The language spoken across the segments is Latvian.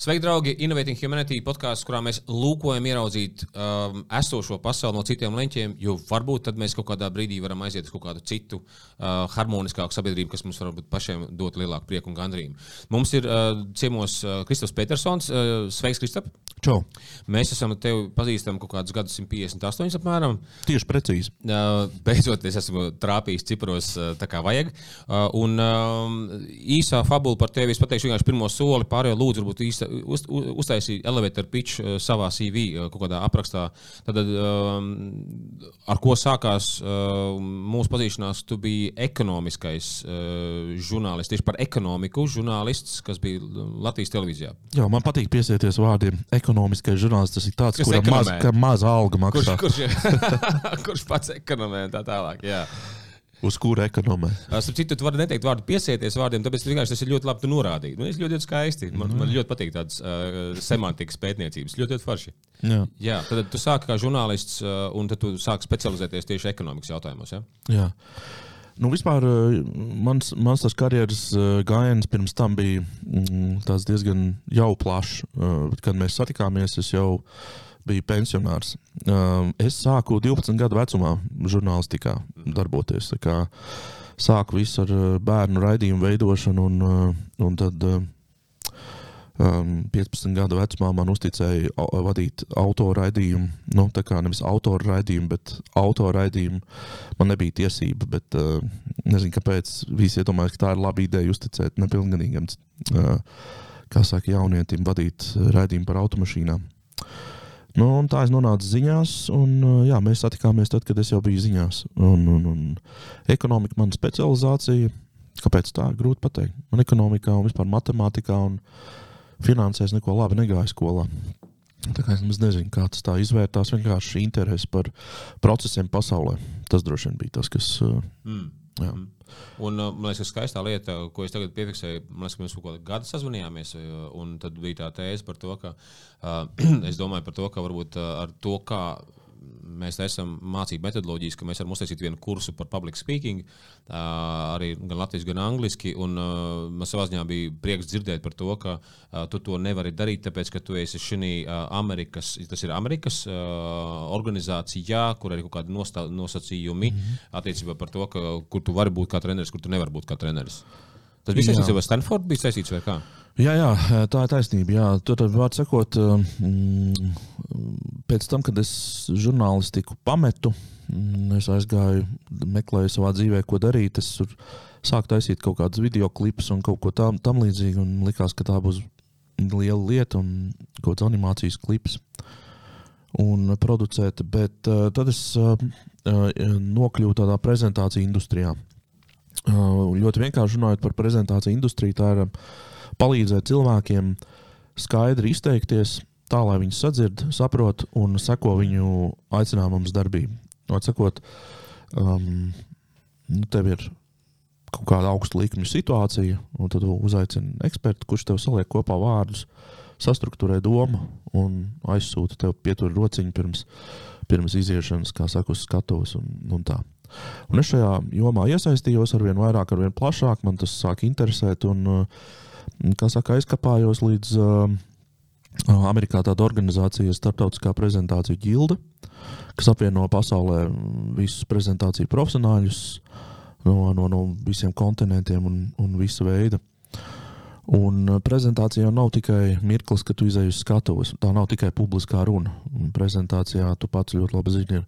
Sveiki, draugi! Innovating Humanity podkāsts, kurā mēs lūkojam ieraudzīt um, esošo pasauli no citiem leņķiem, jo varbūt tad mēs kaut kādā brīdī varam aiziet uz kaut kādu citu uh, harmoniskāku sabiedrību, kas mums varbūt pašiem dot lielāku prieku un gandrību. Mums ir uh, ciemos uh, Kristofs Petersons. Uh, sveiks, Kristop! Čau! Mēs esam tevi pazīstami kaut kādus gadus 158 apmēram. Tieši precīzi. Uh, beidzot, es esmu trāpījis cipros uh, tā kā vajag. Uh, un uh, īsā fabula par tevi es pateikšu vienkārši pirmo soli, pārējo lūdzu, varbūt īsta uz, uztaisīja elevator pitch uh, savā CV, uh, kaut kādā aprakstā. Tad, um, ar ko sākās uh, mūsu pazīšanās, tu biji ekonomiskais uh, žurnālists, tieši par ekonomiku žurnālists, kas bija Latvijas televīzijā. Jā, man patīk piesieties vārdiem. Ekonomiskais žurnālists tas ir tāds, kuram maz, maza alga Kurš, maksā. kurš, kurš pats ekonomē tā tālāk? Jā. Uz kura ekonomē? Starp citu, tu vari neteikt vārdu piesieties vārdiem, tāpēc vienkārši tas ir ļoti labi norādīt. Nu, es ļoti, ļoti skaisti. Man, man ļoti patīk tādas uh, semantikas pētniecības. Ļoti, ļoti forši. Jā. Jā, tad tu sāki kā žurnālists, uh, un tad tu sāki specializēties tieši ekonomikas jautājumos. Ja? Jā. Nu, vispār mans, mans tas karjeras gājiens pirms tam bija mm, diezgan jau plašs. Kad mēs satikāmies, es jau biju pensionārs. Um, Es sāku 12 gadu vecumā žurnālistikā darboties. Sāku visu ar eh, bērnu raidījumu veidošanu, un, eh, un tad eh, um, 15 gadu vecumā man uzticēja vadīt autoraidījumu. Nu, tā kā nevis autoru raidījumu, bet autoraidījumu. Man nebija tiesība, bet uh, nezinu, kāpēc. Visi iedomājas, ka tā ir laba ideja uzticēt nepilngadīgam, uh, kā saka, jaunietim vadīt uh, raidījumu par automašīnām. Nu, un tā es nonācu ziņās, un uh, jā, mēs satikāmies tad, kad es jau biju ziņās. Un, un, un ekonomika man specializācija. Kāpēc tā? Grūti pateikt. Man ekonomikā un vispār matemātikā un finansēs neko labi negāja skolā. Tā kā es nezinu, kā tas tā izvērtās. Vienkārši interese par procesiem pasaulē. Tas droši vien bija tas, kas. uh, Mm. Jā. Mm. Un, uh, man liekas, ka skaistā lieta, ko es tagad piefiksēju, man liekas, ka mēs kaut kādā gada sazvanījāmies, uh, tad bija tā tēze par to, ka uh, es domāju par to, ka varbūt uh, ar to, kā mēs esam mācību metodoloģijas, ka mēs varam uztaisīt vienu kursu par public speaking, arī gan latviešu, gan angliski. Un, man savā ziņā bija prieks dzirdēt par to, ka tu to nevari darīt, tāpēc, ka tu esi šī Amerikas, tas ir Amerikas organizācijā, kur ir kaut kādi nostā, nosacījumi mm -hmm. attiecībā par to, ka, kur tu vari būt kā treneris, kur tu nevari būt kā treneris. Tas bija saistīts ar Stanfordu, bija saistīts vai kā? Jā, jā, tā ir taisnība. Jā. Tad, vārds sakot, mm, pēc tam, kad es žurnālistiku pametu, mm, es aizgāju, meklēju savā dzīvē, ko darīt. Es sāku taisīt kaut kādus video klipus un kaut ko tam, tam līdzīgu. un Likās, ka tā būs liela lieta un kaut kāds animācijas klips. Un producēt, bet uh, tad es uh, uh, nokļuvu tādā prezentāciju industrijā. Uh, ļoti vienkārši runājot par prezentāciju industriju, tā ir palīdzēt cilvēkiem skaidri izteikties, tā lai viņi sadzird, saprot un seko viņu aicinājumam uz darbību. Atsakot, um, nu, tev ir kaut kāda augsta līmeņa situācija, un tad uzaicini ekspertu, kurš tev saliek kopā vārdus, sastruktūrē domu un aizsūta tev pietur rociņu pirms, pirms iziešanas, kā saka, uz skatuves un, un tā. Un es šajā jomā iesaistījos ar vien vairāk, ar vien plašāk, man tas sāk interesēt. Un, uh, kā saka, aizkapājos līdz uh, Amerikā tāda organizācija, Startautiskā prezentācija ģilde, kas apvieno pasaulē visus prezentāciju profesionāļus no, no, no visiem kontinentiem un, un visa veida. Un uh, prezentācijā nav tikai mirklis, kad tu izej uz skatuves. Tā nav tikai publiskā runa. Un Prezentācijā tu pats ļoti labi zini, ir,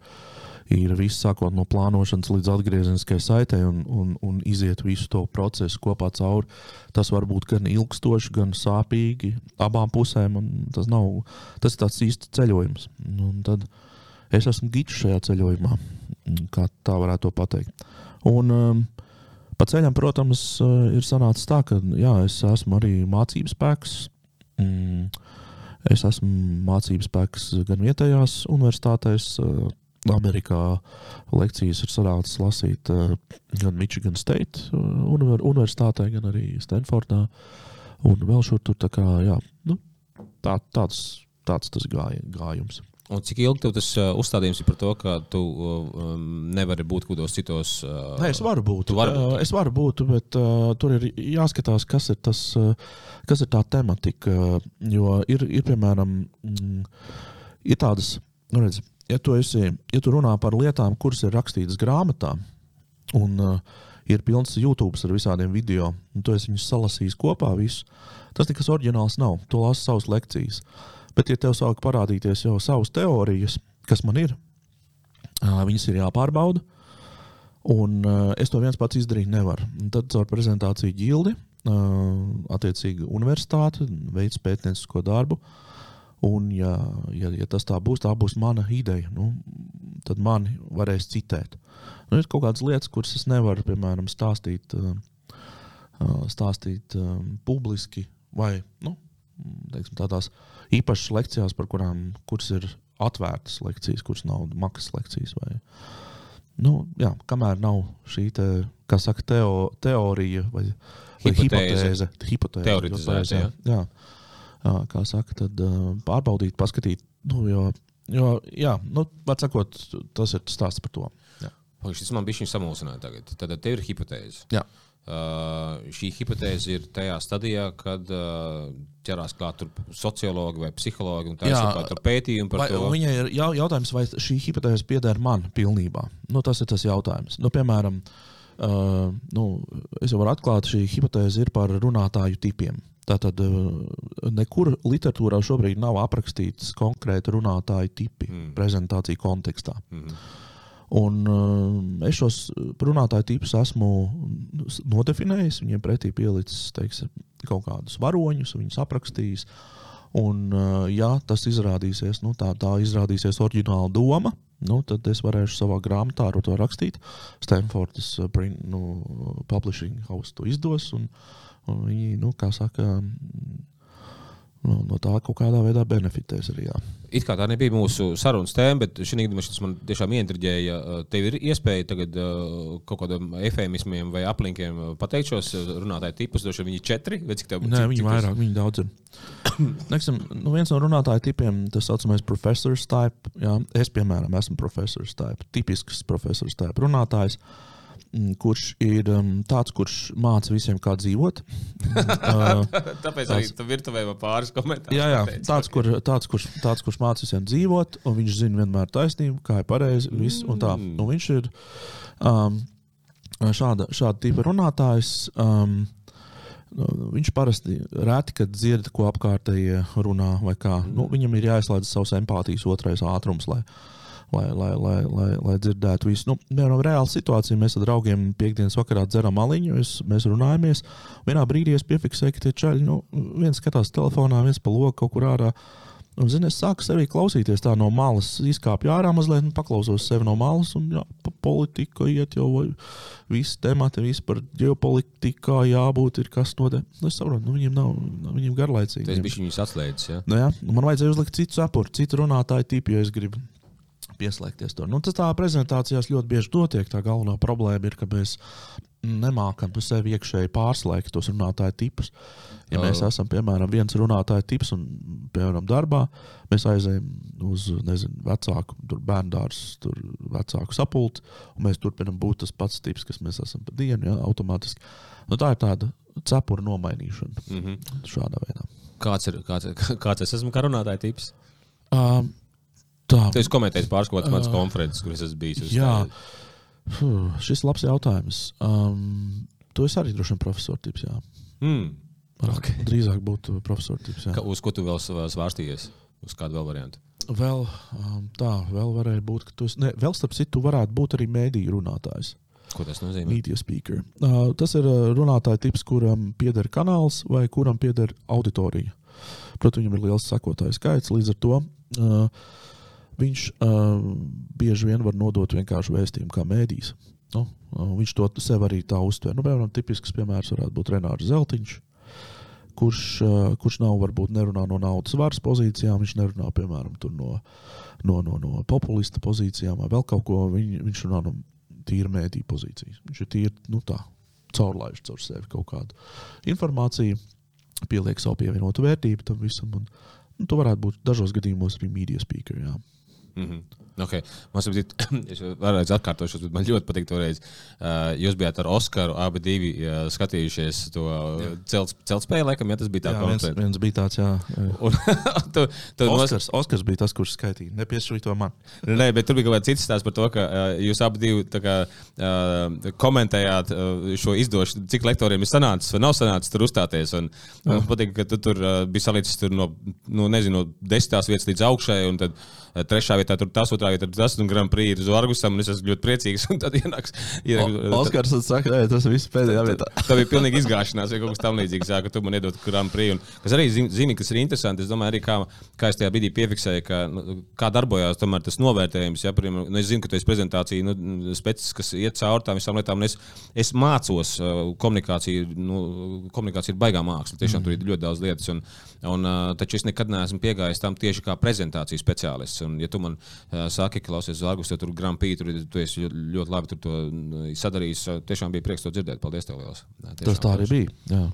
ir viss sākot no plānošanas līdz atgriezeniskai saitei un, un, un iziet visu to procesu kopā cauri. Tas var būt gan ilgstoši, gan sāpīgi abām pusēm. Tas, nav, tas ir tāds īsts ceļojums. Un tad es esmu gids šajā ceļojumā, kā tā varētu pateikt. Un, um, Pa ceļam, protams, uh, ir sanācis tā, ka jā, es esmu arī mācību spēks. Mm, es esmu mācību spēks gan vietējās universitātēs, uh, Amerikā lekcijas ir sanācis lasīt uh, gan Michigan State univer universitātē, gan arī Stanfordā. Un vēl šur tur tā kā, jā, nu, tā, tāds, tāds tas gāj, gājums. Un cik ilgi tev tas uh, uzstādījums ir par to, ka tu um, nevari būt kādos citos? Uh, Nē, es varu būt. Tu vari būt. Es varu būt, bet uh, tur ir jāskatās, kas ir, tas, uh, kas ir tā tematika. Jo ir, ir piemēram, mm, ir tādas, nu redz, ja tu, esi, ja tu runā par lietām, kuras ir rakstītas grāmatā, un uh, ir pilns YouTube ar visādiem video, un tu esi viņus salasījis kopā, visu, tas nekas oriģināls nav. Tu lasi savas lekcijas. Bet, ja tev sāk parādīties jau savas teorijas, kas man ir, viņas ir jāpārbauda. Un uh, es to viens pats izdarīt nevaru. Un tad caur prezentāciju ģildi, uh, attiecīgi universitāte, veids pētniecisko darbu. Un, ja, ja, ja tas tā būs, tā būs mana ideja. Nu, tad mani varēs citēt. Nu, ir kaut kādas lietas, kuras es nevaru, piemēram, stāstīt, uh, stāstīt uh, publiski vai nu, teiksim, tādās īpašas lekcijās, par kurām ir atvērtas lekcijas, kuras nav maksas lekcijas. Vai, nu, jā, kamēr nav šī te, saka, teo, teorija vai, vai hipotēze, hipotēze teoretizēta. Jā. Kā saka, tad pārbaudīt, paskatīt. Nu, jo, jo, jā, nu, sakot, tas ir stāsts par to. Jā. Šis man bija samulsināts tagad. Tad tev ir hipotēze. Jā. Uh, šī hipotēze ir tajā stadijā, kad uh, ķerās klāt sociologi vai psihologi un tā tālāk pētījumi par vai, to. Viņai ir jautājums, vai šī hipotēze pieder man pilnībā. Nu, tas ir tas jautājums. Nu, piemēram, uh, nu, es jau varu atklāt, šī hipotēze ir par runātāju tipiem. Tātad uh, nekur literatūrā šobrīd nav aprakstīts konkrēti runātāju tipi mm. prezentāciju kontekstā. Mm -hmm. Un, uh, es šos runātāju tipus esmu nodefinējis, viņiem pretī pielicis teiksim, kaut kādus varoņus, viņus aprakstījis. Un, uh, ja tas izrādīsies, nu, tā, tā izrādīsies oriģināla doma, nu, tad es varēšu savā grāmatā ar to rakstīt. Stanfordas uh, nu, Publishing House to izdos. Un, un viņi, nu, kā saka, no, no tā kaut kādā veidā benefitēs arī. Jā. It kā tā nebija mūsu sarunas tēma, bet šī gadījumā tas man tiešām ieintriģēja. Tev ir iespēja tagad uh, kaut kādiem efēmismiem vai aplinkiem pateikt šos runātāju tipus. Droši vien viņi ir četri vai cik tev? Nē, viņi vairāk, viņi daudz ir. Neksim, nu viens no runātāju tipiem, tas saucamais profesors type. Jā. Es, piemēram, esmu profesors type, tipisks profesors type runātājs. Uh, kurš ir um, tāds, kurš māca visiem, kā dzīvot. uh, Tāpēc arī tam virtuvē ir pāris komentāri. Jā, jā tāds, kur, tāds, kurš, tāds, kurš māca visiem dzīvot, un viņš zina vienmēr taisnību, kā ir pareizi. Viss, un tā. Mm. Un viņš ir um, šāda, šāda tipa runātājs. Um, nu, Viņš parasti reti, kad dzird, ko apkārtējie runā, kā. Mm. Nu, viņam ir jāizslēdz savs empātijas otrais ātrums, lai, lai, lai, lai, lai, lai dzirdētu visu. Nu, piemēram, reāla situācija. Mēs ar draugiem piekdienas vakarā dzeram aliņu, es, mēs runājamies. Vienā brīdī es piefiksēju, ka tie čaļi, nu, viens skatās telefonā, viens pa loku kaut kur ārā. Un, zini, es sāku sevi klausīties tā no malas, izkāpu ārā mazliet, paklausos sevi no malas. Un, jā, pa politiku iet jau visi temati, visi par ģeopolitikā jābūt, ir kas notiek. Nu, es saprotu, nu, viņiem nav, viņiem garlaicīgi. Tas bija viņus atslēdzis. Ja? Nu, jā, man vajadzēja uzlikt citu sapuri, citu runātāju tipu, ja es gribu pieslēgties tur. Nu, tas tā prezentācijās ļoti bieži notiek. Tā galvenā problēma ir, ka mēs nemākam sevi iekšēji pārslēgt tos runātāju tipus. Ja oh. mēs esam, piemēram, viens runātāju tips un, piemēram, darbā, mēs aizējām uz, nezinu, vecāku, tur bērnu dārstu, tur vecāku sapulci, un mēs turpinām būt tas pats tips, kas mēs esam pa dienu, ja, automātiski. Nu, tā ir tāda cepura nomainīšana mm -hmm. šādā veidā. Kāds ir, kāds, kāds es esmu kā runātāja tips? Um, Tā. Tu esi komentējis pāris kaut kādas uh, konferences, kuras esmu bijis. Jā, Fuh, šis labs jautājums. Um, tu esi arī droši vien profesors tips. Jā. Mm. Okay. Drīzāk būtu profesors tips. Ka, uz ko tu vēl svārstījies? Uz kādu vēl variantu? Vēl um, tā, vēl varēja būt, ka tu esi. Ne, vēl starp citu, varētu būt arī mēdīju runātājs. Ko tas nozīmē? Media speaker. Uh, tas ir uh, runātāja tips, kuram pieder kanāls vai kuram pieder auditorija. Protams, viņam ir liels sekotāju skaits. Līdz ar to uh, viņš uh, bieži vien var nodot vienkāršu vēstījumu kā mēdījis. Nu, uh, viņš to sev arī tā uztver. Nu, piemēram, tipisks piemērs varētu būt Renārs Zeltiņš. Kurš, uh, kurš nav varbūt nerunā no naudas varas pozīcijām, viņš nerunā piemēram no, no, no, no populista pozīcijām vai vēl kaut ko. Viņ, viņš runā no tīra mēdīņa pozīcijas. Viņš ir tīri nu, tā, caurlaižs caur sevi kaut kādu informāciju, pieliek savu pievienotu vērtību tam visam. Un, nu, tu varētu būt dažos gadījumos arī media speaker. Jā. Mm -hmm. Okay. Man liekas, es vēlreiz atkārtošos, bet man ļoti patīk to reizi. Uh, jūs bijāt ar Oskaru, abi divi uh, skatījušies to celtspēju, laikam, ja tas bija tāds. Viens, viens bija tāds, jā. Un, tu, tu Oskars, nos... Oskars bija tas, kurš skaitīja. Nepiešķīja to man. Nē, bet tur bija kaut kāds cits stāsts par to, ka uh, jūs abi divi kā, uh, komentējāt uh, šo izdošanu, cik lektoriem ir sanācis vai nav sanācis tur uzstāties. Un, un man patīk, ka tu tur uh, salicis tur no, no, nezinu, no desmitās vietas līdz augšai. Tad, uh, trešā vietā tur tas, otrā vietā tas un Grand Prix ir uz Argusam. Es esmu ļoti priecīgs. Un tad ienāks. Oskars saka, ka tas viss pēdējā vietā. Tā bija pilnīgi izgāšanās, vai kaut kas tamlīdzīgs. Jā, ka tu man iedod Grand Prix. Un, kas arī zini, kas ir interesanti. Es domāju, arī kā, kā es tajā brīdī piefiksēju, ka, nu, kā darbojās tomēr tas novērtējums. Ja, piemēram, nu, es zinu, ka tu esi prezentācija nu, specis, kas iet cauri tām visām lietām. Es, es mācos uh, komunikāciju. Nu, komunikācija ir baigā māksla. Tiešām mm. tur ir ļoti daudz lietas. Un, un, uh, taču es nekad neesmu piegājis tam tieši kā prezentācijas speciālists. Un, ja tu man uh, saki, ka klausies Zārgus, tad tur Grand Prix, tur tu esi ļoti, ļoti labi to sadarījis. Tiešām bija prieks to dzirdēt. Paldies tev liels. Tas tā arī bija. Jā.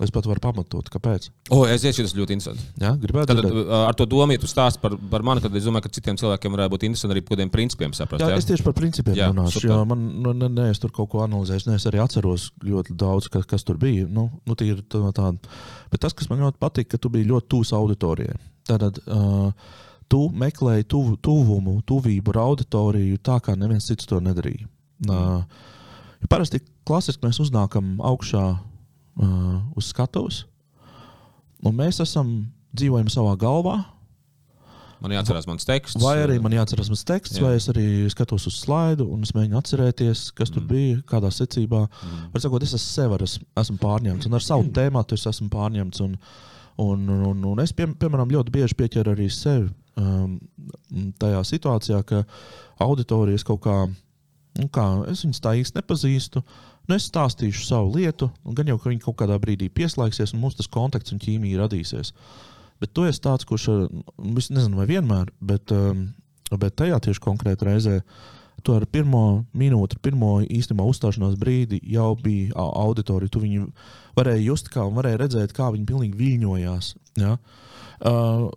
Es pat varu pamatot, kāpēc. O, es domāju, tas ļoti interesanti. Jā, gribētu. Tad, ar to domu, ja tu stāst par, par mani, tad es domāju, ka citiem cilvēkiem varētu būt interesanti arī par kādiem principiem saprast. Jā, jā? es tieši par principiem jā, runāšu. Jā, man, nu, ne, ne, es tur kaut ko analizēju, ne, es arī atceros ļoti daudz, kas, kas tur bija. Nu, nu, tā, tāda. Bet tas, kas man ļoti patīk, ka tu biji ļoti tūs auditorijai. Tātad, uh, tu meklēji tuvu, tuvumu, tuvību ar auditoriju tā, kā neviens cits to nedarīja. Uh, parasti klasiski mēs uznākam augšā uh, uz skatuves, un mēs esam dzīvojam savā galvā. Man jāatcerās mans teksts. Vai arī man jāatcerās mans teksts, jā. vai es arī skatos uz slaidu un es mēģinu atcerēties, kas tur mm. bija, kādā secībā. Mm. Var sakot, es esmu sev, es esmu pārņemts un ar savu mm. tēmu es esmu pārņemts. Un, un, un, un, un es, pie, piemēram, ļoti bieži pieķeru arī sevi um, tajā situācijā, ka auditorijas kaut kā, nu kā es viņus tā īsti nepazīstu. Nu, es stāstīšu savu lietu, gan jau ka viņi kaut kādā brīdī pieslēgsies, un mums tas kontakts un ķīmija radīsies. Bet tu esi tāds, kurš, es nezinu, vai vienmēr, bet, um, bet tajā tieši konkrēti reizē. Tu ar pirmo minūti, pirmo īstenībā uzstāšanās brīdi jau bija auditorija. Tu viņu varēji just, kā un varēji redzēt, kā viņi pilnīgi viļņojās. Ja? Uh,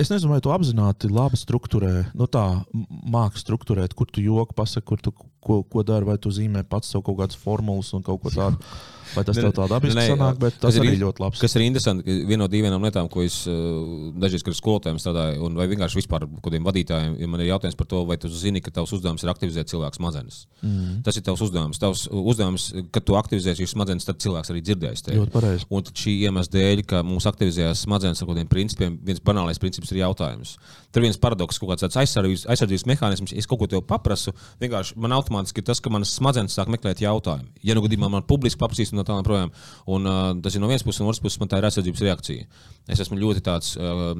Es nezinu, vai tu apzināti labi strukturē, nu tā mākslinieks strukturēt, kur tu joku pasaki, kur tu ko, ko dari, vai tu zīmē pats sev kaut kādas formulas un kaut ko tādu. Vai tas tev tā dabiski sanāk, bet tas arī ir ļoti labs. Kas ir interesanti, viena no dīvainām lietām, ko es uh, dažreiz, kad skolotājiem strādāju, un vai vienkārši vispār kādiem vadītājiem, ja man ir jautājums par to, vai tu zini, ka tavs uzdevums ir aktivizēt cilvēku smadzenes. Mm. Tas ir tavs uzdevums. Tavs uzdevums, kad tu aktivizēsi šīs smadzenes, tad cilvēks arī dzirdēs tevi. Ļoti pareizi. Un šī iemesla dēļ, ka mums aktivizējās smadzenes ar kādiem principiem, viens banālais princips ir jautājums. Tur viens paradoks, kaut kāds aizsardzības, aizsardzības mehānisms. Es kaut ko tev paprasu, vienkārši man automātiski tas, ka manas smadzenes sāk meklēt jautājumu. Ja nu gadījumā man publiski paprasīs no tālāk projām, un uh, tas ir no vienas puses, un otras puses man tā ir aizsardzības reakcija. Es esmu ļoti tāds uh,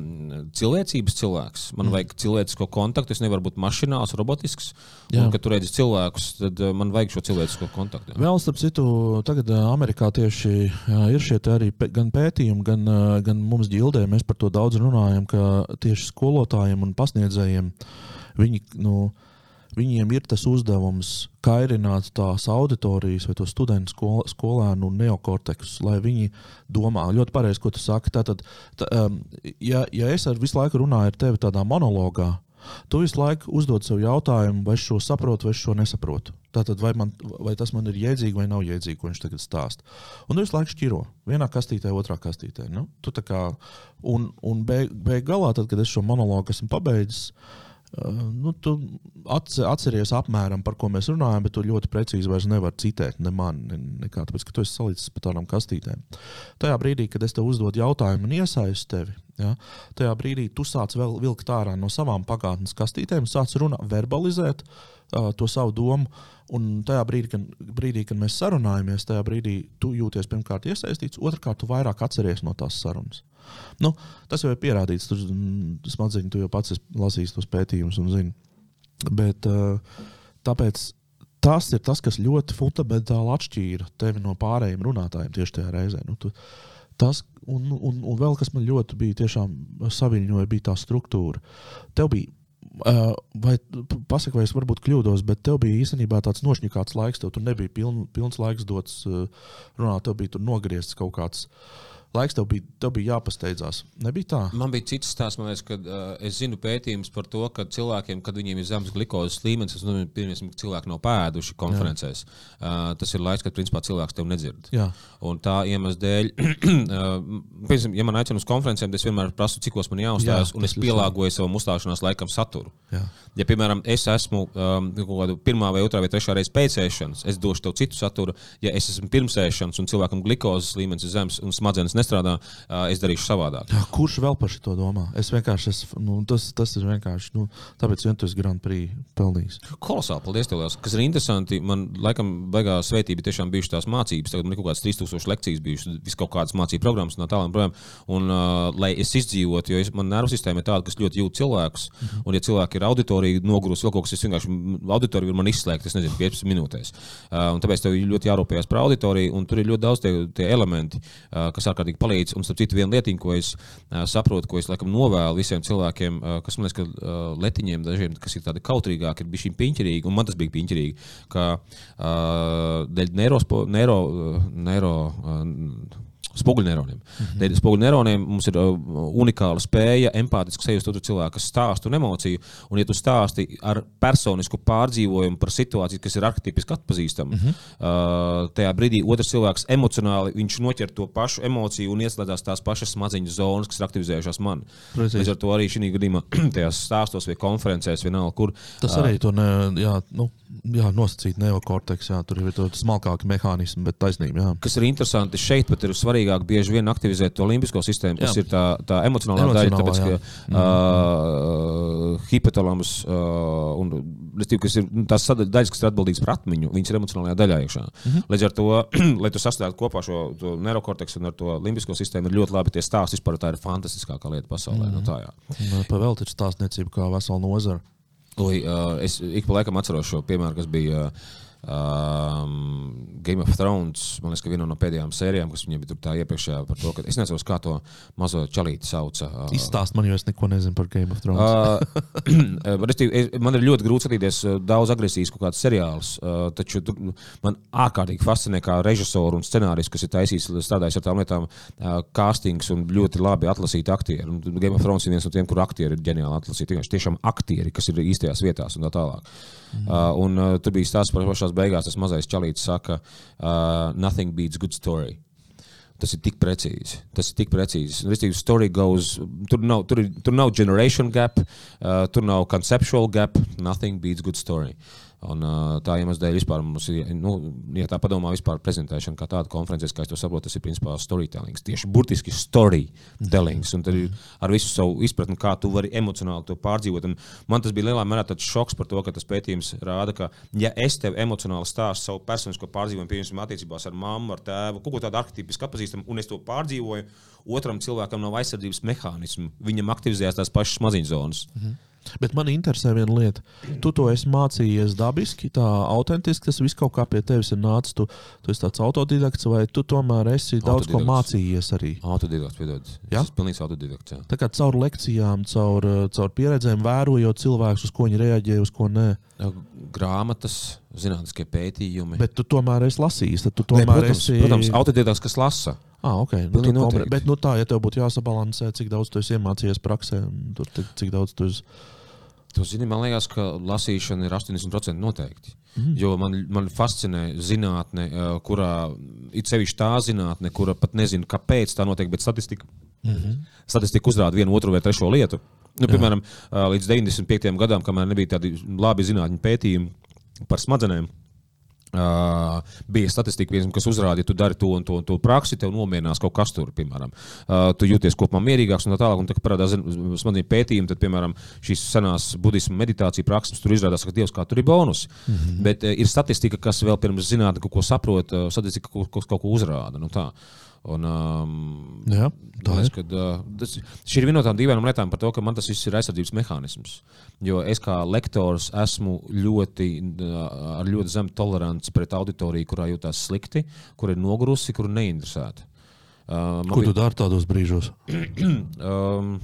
cilvēcības cilvēks. Man mm. vajag cilvēcisko kontaktu. Es nevaru būt mašīnāls, robotisks. Jā. Un, kad tu redzi cilvēkus, tad uh, man vajag šo cilvēcisko kontaktu. Jā. Vēl starp citu, tagad uh, Amerikā tieši jā, ir šie arī gan pētījumi, gan, uh, gan mums ģildē. Mēs par to daudz runājam, ka tieši skolotāji skolotājiem un pasniedzējiem. Viņi, nu, viņiem ir tas uzdevums kairināt tās auditorijas vai to studentu skol, skolēnu neokorteksus, lai viņi domā ļoti pareizi, ko tu saki. Tātad, tā, um, ja, ja es visu laiku runāju ar tevi tādā monologā, Tu visu laiku uzdod sev jautājumu, vai es šo saprotu, vai es šo nesaprotu. Tātad, vai, man, vai tas man ir jēdzīgi vai nav jēdzīgi, ko viņš tagad stāsta. Un visu laiku šķiro vienā kastītē, otrā kastītē. Nu? Kā, un un beig, beig galā, tad, kad es šo monologu esmu pabeidzis, uh, nu, tu atceries apmēram, par ko mēs runājam, bet tu ļoti precīzi vairs nevari citēt ne mani, ne, nekā, tāpēc, ka tu esi salīdzis pa tādām kastītēm. Tajā brīdī, kad es tev uzdodu jautājumu un iesaistu tevi, ja, tajā brīdī tu sāc vēl vilkt ārā no savām pagātnes kastītēm, sāc runāt, verbalizēt uh, to savu domu. Un tajā brīdī, kad, brīdī, kad mēs sarunājamies, tajā brīdī tu jūties pirmkārt iesaistīts, otrkārt, tu vairāk atceries no tās sarunas. Nu, tas jau ir pierādīts. Tur mm, smadzeņi, tu jau pats lasīsi tos pētījumus un zini. Bet, uh, tāpēc tas ir tas, kas ļoti fundamentāli atšķīra tevi no pārējiem runātājiem tieši tajā reizē. Nu, tu, tas, un, un, un vēl kas man ļoti bija saviņoja, bija tā struktūra. Tev bija Uh, vai pasakot, vai es varbūt kļūdos, bet tev bija īstenībā tāds nošķīrāts laiks. Tev tur nebija piln, pilns laiks dots uh, runāt, tev bija nogriezts kaut kāds laiks tev bija, tev bija jāpasteidzās. Nebija tā? Man bija cits stāsts, man liekas, ka uh, es zinu pētījumus par to, ka cilvēkiem, kad viņiem ir zemes glukozes līmenis, tas nozīmē, ka cilvēki nav pēduši konferencēs. Uh, tas ir laiks, kad principā cilvēks tev nedzird. Jā. Un tā iemesla dēļ, uh, ja man aicina uz konferencēm, es vienmēr prasu, cikos man jāuzstājas, Jā, un es pielāgoju savam uzstāšanās laikam saturu. Jā. Ja, piemēram, es esmu um, pirmā vai otrā vai trešā reize pēcēšanas, es došu tev citu saturu. Ja es esmu pirmsēšanas un cilvēkam glukozes līmenis ir zems un smadzenes nestrādā, es darīšu savādāk. Jā, kurš vēl par šo domā? Es vienkārši, es, nu, tas, tas ir vienkārši, nu, tāpēc vien tu esi Grand Prix pelnījis. Kolosāli, paldies tev, kas ir interesanti. Man, laikam, baigā svētība tiešām bijušas tās mācības. Tagad man ir kaut kādas 3000 lekcijas bijušas, vis kaut kādas mācību programmas no tālāk projām. Un, uh, lai es izdzīvotu, jo es, man nervu sistēma ir tāda, kas ļoti jūt cilvēkus, -hmm. un ja cilvēki ir auditorija nogurus, vēl kaut kas, es vienkārši auditoriju man izslēgt, es nezinu, 15 minūtēs. Uh, tāpēc tev ļoti jārūpējas par auditoriju, un tur ir ļoti daudz tie, tie elementi, uh, kas ārkārtīgi palīdz. Un, starp citu, viena lietiņa, ko es saprotu, ko es laikam novēlu visiem cilvēkiem, kas man liekas, ka letiņiem dažiem, kas ir tādi kautrīgāki, ir bijuši piņķerīgi, un man tas bija piņķerīgi, ka dēļ neiro, neiro, neiro Spoguļneironiem. Mm -hmm. Dēļ spoguļneironiem mums ir uh, unikāla spēja empātiski sajust otru cilvēku stāstu un emociju. Un, ja tu stāsti ar personisku pārdzīvojumu par situāciju, kas ir arhitektiski atpazīstama, mm -hmm. uh, tajā brīdī otrs cilvēks emocionāli noķer to pašu emociju un ieslēdzās tās pašas smadzeņu zonas, kas ir aktivizējušās man. Līdz ar to arī šī gadījumā, tajās stāstos vai konferencēs, vienalga, kur. Tas arī to ne, jā, nu, jā, nosacīt neokorteks, jā, tur ir smalkāki mehānismi, bet taisnība. Jā. Kas ir interesanti šeit, pat ir svarīgi svarīgāk bieži vien aktivizēt to limbisko sistēmu, kas jā. ir tā, tā emocionālā, emocionālā daļa, tāpēc, jā. ka mm. uh, hipotalamus uh, un kas ir nu, tās daļas, kas ir atbildīgas par atmiņu, viņas ir emocionālajā daļā iekšā. Mm -hmm. Līdz ar to, lai tu sastāvētu kopā šo neirokorteksu un ar to limbisko sistēmu, ir ļoti labi tie stāsti. Vispār tā ir fantastiskākā lieta pasaulē. Mm -hmm. no tā, jā. Pavēlti ir stāstniecība kā vesela nozara. Ui, uh, es ik pa laikam atceros šo piemēru, kas bija. Uh, Um, Game of Thrones, man liekas, ka viena no pēdējām sērijām, kas viņiem bija tā iepriekšējā, par to, ka es nezinu, kā to mazo čalīti sauca. Uh, Izstāst man, jo es neko nezinu par Game of Thrones. uh, man ir ļoti grūti skatīties uh, daudz agresijas kaut kādas seriālus, uh, taču tu, man ārkārtīgi fascinē kā režisoru un scenārijs, kas ir taisījis, strādājis ar tām lietām, uh, castings un ļoti labi atlasīti aktieri. Un Game of Thrones ir viens no tiem, kur aktieri ir ģeniāli atlasīti. Tiešām aktieri, kas ir īstajās vietās un tā tālāk. Mm. Uh, un uh, tur bija stāsts par pašās beigās. Tas mazais čalīts saka, uh, nothing beats good story. Tas ir tik precīzi. Tas ir tik precīzi. Restīvi, story goes. Tur nav, tur, ir, tur nav generation gap, uh, tur nav conceptual gap. Nothing beats good story. Uh, Un, tā iemesla dēļ vispār mums ir, nu, ja tā padomā, vispār prezentēšana kā tāda konferences, kā es to saprotu, tas ir principā storytelling. Tieši burtiski storytelling. Un tad ar visu savu izpratni, kā tu vari emocionāli to pārdzīvot. Un man tas bija lielā mērā šoks par to, ka tas pētījums rāda, ka, ja es tev emocionāli stāstu savu personisko pārdzīvojumu, piemēram, attiecībās ar mammu, ar tēvu, kaut ko tādu arhitektisku pazīstamu, un es to pārdzīvoju, otram cilvēkam nav aizsardzības mehānismu, viņam aktivizējās tās pašas maziņas zonas. Mhm. Bet man interesē viena lieta. Tu to esi mācījies dabiski, tā autentiski. Tas viss kaut kā pie tevis ir nācis. Tu, tu esi tāds autodidakts, vai tu tomēr esi daudz ko mācījies arī? Autodidakts, piedod. Jā, tas ir pilnīgs autodidakts. Jā. Tā kā caur lekcijām, caur, caur pieredzēm, vērojot cilvēkus, uz ko viņi reaģē, uz ko nē. Grāmatas, zinātniskie pētījumi. Bet tu tomēr esi lasījis. Tu tomēr Nē, protams, esi... protams autodidakts, kas lasa. Ah, okay. nu, kompre... Bet nu, tā, ja tev būtu jāsabalansē, cik daudz tu esi iemācījies praksē, tur cik daudz tu esi. Tu zini, man liekas, ka lasīšana ir 80% noteikti. Mm. Jo man, man fascinē zinātne, kurā ir sevišķi tā zinātne, kura pat nezina, kāpēc tā notiek, bet statistika, mm -hmm. statistika uzrāda vienu, otru vai trešo lietu. Nu, piemēram, līdz 95. gadam, kamēr nebija tādi labi zinātņu pētījumi par smadzenēm, Uh, bija statistika, piemēram, kas uzrādīja, ka tu dari to un to, un to praksi, tev nomierinās kaut kas tur, piemēram. Uh, tu jūties kopumā mierīgāks un tā tālāk. Un tā kā parādās smadzeņu pētījumi, tad, piemēram, šīs senās budismu meditāciju prakses, tur izrādās, ka Dievs kā tur ir bonus. Mm -hmm. Bet uh, ir statistika, kas vēl pirms zinātnē kaut ko saprot, statistika, kas kaut ko uzrāda. Nu, tā. Un, um, Jā, tā liekas, ka, uh, tas, šī ir viena no tām dīvainām lietām par to, ka man tas viss ir aizsardzības mehānisms. Jo es kā lektors esmu ļoti, uh, ar ļoti zemu toleranci pret auditoriju, kurā jūtas slikti, kur ir nogurusi, kur neinteresēta. Uh, Ko tu dari tādos brīžos? um,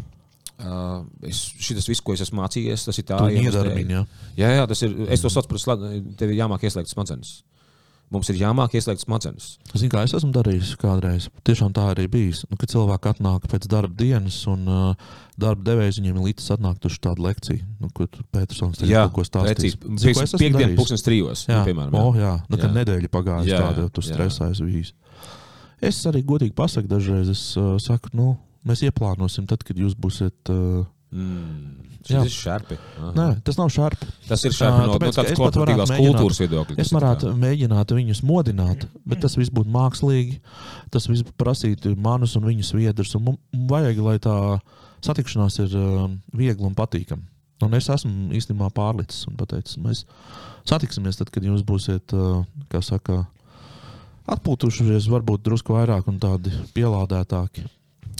Uh, es, šis viss, ko es esmu mācījies, tas ir tā, ka. Jā, jā, tas ir. Es to saucu par slēdzenes. Tev ir jāmāk ieslēgt smadzenes. Mums ir jāmāk ieslēgt smadzenes. Zinu, kā es esmu darījis kādreiz. Tiešām tā arī bijis. Nu, kad cilvēki atnāk pēc darba dienas, un uh, darba devējs viņiem ir līdzi atnākt uz tādu lekciju, nu, kur Petersons Jā, kaut ko stāstīs. ko es esmu Piekdien, pusdienas trijos. Jā, nu, piemēram, jā. jā. Nu, kad Jā. nedēļa pagājusi, Jā, tāda tu stresājies bijis. Es arī godīgi pasaku dažreiz, es uh, saku, nu, mēs ieplānosim tad, kad jūs būsiet. Uh, Mm. Tas ir šarpi. Aha. nē, tas nav šarpi. Tas ir šarpi no, no tāpēc, ka tādas korporatīvās kultūras viedokļa. Es varētu mēģināt viņus modināt, bet tas viss būtu mākslīgi. Tas viss prasītu manus un viņu sviedrus. un vajag, lai tā satikšanās ir uh, viegla un patīkama. Un es esmu īstenībā pārlicis un pateicis, mēs satiksimies tad, kad jūs būsiet, uh, kā saka, atpūtušies, varbūt drusku vairāk un tādi pielādētāki.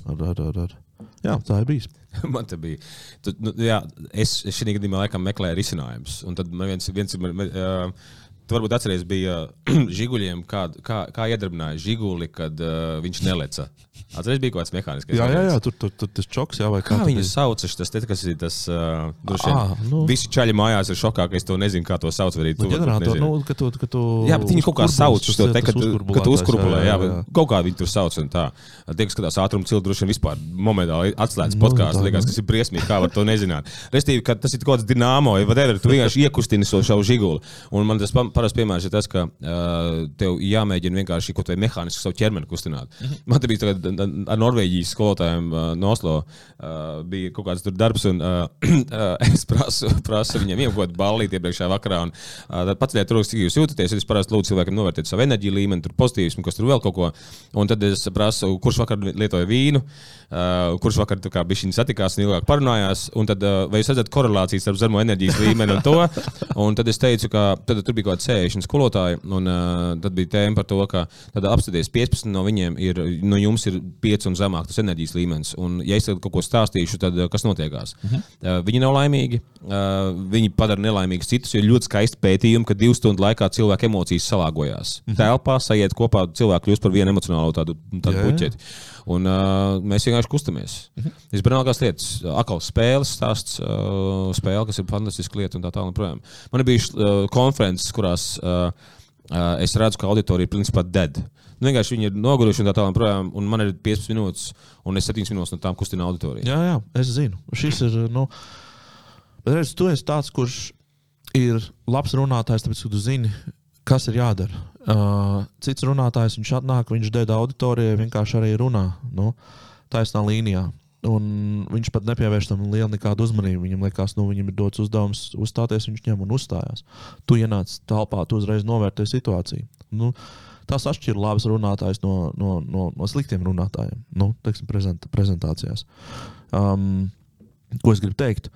Ar, ar, ar, ar. Jā, tā ir bijis. Man te bija. Tu, nu, jā, es es šajā gadījumā laikam meklēju risinājumus. Un tad man viens, viens man, uh, Tu varbūt atceries, bija žiguļiem, kā, kā, kā iedarbināja žiguli, kad uh, viņš neleca. Atceries, bija kaut kāds mehānisks. Jā, jā, jā tur, tur, tur tas čoks, jā, vai Kā tur viņu sauc? Tas, te, kas ir tas. Uh, droši vien Ā, nu. Visi čaļi mājās ir šokā, ka es to nezinu, kā to sauc. arī tu Nu, nezini. nu, ka tu, ka tu Jā, bet viņi kaut kā sauc to te, tas kad, tu- uzkurbulē. Jā, jā, jā, jā. kaut kā viņi tur sauc. un tā. Tie, kas skatās ātrumu cildu, droši vien vispār momentāli atslēdz Nu, podkāstu. Liekas, kas ir briesmīgi, kā var to nezināt. Restīvi, ka tas ir kaut kāds dināmo, vai whatever, tu vienkārši iekustini šo žiguli. Un man tas pa- parasti piemērs ir tas, ka uh, tev jāmēģina vienkārši kaut vai mehāniski savu ķermeni kustināt. Man te bija tagad, ar Norvēģijas skolotājiem uh, no Oslo uh, bija kaut kāds darbs, un uh, uh, es prasu, prasu viņiem iegūt ballīti iepriekšējā vakarā. Un, uh, tad paceliet rokas, cik jūs jūtaties. Es parasti lūdzu cilvēkam novērtēt savu enerģiju līmeni, tur pozitīvismu, kas tur vēl kaut ko. Un tad es prasu, kurš vakar lietoja vīnu, uh, kurš vakar kā bišķiņi satikās un ilgāk parunājās. Un tad, uh, vai jūs redzat korelācijas starp zemo enerģijas līmeni un to? Un tad es teicu, ka tad, tur bija kaut kādi 60 skolotāji, un uh, tad bija tēma par to, ka apstāties 15 no viņiem ir, no jums ir 5 un zemāk tas enerģijas līmenis. Un, ja es kaut ko stāstīšu, tad uh, kas notiekās? Uh -huh. uh, viņi nav laimīgi, uh, viņi padara nelaimīgus citus. Ir ļoti skaisti pētījumi, ka divu stundu laikā cilvēka emocijas salāgojās. Uh -huh. Telpā sajiet kopā, cilvēki kļūst par vienu emocionālu tādu, tādu Jā, jā. Un, uh, mēs vienkārši kustamies. Uh -huh. Visbrīnākās lietas, atkal spēles stāsts, uh, spēle, kas ir fantastiska lieta un tā tālāk. Man ir bijušas uh, konferences, kurās uh, uh, es redzu, ka auditorija ir principā dead. Nu, vienkārši viņi ir noguruši un tā tālāk. joprojām, Un man ir 15 minūtes, un es 7 minūtes no tām kustinu auditoriju. Jā, jā, es zinu. Šis ir. Nu, bet redz, tu esi tāds, kurš ir labs runātājs, tāpēc, ka tu zini, kas ir jādara. Uh, cits runātājs, viņš atnāk, viņš dēļ auditorijai vienkārši arī runā nu, taisnā līnijā. Un viņš pat nepievērš tam lielu nekādu uzmanību. Viņam liekas, nu, viņam ir dots uzdevums uzstāties, viņš ņem un uzstājās. Tu ienāc telpā, tu uzreiz novērtē situāciju. Nu, tas atšķir labs runātājs no, no, no, no sliktiem runātājiem, nu, teiksim, prezent, prezentācijās. Um, ko es gribu teikt?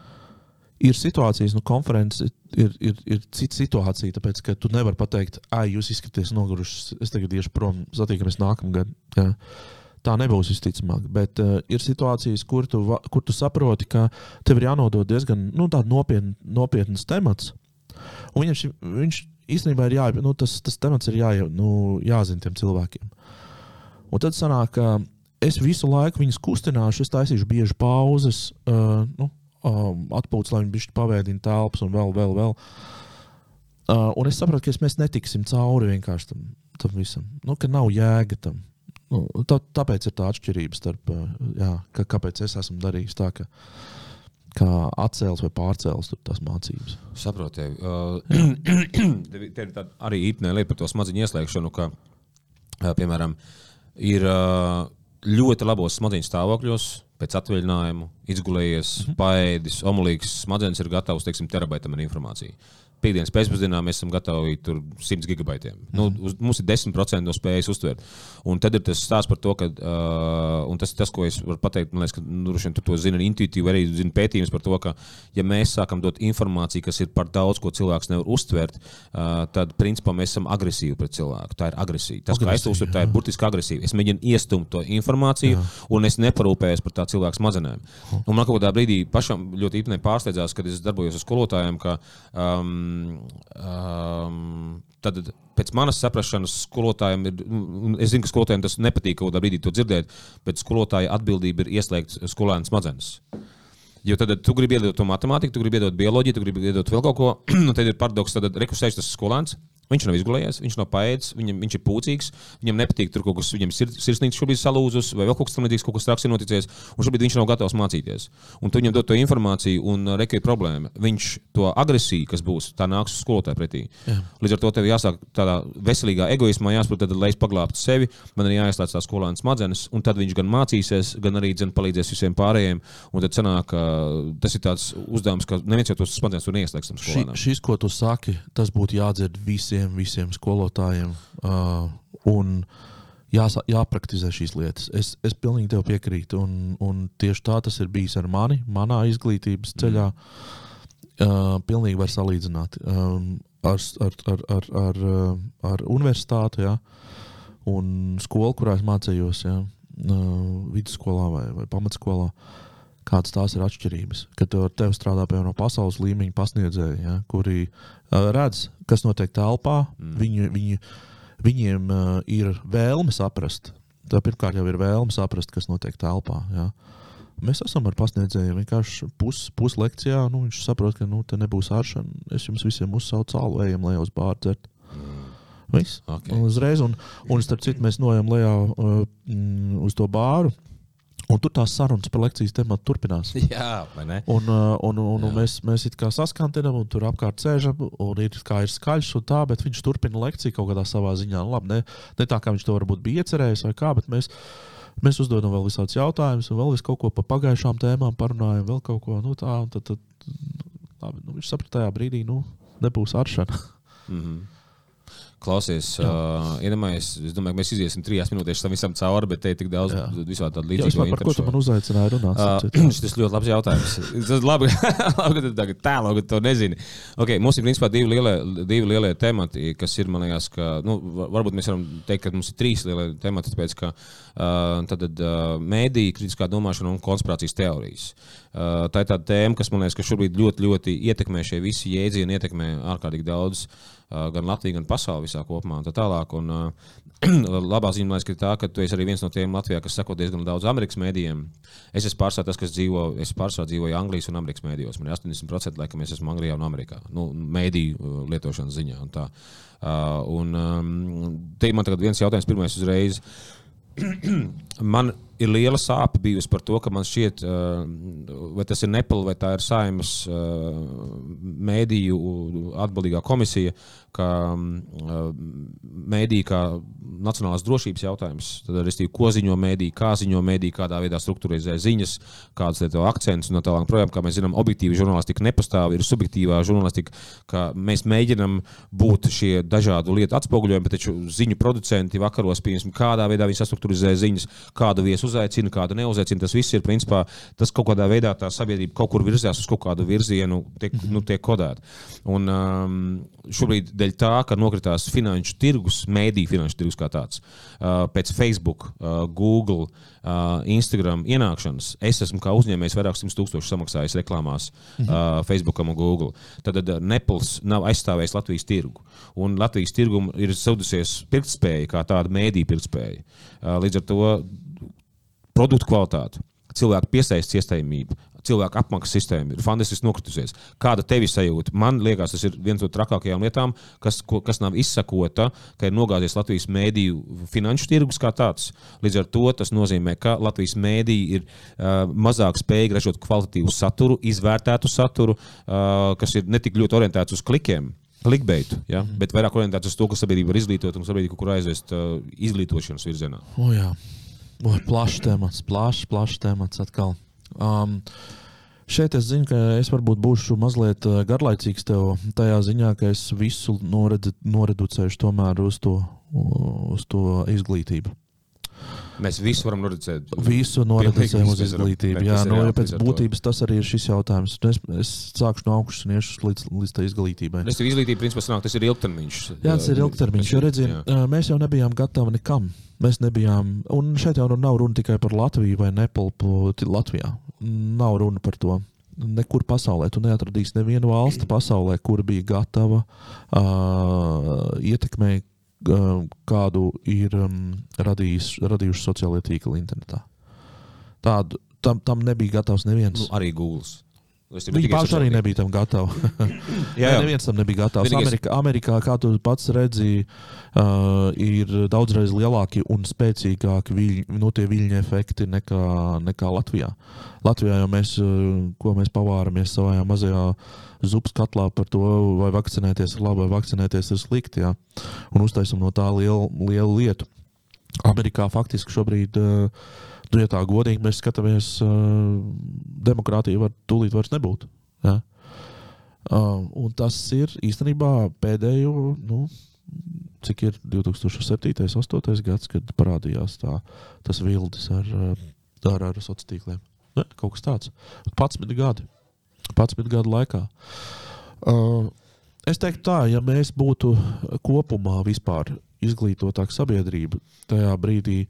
Ir situācijas, nu, konferences ir, ir, ir cita situācija, tāpēc, ka tu nevari pateikt, ah, jūs izskatāties noguruši, es tagad iešu prom, satiekamies nākamgad. Jā. Tā nebūs visticamāk, bet uh, ir situācijas, kur tu, kur tu saproti, ka tev ir jānodod diezgan nu, nopietn, nopietns temats. Un viņam šim, viņš īstenībā ir jā, nu, tas, tas temats ir jā, nu, jāzina tiem cilvēkiem. Un tad sanāk, ka es visu laiku viņus kustināšu, es taisīšu bieži pauzes, uh, nu, um, atpūtas, lai viņi bišķi pavēdina telpas un vēl, vēl, vēl. Uh, un es saprotu, ka mēs netiksim cauri vienkārši tam, tam visam. Nu, ka nav jēga tam. Nu, tā, tāpēc ir tā atšķirība starp, uh, jā, ka, kāpēc es esmu darījis tā, ka kā atcēlis vai pārcēlis tās mācības. Saprotu, uh, te te ir tāda arī īpnē lieta par to smadzeņu ieslēgšanu, ka, uh, piemēram, ir uh, ļoti labos smadzeņu stāvokļos, pēc atvaļinājuma, izgulējies, mm -hmm. paēdis, omulīgs smadzenes ir gatavs, teiksim, terabaitam ar informāciju. Piektdienas pēcpusdienā mēs esam gatavi tur 100 gigabaitiem. Mm. Nu, uz, mums ir 10% no spējas uztvert. Un tad ir tas stāsts par to, ka uh, un tas, tas, ko es varu pateikt, man liekas, ka nu, vien tu to zini intuitīvi, arī zini pētījums par to, ka, ja mēs sākam dot informāciju, kas ir par daudz, ko cilvēks nevar uztvert, uh, tad, principā, mēs esam agresīvi pret cilvēku. Tā ir agresija. Tas, kā es to Agresija, uztveru, tā ir burtiski agresīva. Es mēģinu iestumt to informāciju, jā. un es neparūpējos par tā cilvēka smadzenēm. Un man kaut kādā brīdī pašam ļoti īpnē pārsteidzās, kad es darbojos ar skolotājiem, ka um, um, tad pēc manas saprašanas skolotājiem ir, es zinu, ka skolotājiem tas nepatīk kaut kādā brīdī to dzirdēt, bet skolotāja atbildība ir ieslēgt skolēnu smadzenes. Jo tad tu gribi iedot to matemātiku, tu gribi iedot bioloģiju, tu gribi iedot vēl kaut ko. Un tad ir paradoks, tad rekusēs tas skolēns. Viņš nav izgulējies, viņš nav paēdis, viņam, viņš ir pūcīgs, viņam nepatīk tur kaut kas, viņam ir sirsnīgs šobrīd salūzus, vai vēl kaut kas tamlīdzīgs, kaut kas traks ir noticis, un šobrīd viņš nav gatavs mācīties. Un tu viņam dod to informāciju, un uh, rekai problēma. Viņš to agresiju, kas būs, tā nāks uz skolotāju pretī. Jā. Līdz ar to tev jāsāk tādā veselīgā egoismā, jāsaprot, tad, lai es paglābtu sevi, man ir jāieslēdz tā skolēna smadzenes, un tad viņš gan mācīsies, gan arī dzen, palīdzēs visiem pārējiem. Un tad sanāk, tas ir tāds uzdevums, ka neviens jau tos smadzenes tur neieslēgs. Šī, šis, ko tu saki, tas būtu jādzird visiem visiem, visiem skolotājiem. Uh, un jās, jāpraktizē šīs lietas. Es, es pilnīgi tev piekrītu. Un, un tieši tā tas ir bijis ar mani, manā izglītības ceļā. Uh, pilnīgi var salīdzināt um, ar, ar, ar, ar, ar, ar universitāti ja, un skolu, kurā es mācījos, ja, uh, vidusskolā vai, vai pamatskolā. Kādas tās ir atšķirības? Kad tev strādā pie no pasaules līmeņa pasniedzēji, ja, kuri redz, kas notiek telpā. Mm. Viņu, viņu, viņiem ir vēlme saprast. Tā pirmkārt jau ir vēlme saprast, kas notiek telpā. Ja. Mēs esam ar pasniedzēju vienkārši puslekcijā. Pus nu, viņš saprot, ka nu, te nebūs āršana. Es jums visiem uzsaucu cālu, ejam lejā uz bāru dzert. Mm. Viss. Okay. Un uzreiz, un, un starp citu, mēs nojām lejā uh, uz to bāru. Un tur tās sarunas par lekcijas tematu turpinās. Jā, vai ne? Un, uh, un, un, un mēs, mēs it kā saskantinām, un tur apkārt sēžam, un ir, ir skaļš un tā, bet viņš turpina lekciju kaut kādā savā ziņā. Nu, labi, ne, ne tā, kā viņš to varbūt bija iecerējis, vai kā, bet mēs, mēs uzdodam vēl visādus jautājumus, un vēl vis kaut ko par pagājušām tēmām parunājam, vēl kaut ko nu, tādu. Tad, tad, labi, nu, viņš saprata tajā brīdī, nu, nebūs aršana. Mm -hmm. Klausies, uh, iedomājies, es domāju, ka mēs iziesim trijās minūtēs tam visam cauri, bet te ir tik daudz visādi tādu līdzīgu lietu. Par ko tu man uzaicināji runāt? Uh, tas ir ļoti labs jautājums. Tas labi, labi ka tu tagad tēlo, ka tu nezini. Okay, mums ir principā divi lielie, divi lielie temati, kas ir, man liekas, ka, nu, varbūt mēs varam teikt, ka mums ir trīs lielie temati, tāpēc, ka uh, tad uh, mēdī, kritiskā domāšana un konspirācijas teorijas. Uh, tā ir tāda tēma, kas man liekas, ka šobrīd ļoti, ļoti ietekmē šie visi jēdzieni, ietekmē ārkārtīgi daudz. Uh, gan Latviju, gan pasauli visā kopumā. Tā tālāk. Un, labā ziņa ir tā, ka tu esi arī viens no tiem Latvijā, kas seko diezgan daudz Amerikas mēdījiem. Es esmu pārsvarā tas, kas dzīvo, es pārsvarā dzīvoju Anglijas un Amerikas mēdījos. Man ir 80% laikam es esmu Anglijā un Amerikā. Nu, mēdīju lietošanas ziņā. Un tā. uh, un, um, te man tagad viens jautājums pirmais uzreiz. man ir liela sāpe bijusi par to, ka man šķiet, vai tas ir Nepal vai tā ir Saimas mēdīju atbildīgā komisija, ka mēdī kā nacionālās drošības jautājums, tad arī ko ziņo mēdī, kā ziņo mēdī, kādā veidā struktūrizē ziņas, kādas ir to akcents un tā tālāk. Projām, kā mēs zinām, objektīva žurnālistika nepastāv, ir subjektīvā žurnālistika, ka mēs mēģinam būt šie dažādu lietu atspoguļojumi, bet taču ziņu producenti vakaros, piemēram, kādā veidā viņi sastruktūrizē ziņas, kādu viesu uzaicina, kādu neuzaicina. Tas viss ir principā tas kaut kādā veidā tā sabiedrība kaut kur virzās uz kaut kādu virzienu, tiek, nu, tiek kodēta. Un um, šobrīd dēļ tā, ka nokritās finanšu tirgus, mēdīju finanšu tirgus kā tāds, uh, pēc Facebook, uh, Google, uh, Instagram ienākšanas, es esmu kā uzņēmējs vairāk simt tūkstošu samaksājis reklāmās mhm. uh, Facebook un Google. Tad, uh, Nepals nav aizstāvējis Latvijas tirgu. Un Latvijas tirgum ir zudusies pirktspēja kā tāda mēdīja pirktspēja. Uh, līdz ar to produktu kvalitāti, cilvēku piesaistes iestājamība, cilvēku apmaksas sistēma ir fantastiski nokritusies. Kāda tev ir sajūta? Man liekas, tas ir viens no trakākajām lietām, kas, ko, kas nav izsakota, ka ir nogāzies Latvijas mēdīju finanšu tirgus kā tāds. Līdz ar to tas nozīmē, ka Latvijas mēdīji ir uh, mazāk spējīgi ražot kvalitatīvu saturu, izvērtētu saturu, uh, kas ir ne tik ļoti orientēts uz klikiem. Klikbeitu, ja? mm. bet vairāk orientēts uz to, ka sabiedrība var izglītot un sabiedrība, kur aizvest uh, izglītošanas virzienā. Oh, jā. Plašs temats, plašs, plašs temats atkal. Um, Šeit es zinu, ka es varbūt būšu mazliet uh, garlaicīgs tev tajā ziņā, ka es visu noredzu, noreducēšu tomēr uz to, uz to izglītīšu. Mēs visu varam noticēt. Visu noticējam uz izglītību. Jā, no, ja pēc būtības tas arī ir šis jautājums. Es, es sākšu no augšas un iešu līdz, līdz tā izglītībai. Es tev izglītību, principā, sanāk, tas ir ilgtermiņš. Jā, tas ir ilgtermiņš. Jo redziet, mēs jau nebijām gatavi nekam. Mēs nebijām, un šeit jau nav runa tikai par Latviju vai Nepalpu Latvijā. Nav runa par to nekur pasaulē. Tu neatradīsi nevienu valsti pasaulē, kur bija gatava uh, ietekmēt kādu ir um, radījis, radījuši sociālajie tīkli internetā. Tādu tam, tam nebija gatavs neviens. Nu, arī Google. Viņi paši arī nebija tam gatavi. jā, jā. neviens tam nebija gatavs. Amerikā, Amerikā, kā tu pats redzēji, uh, ir daudzreiz lielāki un spēcīgāki viļņi, nu, viļņu efekti nekā, nekā Latvijā. Latvijā jau mēs, ko mēs pavāramies savā mazajā zupas katlā par to, vai vakcinēties ir labi vai vakcinēties ir slikti. Jā. Un uztaisam no tā lielu, lielu lietu. Amerikā faktiski šobrīd. Uh, Nu, ja tā godīgi mēs skatāmies, uh, demokrātija var tūlīt vairs nebūt. Ja? Uh, un tas ir īstenībā pēdējo, nu, cik ir 2007. un 2008. gads, kad parādījās tā, tas vilnis ar, ar, ar sociāliem tīkliem. Ne, kaut kas tāds - 11 gadi. 11 gadu laikā. Uh, es teiktu, tā, ja mēs būtu kopumā vispār izglītotāka sabiedrība. Tajā brīdī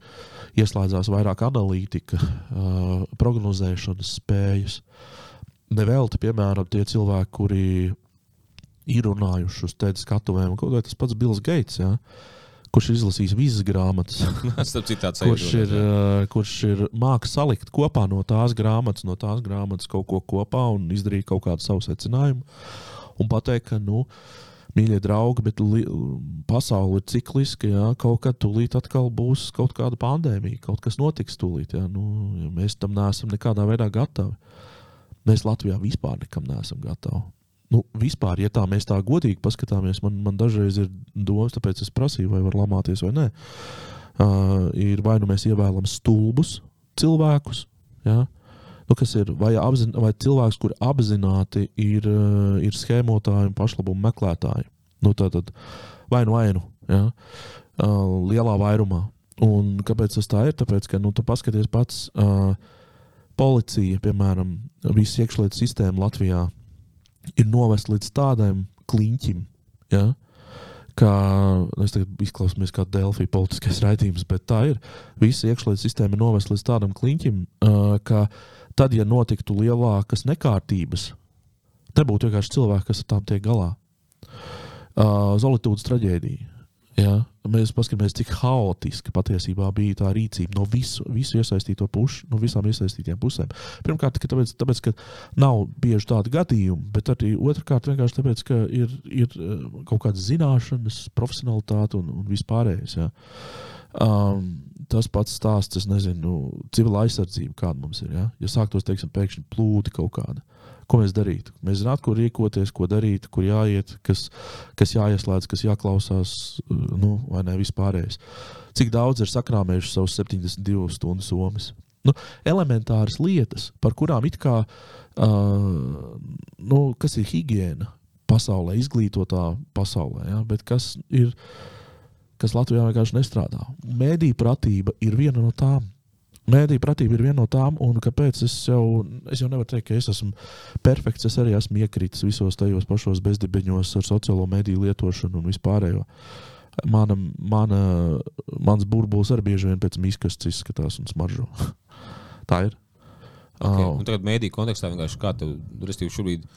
ieslēdzās vairāk analītika, uh, prognozēšanas spējas. Nevelti, piemēram, tie cilvēki, kuri ir runājuši uz tēdes skatuvēm, kaut vai tas pats Bills Gates. Ja? Kurš ir izlasījis visas grāmatas? kurš ir, uh, kurš ir mākslinieks salikt kopā no tās grāmatas, no tās grāmatas kaut ko kopā un izdarīt kaut kādu savu secinājumu. Un pateikt, ka nu, uh, mīļie draugi, bet li, pasaule ir cikliska. Jā, kaut kad tūlīt atkal būs kaut kāda pandēmija, kaut kas notiks tūlīt. Jā, nu, ja mēs tam neesam nekādā veidā gatavi. Mēs Latvijā vispār nekam neesam gatavi. Nu, vispār, ja tā mēs tā godīgi paskatāmies, man, man dažreiz ir domas, tāpēc es prasīju, vai var lamāties vai nē. Uh, ir vai nu mēs ievēlam stulbus cilvēkus, ja? Nu, kas ir vai, apzin, vai cilvēks, kur apzināti ir, uh, ir schēmotāji un pašlabumu meklētāji. Nu, tā tad vai nu vainu ja? uh, lielā vairumā. Un kāpēc tas tā ir? Tāpēc, ka nu, tu paskaties pats, uh, policija, piemēram, visas iekšlietu sistēma Latvijā ir novest līdz tādam kliņķim. Ja? Kā, nu, es tagad izklausāmies kā Delfija politiskais raidījums, bet tā ir. Visa iekšlietu sistēma ir novest līdz tādam kliņķim, uh, ka uh, tad, ja notiktu lielākas nekārtības, nebūtu vienkārši cilvēki, kas ar tām tiek galā. Uh, Zolītūdas traģēdija. Ja? Mēs paskatāmies, cik haotiski patiesībā bija tā rīcība no visu, visu iesaistīto pušu, no visām iesaistītajām pusēm. Pirmkārt, tāpēc, tāpēc, ka nav bieži tādi gadījumi, bet arī otrkārt, vienkārši tāpēc, ka ir, ir kaut kādas zināšanas, profesionālitāte un, un vispārējais. Ja? Um, tas pats stāsts, es nezinu, civila aizsardzība, kāda mums ir. Ja, ja sāktos, teiksim, pēkšņi plūdi kaut kāda, ko mēs darītu? Mēs zinātu, kur rīkoties, ko darīt, kur jāiet, kas, kas jāieslēdz, kas jāklausās, nu, vai ne vispārējais. Cik daudz ir sakrāmējuši savus 72 stundu somas? Nu, elementāras lietas, par kurām it kā, uh, nu, kas ir higiēna pasaulē, izglītotā pasaulē, ja, bet kas ir kas Latvijā vienkārši nestrādā. Mēdīņu pratība ir viena no tām. Mēdīņu pratība ir viena no tām, un kāpēc es jau, es jau nevaru teikt, ka es esmu perfekts. Es arī esmu iekritis visos tajos pašos bezdibeņos ar sociālo mediju lietošanu un vispārējo. Mana, mana, mans burbulis arī bieži vien pēc miskas izskatās un smaržo. Tā ir. Okay. Uh, tagad mēdīņu kontekstā vienkārši kā tev, restīvi, šobrīd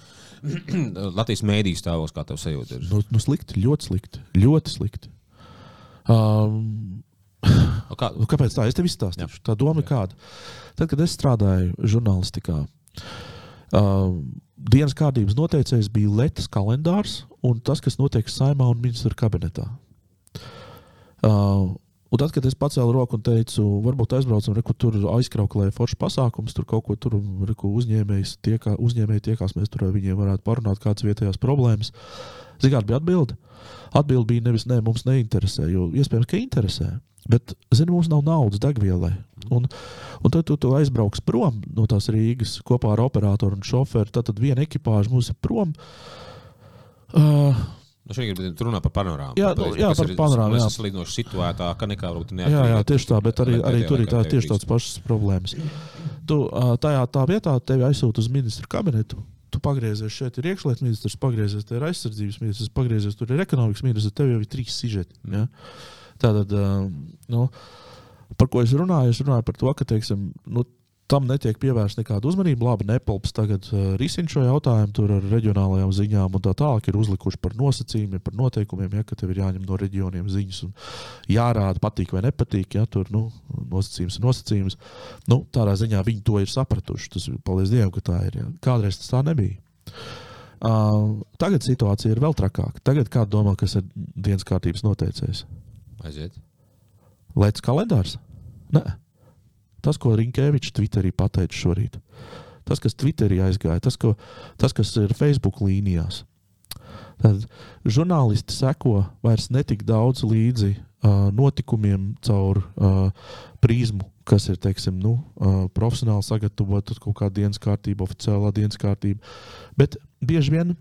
Latvijas mēdīņu stāvoklis, kā tev sajūta ir? Nu, nu slikti, ļoti slikti. Ļoti slikti. Um, kā? Nu, kāpēc tā? Es tev izstāstīšu. Jā. Tā doma ir kāda. Tad, kad es strādāju žurnālistikā, um, dienas kārtības noteicējs bija Latvijas kalendārs un tas, kas notiek saimā un ministra kabinetā. Uh, Un tad, kad es pacēlu roku un teicu, varbūt aizbraucam, reku, tur aizkrauklē foršs pasākums, tur kaut ko tur uzņēmējs tiekā, uzņēmēji tiekās, mēs tur ar viņiem varētu parunāt, kādas vietējās problēmas. Zināt, bija atbilde. Atbilde bija nevis, nē, mums neinteresē, jo iespējams, ka interesē. Bet, zini, mums nav naudas degvielai. Un, un tad tu, tu aizbrauks prom no tās Rīgas kopā ar operatoru un šoferu. Tad, tad viena ekipāža mums ir prom. Uh, Nu, šeit ir runa par panorāmu. Jā, nu, jā par panorāmu. Tas ir salīdzinoši situētāka nekā varbūt neatkarīga. Jā, jā, tieši tā, bet arī, arī tur ir tā, tieši tādas pašas problēmas. Tu tajā tā vietā tevi aizsūta uz ministru kabinetu tu pagriezies šeit, ir iekšlietu ministrs, pagriezies, tur ir aizsardzības ministrs, pagriezies, tur ir ekonomikas ministrs, tev jau ir trīs sižeti. Ja? Tātad, nu, par ko es runāju, es runāju par to, ka, teiksim, nu, tam netiek pievērsta nekāda uzmanība. Labi, Nepalps tagad uh, risina šo jautājumu tur ar reģionālajām ziņām, un tā tālāk ir uzlikuši par nosacījumiem, par noteikumiem, ja, ka tev ir jāņem no reģioniem ziņas un jārāda, patīk vai nepatīk. Ja, tur nu, nosacījums ir nosacījums. Nu, tādā ziņā viņi to ir sapratuši. Tas ir paldies Dievam, ka tā ir. Ja. Kādreiz tas tā nebija. Uh, tagad situācija ir vēl trakāka. Tagad kāds domā, kas ir dienas kārtības noteicējs? Aiziet. Lēts kalendārs? Nē. Tas, ko Rinkēvičs Twitterī pateica šorīt, tas, kas Twitterī aizgāja, tas, ko, tas kas ir Facebook līnijās. Tad žurnālisti seko vairs netik daudz līdzi uh, notikumiem caur uh, prizmu, kas ir teiksim, nu, uh, profesionāli sagatavota kaut kāda dienas kārtība, oficiālā dienas kārtība. Bet bieži vien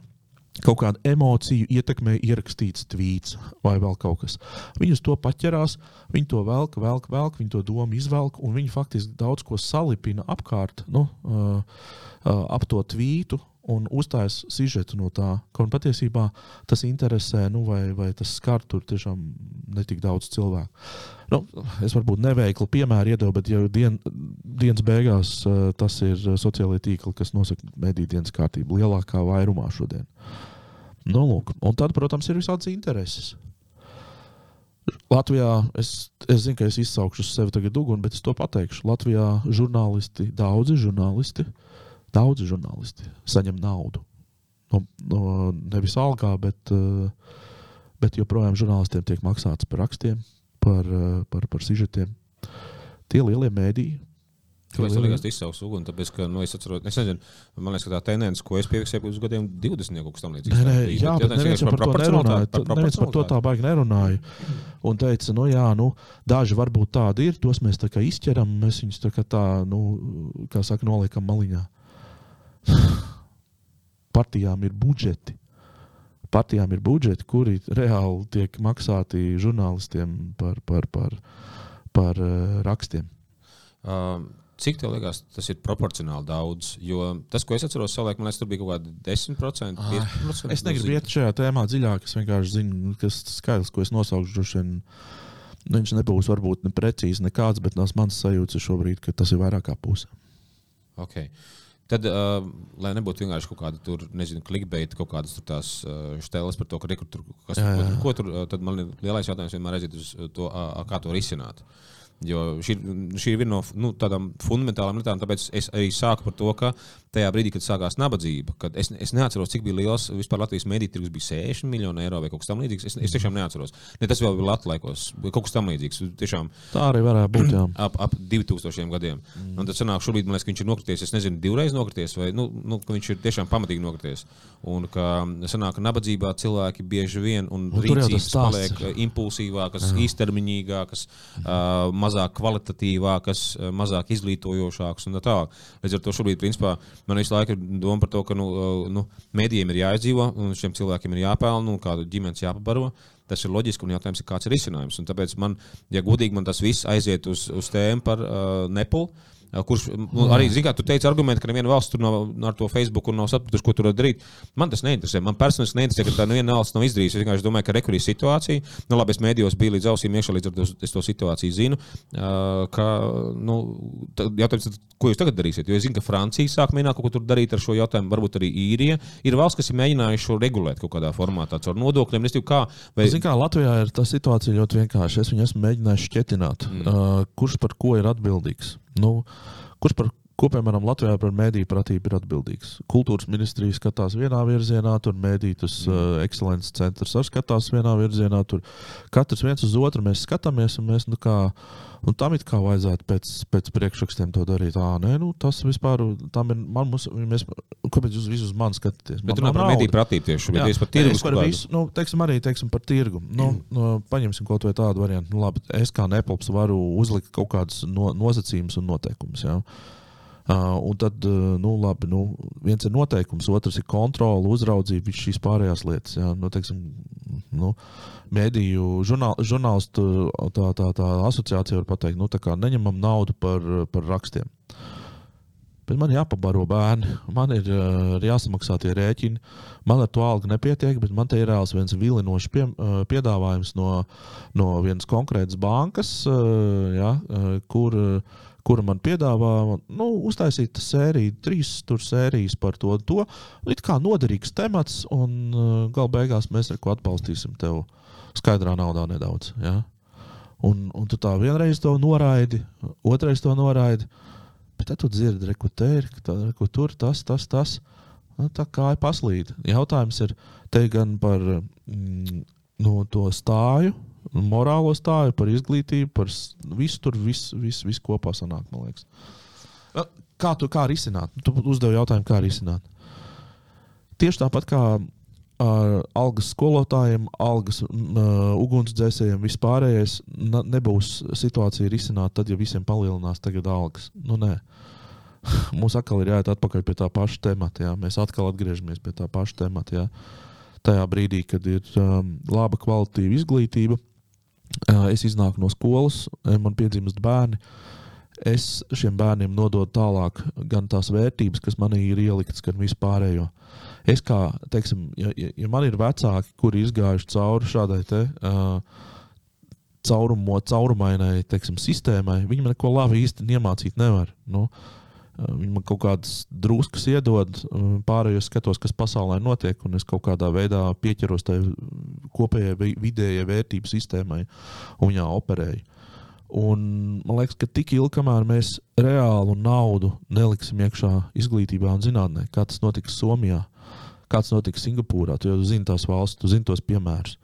kaut kādu emociju ietekmē ierakstīts tvīts vai vēl kaut kas. Viņi uz to paķerās, viņi to velk, velk, velk, viņi to domu izvelk, un viņi faktiski daudz ko salipina apkārt nu, uh, uh, ap to tvītu. Un uzstājas sižetu no tā, ka patiesībā tas interesē, nu, vai, vai tas skar tur tiešām netik daudz cilvēku. Nu, es varbūt neveiklu piemēru iedevu, bet jau dien, dienas beigās uh, tas ir sociālai tīkli, kas nosaka mediju dienas kārtību lielākā vairumā šodien. Nu, lūk. un tad, protams, ir visādas intereses. Latvijā es, es zinu, ka es izsaukšu sevi tagad dugunu, bet es to pateikšu. Latvijā žurnālisti, daudzi žurnālisti, daudzi žurnālisti saņem naudu. No, no, nevis algā, bet, bet joprojām žurnālistiem tiek maksāts par rakstiem, par, par, par sižetiem. Tie lielie mēdīji, Kāpēc tas liekas izsauks uguni? Tāpēc, ka, nu, es atceros, es nezinu, man liekas, ka tā tendence, ko es piefiksēju pirms gadiem, 20 kaut kas tam līdzīgs. Nē, nē, jā, bet neviens par, par to nerunāja. Neviens par to tā baigi nerunāja. Un teica, nu jā, nu, daži varbūt tādi ir, tos mēs tā kā izķeram, mēs viņus tā kā tā, nu, kā saka, noliekam maliņā. Partijām ir budžeti. Partijām ir budžeti, kuri reāli tiek maksāti žurnālistiem par, par, par, par uh, rakstiem. Um, Cik tev liekas, tas ir proporcionāli daudz? Jo tas, ko es atceros, savulaik, man liekas, tur bija kaut kāda 10%. 15%. Es negribu iet šajā tēmā dziļāk. Es vienkārši zinu, kas tas skaidrs, ko es nosaukšu. Droši vien nu, viņš nebūs varbūt ne precīzi nekāds, bet tās manas sajūtas šobrīd, ka tas ir vairāk kā puse. Okay. Tad, uh, lai nebūtu vienkārši kaut kāda tur, nezinu, klikbeita, kaut kādas tur tās uh, stēles par to, ka rekur, tur, kas, jā, jā. Ko, tur, uh, tad man lielais jautājums vienmēr aiziet uz to, uh, kā to risināt. Uh, Jo šī, šī ir viena no nu, tādām fundamentālām lietām, tāpēc es arī sāku par to, ka tajā brīdī, kad sākās nabadzība, kad es, es neatceros, cik bija liels vispār Latvijas mediju tirgus, bija 60 miljoni eiro vai kaut kas tamlīdzīgs. Es, es tiešām neatceros. Ne tas vēl bija Latvijas laikos, kaut kas tamlīdzīgs. Tiešām, Tā arī varētu būt. Jā. Ap, ap 2000 gadiem. Mm. Un tad sanāk, šobrīd man liekas, ka viņš ir nokrities. Es nezinu, divreiz nokrities, vai nu, nu, viņš ir tiešām pamatīgi nokrities. Un ka sanāk, ka nabadzībā cilvēki bieži vien un tas rīcības paliek impulsīvākas, īstermiņīgākas, uh, mazāk kvalitatīvākas, mazāk izglītojošākas un tā tālāk. Līdz ar to šobrīd, principā, man visu laiku ir doma par to, ka nu, nu, mēdījiem ir jāizdzīvo un šiem cilvēkiem ir jāpelna un kādu ģimenes jāpabaro. Tas ir loģiski, un jautājums ir, kāds ir risinājums. Un tāpēc, man, ja godīgi, man tas viss aiziet uz, uz tēmu par uh, Nepulu. Kurš arī, zināmā mērā, tu teici, argumenti, ka neviena valsts tur nav ar to Facebook un nav sapratusi, ko tur darīt. Man tas neinteresē. Man personīgi neinteresē, ka tā neviena valsts nav izdarījusi. Es vienkārši domāju, ka rekurija situācija, nu, labi, es mēdījos biju līdz ausīm iekšā, līdz ar to es to situāciju zinu. Ka, nu, jautājums, ko jūs tagad darīsiet? Jo es zinu, ka Francija sāk mēģināt kaut ko tur darīt ar šo jautājumu, varbūt arī īrija. Ir valsts, kas ir mēģinājuši šo regulēt kaut kādā formātā, caur nodokļiem. Es teiktu, kā, vai, Zin, kā Latvijā ir tā situācija ļoti vienkārša. Es viņu esmu mēģinājis šķietināt, mm. uh, kurš par ko ir atbildīgs. Nu, kurš par ko, piemēram, Latvijā par mēdīju pratību ir atbildīgs? Kultūras ministrija skatās vienā virzienā, tur mēdītas mm. uh, ekscelences centrs arī skatās vienā virzienā. Tur katrs viens uz otru mēs skatāmies, un mēs nu, kā, nu, tam it kā vajadzētu pēc, pēc priekšrakstiem to darīt. Ā, nē, nu, tas vispār ir. Man, mums, mēs, kāpēc jūs visus man skatāties? bet runā par mediju pratību tieši. Jā, par tirgus es par visu, nu, teiksim, arī teiksim, par tirgu. Nu, nu, paņemsim kaut vai tādu variantu. Nu, labi, es kā nepalps varu uzlikt kaut kādus no, nosacījumus un noteikumus. Ja? Uh, un tad, uh, nu, labi, nu, viens ir noteikums, otrs ir kontrole, uzraudzība, visas šīs pārējās lietas. Ja? Nu, teiksim, nu, Mēdīju žurnāl, žurnālistu tā, tā, tā asociācija var pateikt, nu, tā kā neņemam naudu par, par rakstiem. Bet man jāpabaro bērni, man ir uh, jāsamaksā tie rēķini. Man ar to algu nepietiek, bet man te ir reāls viens vilinošs pie, uh, piedāvājums no, no vienas konkrētas bankas, uh, ja, uh, kur, uh, kura man piedāvā nu, uztaisīt sēriju, trīs sērijas par to. to. It kā noderīgs temats, un uh, galu beigās mēs ar ko atbalstīsim tevi skaidrā naudā nedaudz. Ja? Un, un tu tā vienreiz to noraidi, otrais to noraidi. Bet tad tu dzirdi, re, ko te ir, ko tur tas, tas, tas. Nu, tā kā ir paslīd. Jautājums ir te gan par mm, no to stāju, morālo stāju, par izglītību, par visu tur, visu vis, vis kopā sanāk, man liekas. Kā tu kā risināt? Tu uzdevi jautājumu, kā risināt. Tieši tāpat kā ar algas skolotājiem, algas uh, ugunsdzēsējiem, vispārējais nebūs situācija risināta tad, ja visiem palielinās tagad algas. Nu, nē. Mums atkal ir jāiet atpakaļ pie tā paša temata. Jā. Mēs atkal atgriežamies pie tā paša temata. Jā. Tajā brīdī, kad ir um, laba kvalitīva izglītība, es iznāku no skolas, man piedzimst bērni. Es šiem bērniem nododu tālāk gan tās vērtības, kas manī ir ieliktas, gan vispārējo. Es kā, teiksim, ja, ja man ir vecāki, kuri izgājuši cauri šādai te, uh, caurumo, caurumainai teiksim, sistēmai, viņi man neko labi īsti iemācīt nevar. Nu, uh, Viņi man kaut kādas druskas iedod, pārējos skatos, kas pasaulē notiek, un es kaut kādā veidā pieķeros tai kopējai vidējai vērtību sistēmai un viņā operēju. Un man liekas, ka tik ilgi, kamēr mēs reālu naudu neliksim iekšā izglītībā un zinātnē, kā tas notiks Somijā, kāds notika Singapūrā. Tu jau zini tās valsts, tu zini tos piemērus.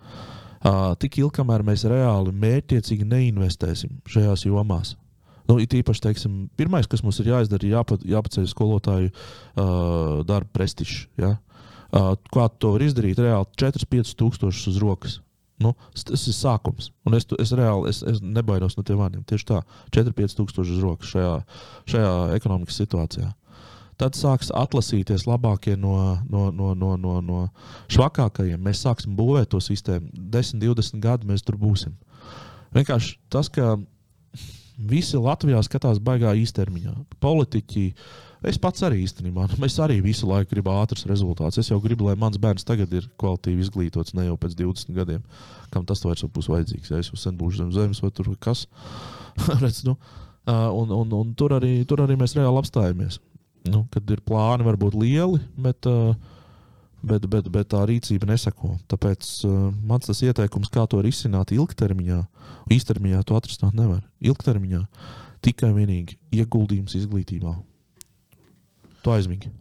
Uh, tik ilgi, kamēr mēs reāli mērķiecīgi neinvestēsim šajās jomās. Nu, it īpaši, teiksim, pirmais, kas mums ir jāizdara, ir jāpa, jāpaceļ skolotāju uh, darba prestižs. Ja? Uh, kā to var izdarīt? Reāli 4-5 tūkstošus uz rokas. Nu, tas ir sākums. Un es, es reāli es, es nebaidos no tiem vārdiem. Tieši tā, 4-5 tūkstoši uz rokas šajā, šajā ekonomikas situācijā tad sāks atlasīties labākie no, no, no, no, no, no švakākajiem. Mēs sāksim būvēt to sistēmu. 10, 20 gadi mēs tur būsim. Vienkārši tas, ka visi Latvijā skatās baigā īstermiņā. Politiķi, es pats arī īstenībā, nu, mēs arī visu laiku gribam ātrus rezultātus. Es jau gribu, lai mans bērns tagad ir kvalitīvi izglītots, ne jau pēc 20 gadiem, kam tas vairs būs vajadzīgs. Ja es jau sen būšu zem zemes vai tur kas. Redz, nu, un, un, un tur, arī, tur arī mēs reāli apstājamies nu, kad ir plāni varbūt lieli, bet, uh, bet, bet, bet tā rīcība neseko. Tāpēc uh, mans tas ieteikums, kā to risināt ilgtermiņā, īstermiņā to atrisināt nevar. Ilgtermiņā tikai vienīgi ieguldījums izglītībā. To aizmīgi.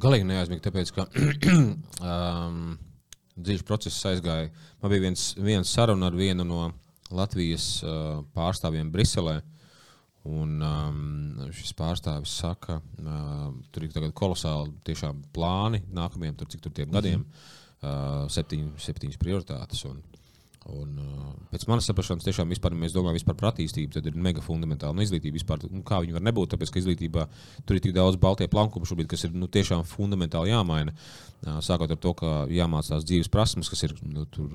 Galīgi neaizmīgi, tāpēc ka um, dzīves process aizgāja. Man bija viens, viens saruna ar vienu no Latvijas uh, pārstāvjiem Briselē. Uh, Un um, šis pārstāvis saka, ka uh, tur ir kolosāli plāni nākamajiem, tur, cik tur tiem gadiem, uh, septiņ, septiņas prioritātes. Un, Un, uh, pēc manas saprašanas, tiešām vispār, mēs domājam par attīstību, tad ir mega fundamentāla nu, izglītība. Vispār, nu, kā viņi var nebūt, tāpēc ka izglītībā tur ir tik daudz baltie plankumu šobrīd, kas ir nu, tiešām fundamentāli jāmaina. Uh, sākot ar to, ka jāmācās dzīves prasmes, kas ir nu, tur,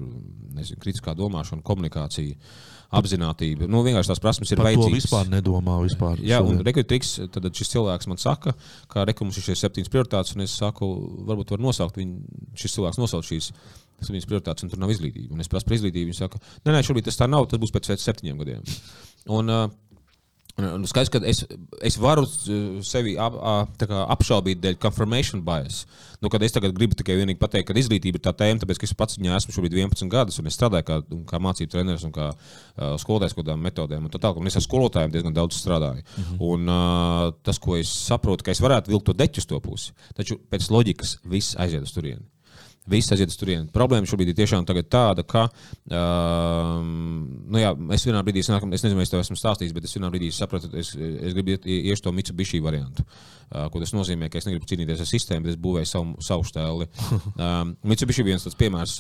nezinu, kritiskā domāšana, komunikācija. Uh, apziņotība. Nu, vienkārši tās prasības ir Par vajadzīgas. To vispār nedomā. Vispār Jā, un rekrutīgs, tad šis cilvēks man saka, ka rekrutējums ir šīs septiņas prioritātes, un es saku, varbūt var nosaukt viņu, šis cilvēks nosaukt šīs septiņas prioritātes, un tur nav izglītība. Un es prasu par izglītību, viņš saka, nē, nē, šobrīd tas tā nav, tas būs pēc septiņiem gadiem. Un, uh, Nu, skaidrs, ka es, es varu uh, sevi ap, kā, apšaubīt dēļ confirmation bias. Nu, kad es tagad gribu tikai pateikt, ka izglītība ir tā tēma, tāpēc es pats viņā esmu šobrīd 11 gadus, un es strādāju kā, kā mācību treneris un kā uh, skolotājs kādām metodēm. Tā tālāk, un es ar skolotājiem diezgan daudz strādāju. Mm -hmm. Un uh, tas, ko es saprotu, ka es varētu vilkt to deķu uz to pusi, taču pēc loģikas viss aiziet uz turieni. Viss aiziet uz turieni. Problēma šobrīd ir tiešām tāda, ka uh, nu jā, es vienā brīdī, sanākam, es nezinu, vai es tev esmu stāstījis, bet es vienā brīdī sapratu, es, es gribu iet, iet to Mitsubishi variantu. Uh, ko tas nozīmē, ka es negribu cīnīties ar sistēmu, bet es būvēju savu, savu stēli. Uh, Mitsubishi viens tāds piemērs.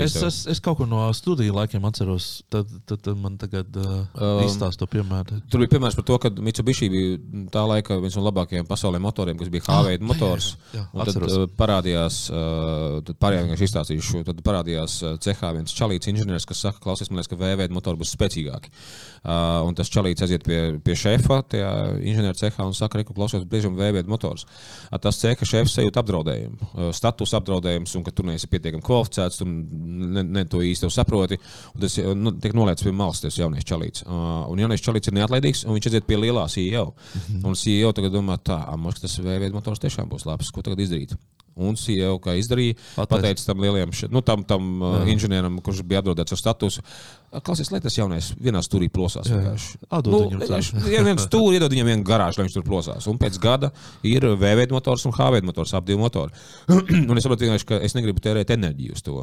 Es, es, es kaut ko no studiju laikiem atceros, tad, tad, tad man tagad uh, um, izstāsta to piemēru. Tur bija piemērs par to, ka Mitsubishi bija tā laika viens no labākajiem pasaulē motoriem, kas bija H-veida ah, motors. Jā, jā, jā, tad uh, parādījās, uh, tad Marijā vienkārši izstāstīšu. Tad parādījās cehā viens čalīts inženieris, kas saka, klausies, man liekas, ka VV motori būs spēcīgāki. Uh, un tas čalīts aiziet pie, pie šefa, tajā inženieru cehā, un saka, ka klausies, brīžam VV motors. Uh, tas ceha šefs sajūt apdraudējumu, uh, status apdraudējums, un ka tu neesi pietiekami kvalificēts, tu ne, ne to īsti saproti. Tas nu, tiek noliekts pie malas, tas jaunais čalīts. Uh, un jaunais čalīts ir neatlaidīgs, un viņš aiziet pie lielā CEO. Mm -hmm. Un CEO tagad domā, tā, mums tas VV motors tiešām būs labs. Ko tagad izdarīt? Un kā izdarīja, pateica tam lielajam nu, tam, tam uh, inženierim, kurš bija apdraudēts ar statusu. Klausies, lai tas jaunais vienā stūrī plosās. Atdod nu, viņam ja viens stūri, iedod viņam vienu garāžu, lai viņš tur plosās. Un pēc gada ir VV motors un HV motors, divi motori. un es saprotu, ka es negribu tērēt enerģiju uz to.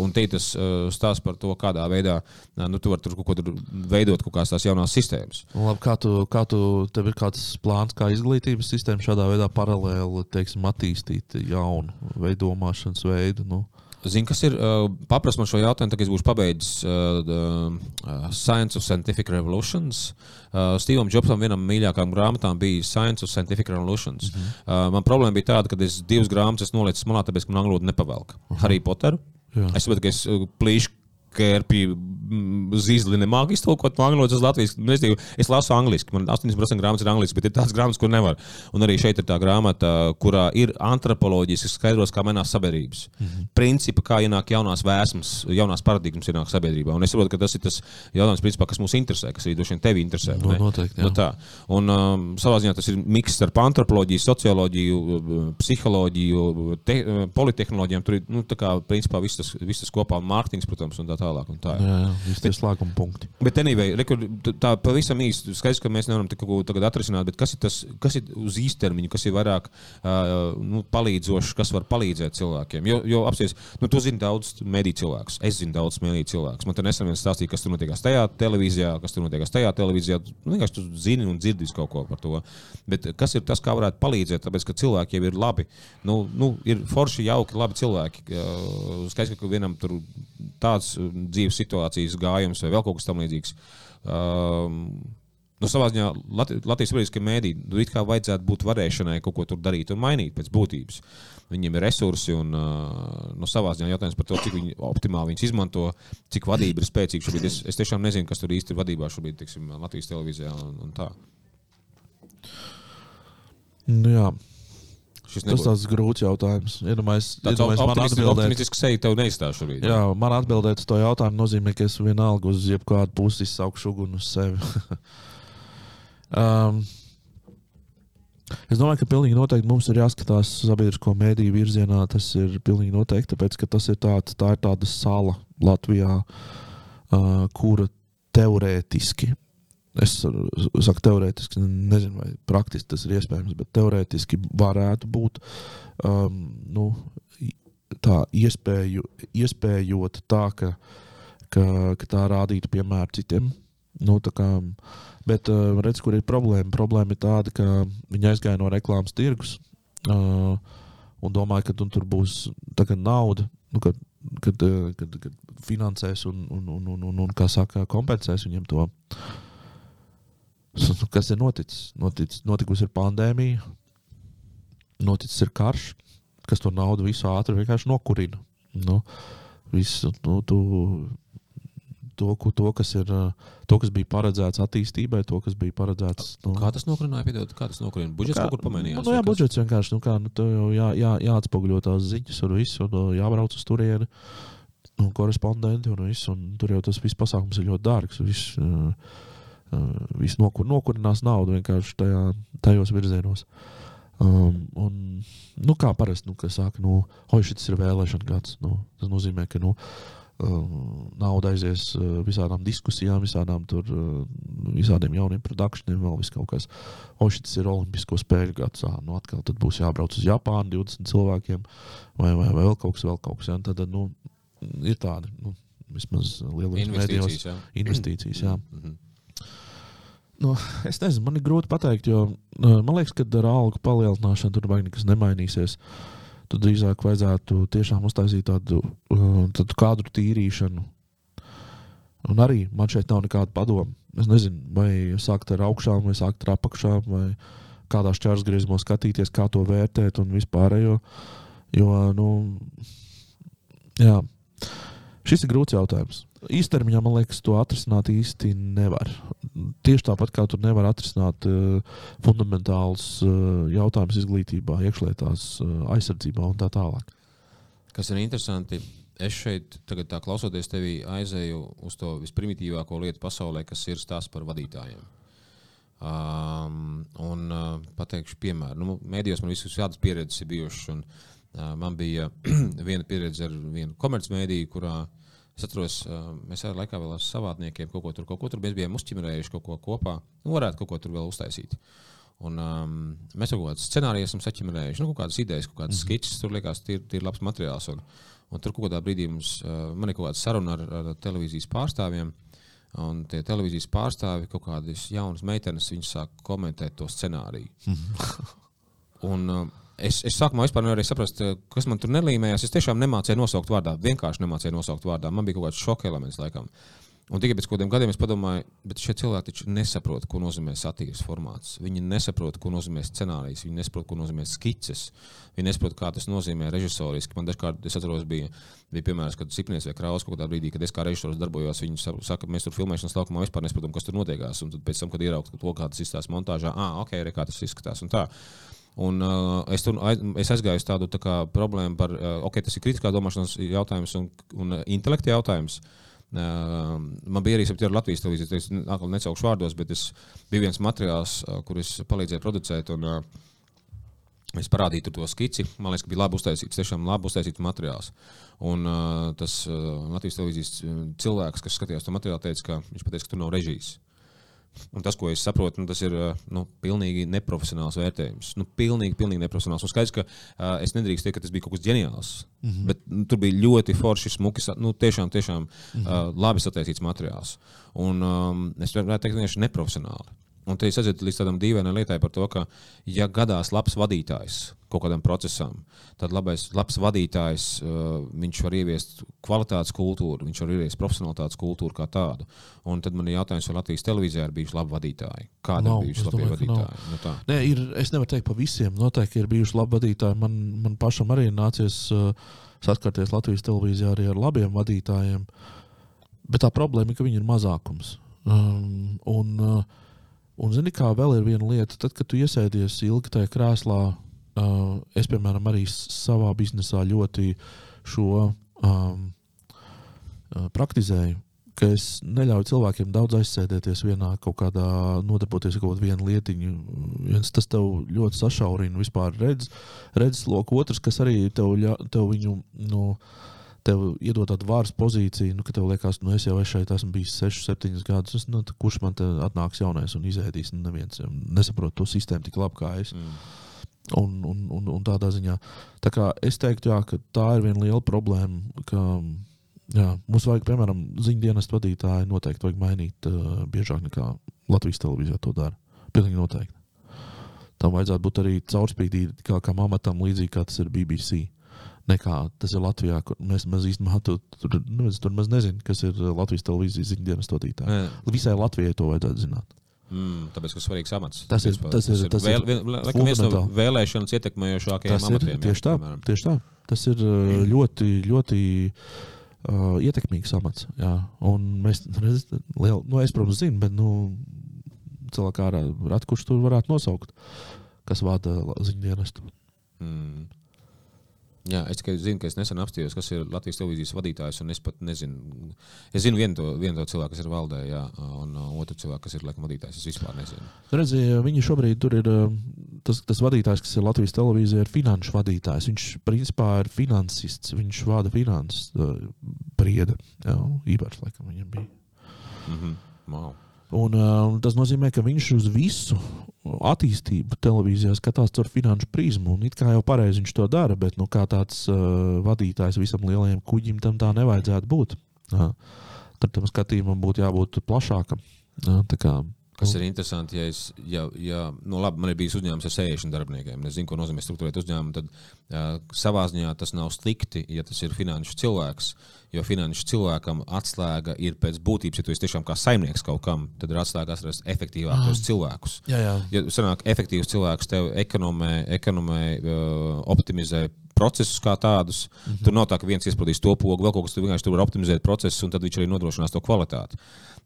Un te tas stāsta par to, kādā veidā nu, tu vari tur kaut ko tur veidot, kaut kādas tās jaunās sistēmas. Un, labi, kā tu, kā tu, tev ir kāds plāns, kā izglītības sistēma šādā veidā paralēli teiksim, attīstīt jaunu veidomāšanas veidu? Nu? Zini, kas ir? Uh, Paprast man šo jautājumu, tad, kad es būšu pabeidzis uh, uh, Science of Scientific Revolutions. Uh, Stevam Jobsam vienam no mīļākajām grāmatām bija Science of Scientific Revolutions. Mm -hmm. uh, man problēma bija tāda, ka es divas grāmatas nolieku malā, tāpēc, ka man angļu valoda nepavelk. Uh -huh. Harry Potteru. Jā. Es saprotu, ka es uh, plīšu Kērpī zīzli nemāku iztulkot no angļu uz latviešu. Nu, es, es lasu angliski, man 80% grāmatas ir angliski, bet ir tādas grāmatas, kur nevar. Un arī šeit ir tā grāmata, kurā ir antropoloģiski skaidros, kā mainās sabiedrības. Mm -hmm. Principi, kā ienāk jaunās vēsmas, jaunās paradigmas ienāk sabiedrībā. Un es saprotu, ka tas ir tas jautājums, principā, kas mūs interesē, kas arī droši vien tevi interesē. No, noteikti, no tā. Un um, savā ziņā tas ir miks starp antropoloģiju, socioloģiju, psiholoģiju, te, politehnoloģijām. Tur ir, nu, tā kā, principā, viss tas, viss tas kopā mārketings, protams, un tā tālāk. Un tā. Jā, jā visi tie slēguma punkti. Bet, anyway, rekur, tā pavisam īsti skaidrs, ka mēs nevaram kaut ko tagad atrisināt, bet kas ir tas, kas ir uz īstermiņu, kas ir vairāk uh, nu, palīdzošs, kas var palīdzēt cilvēkiem? Jo, jo apsies, nu, tu zini daudz mediju cilvēkus, es zinu daudz mediju cilvēkus. Man te nesen viens stāstīja, kas tur notiekās tajā televīzijā, kas tur notiekās tajā televīzijā. Nu, vienkārši tu zini un dzirdi kaut ko par to. Bet kas ir tas, kā varētu palīdzēt? Tāpēc, ka cilvēki jau ir labi, nu, nu ir forši, jauki, labi cilvēki. Skaidrs, ka vienam tur tāds dzīves situācijas gājums vai vēl kaut kas tamlīdzīgs. Um, Nu, savā ziņā Latvijas Sabiedriskajai mēdī nu, it kā vajadzētu būt varēšanai kaut ko tur darīt un mainīt pēc būtības. Viņiem ir resursi un uh, nu, savā ziņā jautājums par to, cik viņi optimāli viņus izmanto, cik vadība ir spēcīga šobrīd. Es, es tiešām nezinu, kas tur īsti ir vadībā šobrīd, tiksim, Latvijas televīzijā un, un tā. Nu, jā. Tas tāds grūts jautājums. Iedomājies, iedomājies man atbildēt. Optimistisks seja tev neizstāšu šobrīd. Jā, man atbildēt uz to jautājumu nozīmē, ka es vienalga uz jebkādu pusi izsaukšu uguni uz sevi. um, Es domāju, ka pilnīgi noteikti mums ir jāskatās sabiedrisko mēdīju virzienā. Tas ir pilnīgi noteikti, tāpēc ka tas ir tāds, tā ir tāda sala Latvijā, uh, kura teorētiski Es saku, teorētiski, nezinu, vai praktiski tas ir iespējams, bet teorētiski varētu būt um, nu, tā iespēju, iespējot tā, ka, ka, ka tā rādītu piemēru citiem. Nu, kā, bet uh, redz, kur ir problēma? Problēma ir tāda, ka viņi aizgāja no reklāmas tirgus uh, un domāja, ka tur būs nauda. Nu, kad, kad, kad, kad finansēs un, un, un, un, un, un kā saka, kompensēs viņiem to. Uh, Nu, kas ir noticis? noticis? Notikusi ir pandēmija, noticis ir karš, kas to naudu visu ātri vienkārši nokurina. Nu, visu, nu, tu, to, to, kas ir, to, kas bija paredzēts attīstībai, to, kas bija paredzēts. Nu, kā tas nokurināja? Piedod, kā tas nokurināja? Budžets kā, kaut kur pamainījās. Nu, jā, budžets vienkārši, nu, kā, nu, jā, jā, jāatspoguļo tās ziņas un viss, un jābrauc uz turieni. Un korespondenti un viss, un tur jau tas viss pasākums ir ļoti dārgs. Viss, uh, viss nokur, nokurinās naudu vienkārši tajā, tajos virzienos. Um, un, nu, kā parasti, nu, saka, nu, oi, šis ir vēlēšana gads. Nu, tas nozīmē, ka nu, um, nauda aizies uh, visādām diskusijām, visādām tur, uh, visādiem jauniem produkcijiem, vēl vis kaut kas. O, šis ir Olimpisko spēļu gads. Ah, nu, atkal būs jābrauc uz Japānu 20 cilvēkiem, vai, vai, vai vēl kaut kas, vēl kaut kas. Ja? Tad, nu, ir tādi, nu, vismaz lielas investīcijas. Jā. investīcijas jā. Mm -hmm. Nu, es nezinu, man ir grūti pateikt, jo nu, man liekas, ka ar algu palielināšanu tur vajag nekas nemainīsies. Tad drīzāk vajadzētu tiešām uztaisīt tādu, uh, tādu kadru tīrīšanu. Un arī man šeit nav nekāda padoma. Es nezinu, vai sākt ar augšām, vai sākt ar apakšām, vai kādā šķērsgriezumā skatīties, kā to vērtēt un vispārējo. Jo, nu, Jā. Šis ir grūts jautājums. Īstermiņā man liekas, to atrisināt īsti nevar. Tieši tāpat kā tur nevar atrisināt uh, fundamentālus uh, jautājumus izglītībā, iekšlietās, uh, aizsardzībā un tā tālāk. Kas ir interesanti, es šeit, tagad, tā, klausoties tevi, aizēju uz to visprimitīvāko lietu pasaulē, kas ir stāsts par vadītājiem. Um, un uh, pateikšu, piemēram, nu, mēdījos man visas šādas pieredzes ir bijušas. Un, uh, man bija viena pieredze ar vienu komercmediju, kurā es atceros, uh, mēs ar laikā vēl ar savādniekiem kaut ko tur, kaut ko tur bijām uzķimerējuši, kaut ko kopā. Nu, varētu kaut ko tur vēl uztaisīt. Un, um, mēs kaut kādus scenārijus esam saķimerējuši, nu, kaut kādas idejas, kaut kādas mm -hmm. skices. Tur liekas, tie ir labs materiāls. Un, un tur kaut kādā brīdī mums, uh, man ir kaut kāda saruna ar, ar televīzijas pārstāvjiem. Un tie televīzijas pārstāvi, kaut kādas jaunas meitenes, viņas sāk komentēt to scenāriju. un, uh, es, es sākumā vispār nevarēju saprast, kas man tur nelīmējās. Es tiešām nemācīju nosaukt vārdā. Vienkārši nemācīju nosaukt vārdā. Man bija kaut kāds šoka elements, laikam. Un tikai pēc kādiem gadiem es padomāju, bet šie cilvēki taču nesaprot, ko nozīmē satīras formāts. Viņi nesaprot, ko nozīmē scenārijs, viņi nesaprot, ko nozīmē skices. Viņi nesaprot, kā tas nozīmē režisoriski. Man dažkārt, es atceros, bija, bija piemērs, kad Cipnieks vai Kraus kaut kādā brīdī, kad es kā režisors darbojos, viņi saka, mēs tur filmēšanas laukumā vispār nesaprotam, kas tur notiekās. Un tad pēc tam, kad ieraugt to, kā tas izskatās montāžā, ah, ok, re, kā tas izskatās. Un tā. Un, uh, es, tur, es aizgāju uz tādu tā kā, problēmu par, uh, ok, tas ir kritiskā domāšanas jautājums un, un uh, intelekta jautājums. Uh, Man bija arī ar Latvijas televīziju, es atkal necaukšu vārdos, bet es bija viens materiāls, kur es palīdzēju producēt. Un, Es parādīju to skici. Man liekas, ka bija labi uztaisīts, tiešām labi uztaisīts materiāls. Un uh, tas uh, Latvijas televīzijas cilvēks, kas skatījās to materiālu, teica, ka viņš pateica, ka tur nav režijas. Un tas, ko es saprotu, nu, tas ir nu, pilnīgi neprofesionāls vērtējums. Nu, pilnīgi, pilnīgi neprofesionāls. Un skaidrs, ka uh, es nedrīkstu teikt, ka tas bija kaut kas ģeniāls. Mm -hmm. Bet nu, tur bija ļoti forši, smuki, nu, tiešām, tiešām mm -hmm. uh, labi sataisīts materiāls. Un um, es varētu teikt, ka neprofesionāli. Un te es aizietu līdz tādam dīvainam lietai par to, ka, ja gadās labs vadītājs, kaut kādam procesam. Tad labais, labs vadītājs, uh, viņš var ieviest kvalitātes kultūru, viņš var ieviest profesionālitātes kultūru kā tādu. Un tad man ir jautājums, vai Latvijas televīzijā ir bijuši labi vadītāji? Kāda ir bijusi labi vadītāji? Nu, tā. Nē, ir, es nevaru teikt par visiem. Noteikti ir bijuši labi vadītāji. Man, man pašam arī nācies uh, saskarties Latvijas televīzijā arī ar labiem vadītājiem. Bet tā problēma ir, ka viņi ir mazākums. Um, un, uh, Un, zini, kā vēl ir viena lieta, tad, kad tu iesēdies ilgi tajā krēslā, Uh, es, piemēram, arī savā biznesā ļoti šo um, uh, praktizēju. Ka es neļauju cilvēkiem daudz aizsēdēties vienā kaut kādā, nodarboties ar kaut kādu lietiņu. Viens tas tev ļoti sašaurina vispār redz, redzes loku, otrs, kas arī tev, tev viņu. Nu, tev iedod tādu vārdu pozīciju, nu, ka tev liekas, nu, es jau es šeit esmu bijis 6, 7 gadus. Es, nu, kurš man te atnāks jaunais un izēdīs? Nu, neviens nesaprot to sistēmu tik labi kā es. Mm. Un, un, un, un tādā ziņā. Tā kā es teiktu, jā, ka tā ir viena liela problēma. Ka, jā, mums vajag, piemēram, ziņu dienas vadītāju noteikti vajag mainīt uh, biežāk nekā Latvijas televīzijā to dara. Pilnīgi noteikti. Tam vajadzētu būt arī caurspīdīgākam amatam, līdzīgi kā tas ir BBC. Nekā tas ir Latvijā, kur mēs, mēs īstenībā tur, tur, nu, tur maz nezinām, kas ir Latvijas televīzijas ziņu dienas vadītāji. Visai Latvijai to vajadzētu zināt. Mm, tāpēc, ka svarīgs amats. Tas ir, tas ir, tas vēl, ir vēl, viens no vēlēšanas ietekmējošākajiem amatiem. Tieši tā, piemēram. tieši tā. Tas ir uh, ļoti, ļoti uh, ietekmīgs amats. Jā. Un mēs, redz, liel, nu, es, protams, zinu, bet nu, cilvēkā ārā, kurš tur varētu nosaukt, kas vada ziņdienestu. Mm. Jā, es tikai zinu, ka es nesen apstājos, kas ir Latvijas televīzijas vadītājs. Es pat nezinu, es zinu vienu to, vienu to cilvēku, kas ir valdē, jā, un uh, otru cilvēku, kas ir laikam vadītājs. Es vispār nezinu. Redzi, viņi šobrīd tur ir tas, tas vadītājs, kas ir Latvijas televīzija, ir finanšu vadītājs. Viņš principā ir finansists, viņš vada finanses priede. Jā, īpaši laikam viņam bija. Mm -hmm. wow. Un, uh, tas nozīmē, ka viņš uz visu attīstību televīzijā skatās caur finanšu prizmu. Un it kā jau pareizi viņš to dara, bet nu, kā tāds uh, vadītājs visam lielajam kuģim tam tā nevajadzētu būt. Uh, tad tam skatījumam būtu jābūt plašākam. Uh, Kas ir interesanti, ja, es, ja, ja nu labi, man ir bijis uzņēmums ar 60 darbiniekiem, es zinu, ko nozīmē struktūrēt uzņēmumu, tad uh, savā ziņā tas nav slikti, ja tas ir finanšu cilvēks. Jo finanšu cilvēkam atslēga ir pēc būtības, ja tu esi tiešām kā saimnieks kaut kam, tad ir atslēga atrast efektīvākos ah. cilvēkus. Jā, jā. Ja sanāk, efektīvs cilvēks tev ekonomē, ekonomē uh, optimizē procesus kā tādus. Mm -hmm. Tur nav tā, ka viens iesprūdīs to pogu, vēl kaut kas tur vienkārši tur var optimizēt procesus, un tad viņš arī nodrošinās to kvalitāti.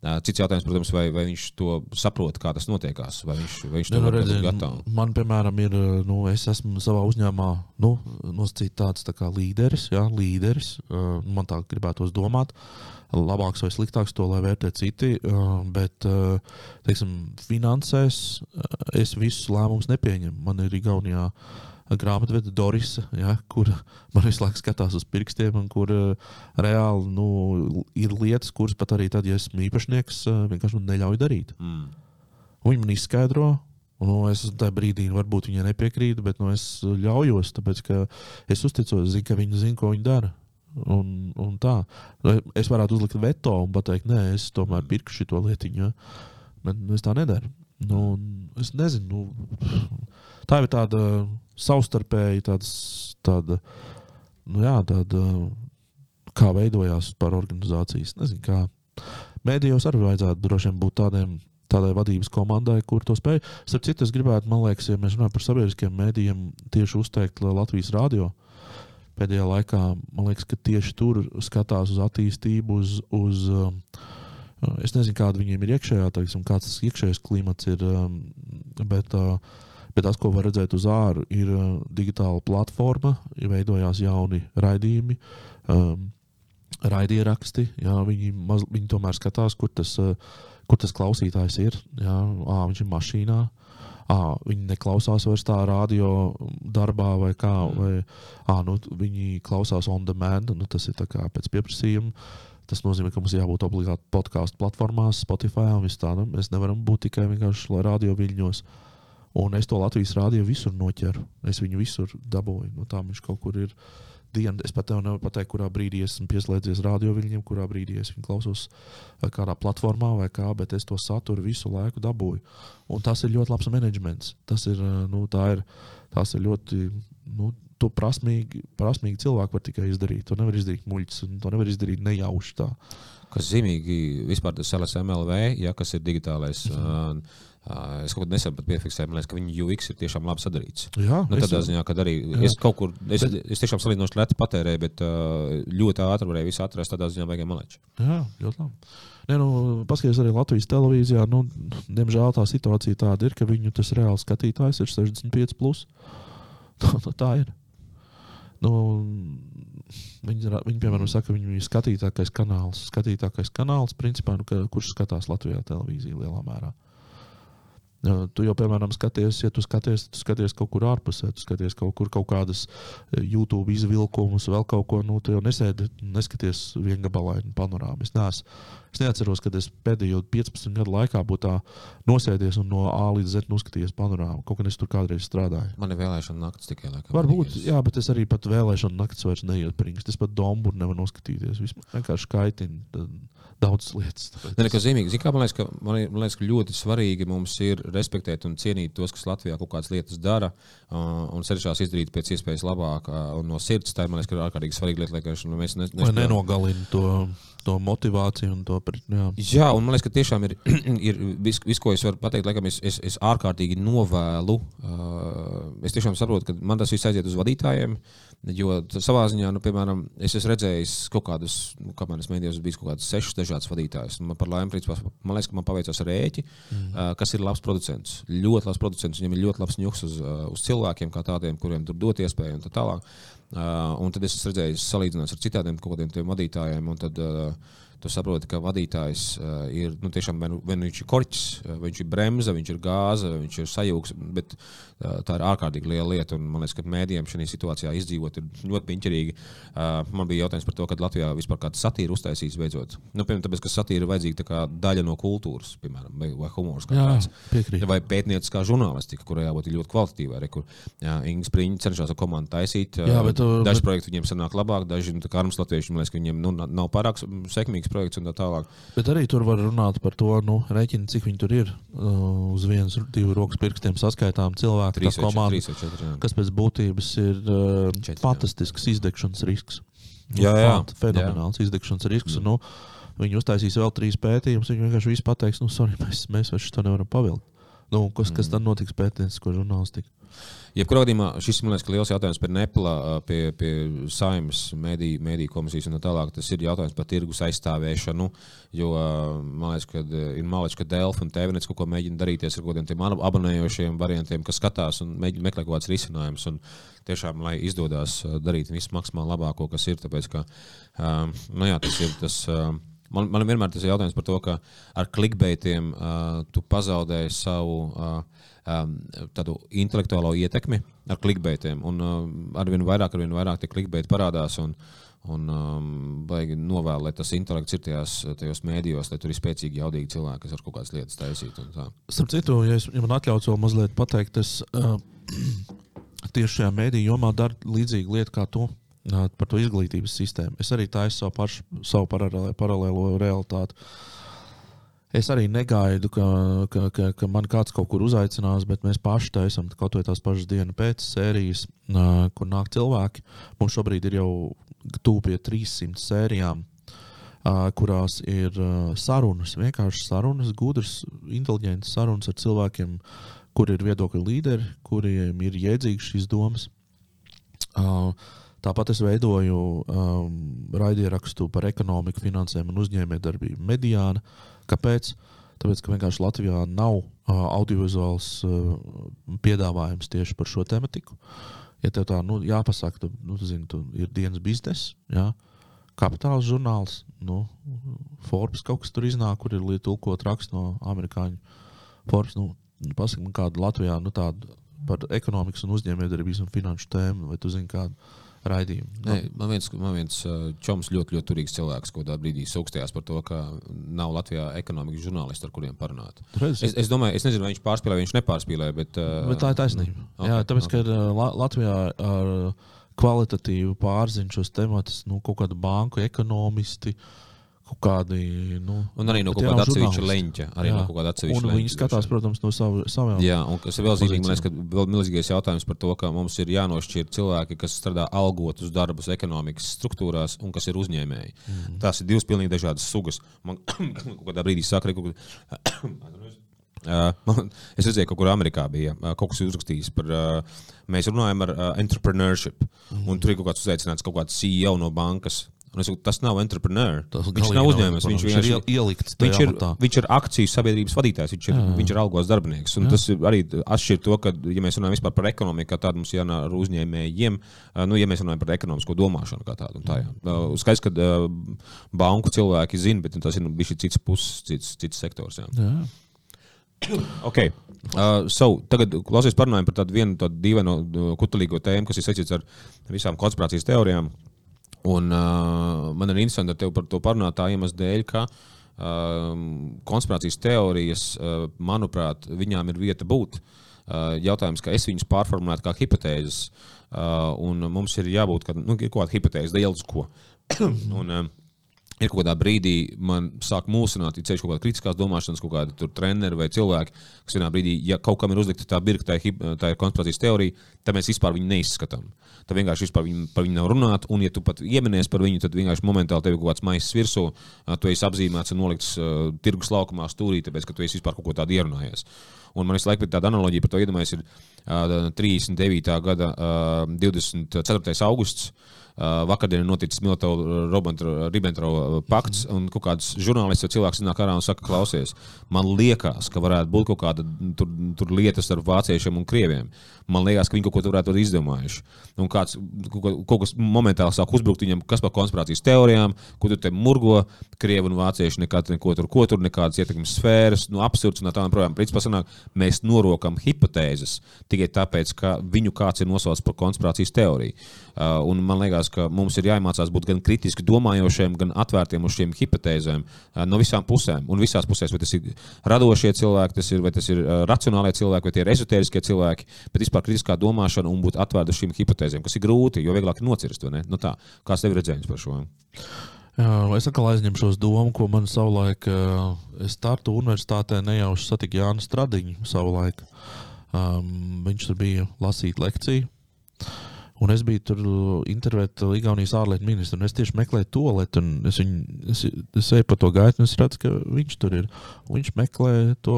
Cits jautājums, protams, vai, vai viņš to saprot, kā tas notiekās, vai viņš, vai viņš to nu, ir gatavs. Man, piemēram, ir, nu, es esmu savā uzņēmumā nu, nosacīts tāds tā kā līderis, jā, līderis. Man tā gribētos domāt. Labāks vai sliktāks to lai vērtē citi, bet teiksim, finansēs es visus lēmumus nepieņemu. Man ir Igaunijā uh, grāmatveda Dorisa, ja, kur man visu laiku skatās uz pirkstiem, un kur uh, reāli nu, ir lietas, kuras pat arī tad, ja esmu īpašnieks, uh, vienkārši man neļauj darīt. Mm. Viņi man izskaidro. Nu, es tajā brīdī varbūt viņai nepiekrītu, bet nu, es ļaujos, tāpēc ka es uzticos, zinu, ka viņi zina, ko viņi dara. Un, un tā. Es varētu uzlikt veto un pateikt, nē, es tomēr pirku šo lietiņu, ja? bet nu, es tā nedaru. Nu, es nezinu, nu, tā ir tāda savstarpēji tāds, tāda, nu jā, tāda, kā veidojās par organizācijas. Nezinu, kā mēdījos arī vajadzētu droši vien būt tādiem. Tādai vadības komandai, kur to spēj. Starp citu, es gribētu, man liekas, ja mēs runājam par sabiedriskiem mēdījiem, tieši uzteikt Latvijas radio. Pēdējā laikā man liekas, ka tieši tur skatās uz attīstību, uz, uz es nezinu, kāda viņiem ir iekšējā, teiksim, kāds tas iekšējais klimats ir, bet uh, Bet tas, ko var redzēt uz ārā, ir uh, digitāla platforma, veidojās jauni raidījumi, um, raidieraksti. Jā, viņi, maz, viņi tomēr skatās, kur tas, uh, kur tas klausītājs ir. Jā, à, viņš ir mašīnā. À, viņi neklausās vairs tā radio darbā, vai kā. Mm. Vai, à, nu, viņi klausās on demand, nu, tas ir pēc pieprasījuma. Tas nozīmē, ka mums jābūt obligāti podkāstu platformās, Spotify un viss tā. Nu, mēs nevaram būt tikai vienkārši radio viļņos. Uh, Un es to Latvijas rādīju visur noķeru. Es viņu visur dabūju. Nu, tā viņš kaut kur ir. Diena, es pat tev nevaru pateikt, kurā brīdī esmu pieslēdzies radio viņiem, kurā brīdī es viņu klausos kādā platformā vai kā, bet es to saturu visu laiku dabūju. Un tas ir ļoti labs menedžments. Tas ir, nu, ir, tas ir ļoti. Nu, To prasmīgi, prasmīgi cilvēki var tikai izdarīt. To nevar izdarīt muļķis, to nevar izdarīt nejauši. Tā. Kas zīmīgi vispār tas LSMLV, ja, kas ir digitālais. Mm -hmm. uh, Es kaut kādā nesaprotu, piefiksēju, liekas, ka viņa UX ir tiešām labi sadarīts. Jā, nu, tādā es, ziņā, ka arī jā. es kaut kur, es, bet, es tiešām salīdzinoši lēti patērēju, bet ļoti ātri varēju visu atrast tādā ziņā, vajag maleči. Jā, ļoti labi. Nē, nu, paskaties arī Latvijas televīzijā. Nu, diemžēl tā situācija tāda ir, ka viņu tas reāls skatītājs ir 65. Plus. tā, nu, tā ir. Nu, viņi, viņi, piemēram, saka, ka viņu ir skatītākais kanāls. Skatītākais kanāls, principā, nu, ka, kurš skatās Latvijā televīziju lielā mērā. Tu jau, piemēram, skaties, ja tu skaties, tu skaties kaut kur ārpusē, tu skaties kaut kur kaut kādas e, YouTube izvilkumus, vēl kaut ko, nu, tu jau nesēdi, neskaties viengabalainu panorāmu. Es, neesmu, es neatceros, kad es pēdējo 15 gadu laikā būtu tā nosēdies un no A līdz Z noskatījies panorāmu. Kaut gan es tur kādreiz strādāju. Man ir vēlēšana naktis tikai. Laikam, Varbūt, jā, bet es arī pat vēlēšana naktis vairs neietpringstu. Es pat dombu nevaru noskatīties. Vispār vienkārši kaitina daudzas lietas. Ne, nekas zīmīgs. Kā, man, liekas, ka, man, liekas, ka ļoti svarīgi mums ir respektēt un cienīt tos, kas Latvijā kaut kādas lietas dara un cenšas izdarīt pēc iespējas labāk un no sirds. Tā man liekas, ir ārkārtīgi svarīgi lieta, lai nu, mēs ne, ne, nenogalina to. To motivāciju un to. Jā, jā un man liekas, ka tiešām ir, ir viss, vis, ko es varu pateikt. Laikam, es, es, es ārkārtīgi novēlu. Es tiešām saprotu, ka man tas viss aiziet uz vadītājiem. Uh, Jo savā ziņā, nu, piemēram, es esmu redzējis kaut kādus, nu, kā manas mēdījos, bija kaut kādas sešas dažādas vadītājas. Man, par laimi, principā, man liekas, ka man paveicās rēķi, mm. uh, kas ir labs producents. Ļoti labs producents, viņam ir ļoti labs ņuks uz, uz cilvēkiem, kā tādiem, kuriem tur dot iespēju un tā tālāk. Uh, un tad es esmu redzējis, salīdzinājis ar citiem kaut kādiem vadītājiem. Tad, uh, tu saproti, ka vadītājs uh, ir nu, tiešām vai nu, viņš ir korķis, vai viņš ir bremze, viņš ir gāze, vai viņš ir sajūgs. Bet uh, tā ir ārkārtīgi liela lieta. Un, man liekas, ka mēdījiem šajā situācijā izdzīvot ir ļoti piņķerīgi. Uh, man bija jautājums par to, kad Latvijā vispār kāda satīra uztaisīs beidzot. Nu, piemēram, tāpēc, ka satīra ir vajadzīga daļa no kultūras, piemēram, vai, vai humors. Jā, vai pētnieciskā žurnālistika, kurai jābūt ļoti kvalitatīvai. Kur Ingūna Spriņķa cenšas ar komandu taisīt. Jā, bet, daži bet... projekti viņiem sanāk labāk, daži nu, kā mums latvieši, man liekas, ka viņiem nu, nav pārāk sekmīgs veiksmīgs projekts un tā tālāk. Bet arī tur var runāt par to, nu, rēķini, cik viņi tur ir. Uh, uz vienas, divu rokas pirkstiem saskaitām cilvēku, 3, 4, kas pēc būtības ir uh, 4, fantastisks jā. izdegšanas risks. Jā, jā. Fenomenāls jā. izdegšanas risks. Mm. Nu, viņi uztaisīs vēl trīs pētījumus. Viņi vienkārši pateiks, nu, sorry, mēs, mēs vairs to nevaram pavilkt. Nu, kas, kas tad notiks pētniecisko žurnālistiku? Jebkurā gadījumā šis man liekas, liels jautājums par Nepla, pie, pie saimnes mediju, mediju komisijas un tā tālāk. Tas ir jautājums par tirgus aizstāvēšanu. Jo man liekas, ka ir malīgs, ka Delfa un TVNets kaut ko mēģina darīties ar kaut kādiem abonējošiem variantiem, kas skatās un mēģina meklēt kaut kādas risinājumus. Un tiešām, lai izdodas darīt visu maksimāli labāko, kas ir. Tāpēc, ka, nu jā, tas ir tas. Man, man vienmēr tas ir jautājums par to, ka ar klikbeitiem uh, tu pazaudēji savu uh, um, tādu intelektuālo ietekmi ar klikbeitiem. Un uh, arvien vairāk, arvien vairāk tie klikbeiti parādās. Un, Un um, vajag novēlēt, lai tas intelekts ir tajās, tajos mēdījos, lai tur ir spēcīgi, jaudīgi cilvēki, kas var kaut kādas lietas taisīt. Starp citu, ja, es, ja man atļauts vēl mazliet pateikt, es uh, tieši šajā mēdīju jomā daru līdzīgu lietu kā tu par to izglītības sistēmu. Es arī taisu savu, pašu, savu paralēlo, realitāti. Es arī negaidu, ka, ka, ka, ka man kāds kaut kur uzaicinās, bet mēs paši taisām kaut vai tās pašas dienas pēc sērijas, kur nāk cilvēki. Mums šobrīd ir jau pie 300 sērijām, kurās ir sarunas, vienkārši sarunas, gudras, inteliģentas sarunas ar cilvēkiem, kuri ir viedokļu līderi, kuriem ir jēdzīgas šīs domas. Uh, Tāpat es veidoju um, raidierakstu par ekonomiku, finansēm un uzņēmējdarbību mediāna. Kāpēc? Tāpēc, ka vienkārši Latvijā nav uh, audiovizuāls uh, piedāvājums tieši par šo tematiku. Ja tev tā nu, jāpasaka, tad nu, zini, tu ir dienas biznesa, jā, kapitāls žurnāls, nu, Forbes kaut kas tur iznāk, kur ir tulkot raksts no amerikāņu Forbes. Nu, Pasaka man kādu Latvijā nu, tādu par ekonomikas un uzņēmējdarbības un finanšu tēmu, vai tu zini kādu raidījumu. Nē, man viens, man viens čoms ļoti, ļoti turīgs cilvēks, ko tādā brīdī sūkstījās par to, ka nav Latvijā ekonomikas žurnālisti, ar kuriem parunāt. Es, es domāju, es nezinu, vai viņš pārspīlē, vai viņš nepārspīlē. Bet, bet tā ir taisnība. Okay, Jā, tāpēc, okay. ka uh, Latvijā ar kvalitatīvu pārziņu šos tematus, nu, kaut kādu banku ekonomisti. Kaut kādi. Nu, un arī no kaut kāda atsevišķa leņķa. Arī jā. no kaut kāda atsevišķa leņķa. Viņi skatās, protams, no savu, savām. Jā, un kas ir vēl zīmīgi, man liekas, ka vēl milzīgais jautājums par to, ka mums ir jānošķir cilvēki, kas strādā algotus darbus ekonomikas struktūrās un kas ir uzņēmēji. Mm. Tās ir divas pilnīgi dažādas sugas. Man kaut kādā brīdī saka, ka. Uh, es redzēju, ka kur Amerikā bija uh, kaut kas uzrakstījis par, uh, mēs runājam par entrepreneurship. Mm. Tur ir kaut kāds uzaicināts kaut kāds CEO no bankas. Saku, tas nav entrepreneur. Tas viņš nav uzņēmējs. Viņš, viņš ir ielikts. Viņš ir, viņš ir akciju sabiedrības vadītājs. Viņš ir, jā, jā. Viņš ir algos darbinieks. Un jā. tas arī atšķir to, ka, ja mēs runājam par ekonomiku, tad mums jārunā ar uzņēmējiem. Nu, ja mēs runājam par ekonomisko domāšanu, kā tādu. Tā, jā. Skaidrs, ka uh, banku cilvēki zina, bet tas ir nu, bijis cits puses, cits, cits sektors. Jā. Jā. okay. Uh, so, tagad klausies parunājam par tādu vienu tādu dīvainu, kutelīgo tēmu, kas ir saistīts ar visām konspirācijas teorijām. Uh, Un, uh, man ir interesanti ar tevi par to parunāt tā iemesla dēļ, ka uh, konspirācijas teorijas, uh, manuprāt, viņām ir vieta būt. Uh, jautājums, ka es viņus pārformulētu kā hipotēzes, uh, un mums ir jābūt kādam, nu, ir kaut kāda hipotēze, dēļ ko. un, uh, ir kaut kādā brīdī man sāk mūsināt, ja ceļš kaut kāda kritiskās domāšanas, kaut kāda treneri vai cilvēki, kas vienā brīdī, ja kaut kam ir uzlikta tā birka, tā, tā ir konspirācijas teorija, tad mēs vispār viņu neizskatām. Tad vienkārši viņu, par viņu nav runāt, un, ja tu pat ieminies par viņu, tad vienkārši momentāli tev ir kaut kāds maisa virsū, tu esi apzīmēts un nolikts uh, tirgus laukumā stūrī, tāpēc, ka tu esi vispār kaut ko tādu ierunājies. Un man visu laiku tāda analoģija par to iedomājies, ir uh, 39. gada uh, 24. augusts. Uh, vakardien ir noticis Militāra-Ribbentrova pakts, un kaut kāds žurnālists vai cilvēks nāk ārā un saka, klausies, man liekas, ka varētu būt kaut kāda tur, tur lietas ar vāciešiem un krieviem. Man liekas, ka viņi kaut ko varētu būt izdomājuši. Un kāds kaut, kaut kas momentāli sāk uzbrukt viņam, kas par konspirācijas teorijām, ko tur te murgo, krievi un vācieši nekad neko tur, ko tur, nekādas ietekmes sfēras, nu, absurds un tā tālāk. Principā sanāk, mēs norokam hipotēzes tikai tāpēc, ka viņu kāds ir nosaucis par konspirācijas teoriju. Uh, un man liekas, ka mums ir jāiemācās būt gan kritiski domājošiem, gan atvērtiem uz šīm hipotēzēm uh, no visām pusēm. Un visās pusēs, vai tas ir radošie cilvēki, tas ir, vai tas ir uh, racionālie cilvēki, vai tie ir ezotēriskie cilvēki, bet vispār kritiskā domāšana un būt atvērta šīm hipotēzēm, kas ir grūti, jo vieglāk ir nocirst. Nu tā, kāds tev ir redzējums par šo? Es atkal aizņemšos domu, ko man savulaik, es startu universitātē nejauši satiku Jānu Stradiņu savulaik. Um, viņš tur bija lasīt lekciju. Un es biju tur intervēt Igaunijas ārlietu ministru, un es tieši meklēju to lietu, un es, viņu, es, es eju pa to gaitu, un es redzu, ka viņš tur ir. Un viņš meklē to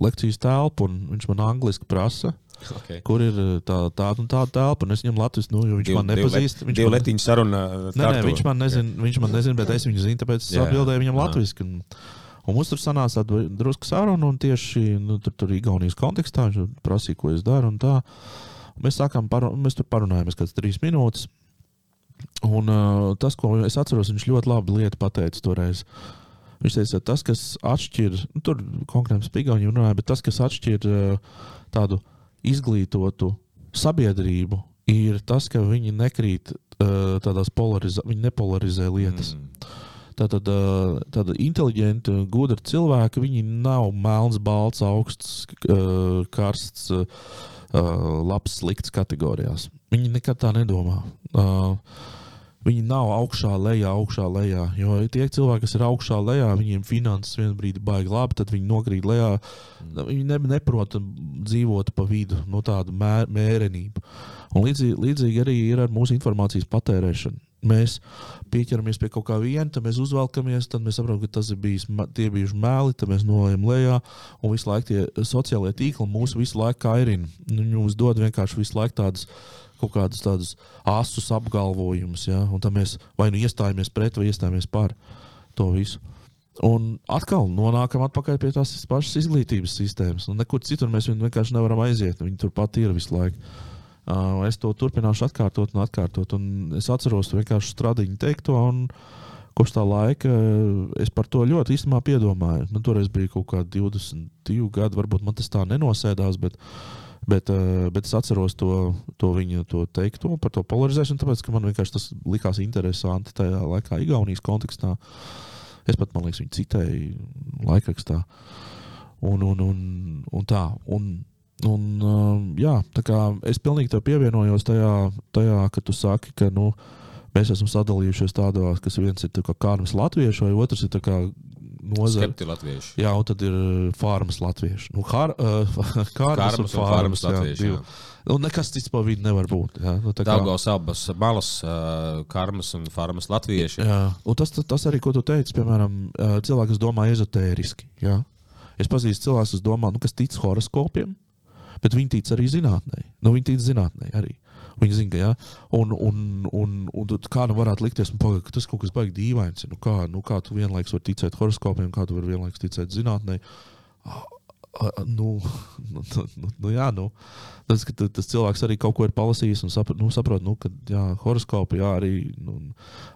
lekcijas telpu, un viņš man angliski prasa. Okay. Kur ir uh, tā, tāda un tāda telpa? Un es viņam Latvijas, nu, jo viņš Div, man nepazīst. Divu, Viņš divu man, letiņu sarunu. nē, nē, viņš man nezina, viņš man nezina, bet es viņu zinu, tāpēc es atbildēju viņam latviešu. Un, mums tur sanāca tāda drusku saruna, un tieši nu, tur, tur Igaunijas kontekstā viņš prasīja, ko es daru. tā. Mēs sākām par, mēs tur parunājāmies kādas trīs minūtes. Un uh, tas, ko es atceros, viņš ļoti labi lietu pateica toreiz. Viņš teica, tas, kas atšķir, nu, tur konkrēti spīgāņi runāja, bet tas, kas atšķir uh, tādu izglītotu sabiedrību, ir tas, ka viņi nekrīt uh, tādās polarizācijās, viņi nepolarizē lietas. Mm. Tātad uh, tāda inteliģenta, gudra cilvēka, viņi nav melns, balts, augsts, uh, karsts, labs, slikts kategorijās. Viņi nekad tā nedomā. Uh, Viņi nav augšā, lejā, augšā, lejā. Jo tie cilvēki, kas ir augšā, lejā, viņiem finanses vienā brīdī baigi labi, tad viņi nokrīt lejā. Viņi ne, neprot dzīvot pa vidu, no tāda mē, mērenība. Un līdzīgi, līdzīgi arī ir ar mūsu informācijas patērēšanu. Mēs pieķeramies pie kaut kā viena, tad mēs uzvelkamies, tad mēs saprotam, ka tas ir bijis, tie ir bijuši meli, tad mēs nolējam lejā, un visu laiku tie sociālie tīkli mūs visu laiku kairina. Nu, Viņi mums dod vienkārši visu laiku tādas kaut kādus tādus asus apgalvojumus, ja? un tad mēs vai nu iestājamies pret, vai iestājamies par to visu. Un atkal nonākam atpakaļ pie tās pašas izglītības sistēmas. Un nekur citur mēs vienkārši nevaram aiziet. Viņi turpat ir visu laiku. Uh, es to turpināšu atkārtot un atkārtot. Un es atceros vienkārši stradiņu teikto. Kopš tā laika es par to ļoti īstenībā piedomāju. Man toreiz bija kaut kādi 22 gadi, varbūt man tas tā nenosēdās, bet, uh, bet es atceros to, to viņa to teikto par to polarizēšanu, tāpēc ka man vienkārši tas likās interesanti tajā laikā, Igaunijas kontekstā. Es pat, man liekas, viņu citēju laikrakstā. Un, un, un, un tā. Un, un, uh, jā, tā kā es pilnīgi tev pievienojos tajā, tajā ka tu saki, ka nu, mēs esam sadalījušies tādos, kas viens ir kā kārmas latviešu, vai otrs ir nozara. Skepti latvieši. Jā, un tad ir uh, farmas latvieši. Nu, har, uh, kārmas Karmas un farmas jā, latvieši. divi. jā. Un nekas cits pa vidu nevar būt. Jā, nu, tā kā- Daugavas abas malas, uh, karmas un farmas latvieši. Jā, un tas, tas, arī, ko tu teici, piemēram, kas domā ezotēriski. Jā. Es pazīstu cilvēkus, kas domā, nu, kas tic horoskopiem, bet viņi tic arī zinātnē. Nu, viņi tic zinātnē arī. Viņi zina, ka jā, un, un, un, un tu- kā nu varētu likties, nu, paga, ka tas kaut kas baigi dīvains. Nu, kā, nu, kā tu vienlaikus vari ticēt horoskopiem, kā tu vari vienlaikus ticēt zinātnē. Ah, Nu, nu, nu, nu, jā, nu, tas, ka tas cilvēks arī kaut ko ir palasījis un saprot, nu, saprot nu, ka jā, horoskopi jā, arī nu,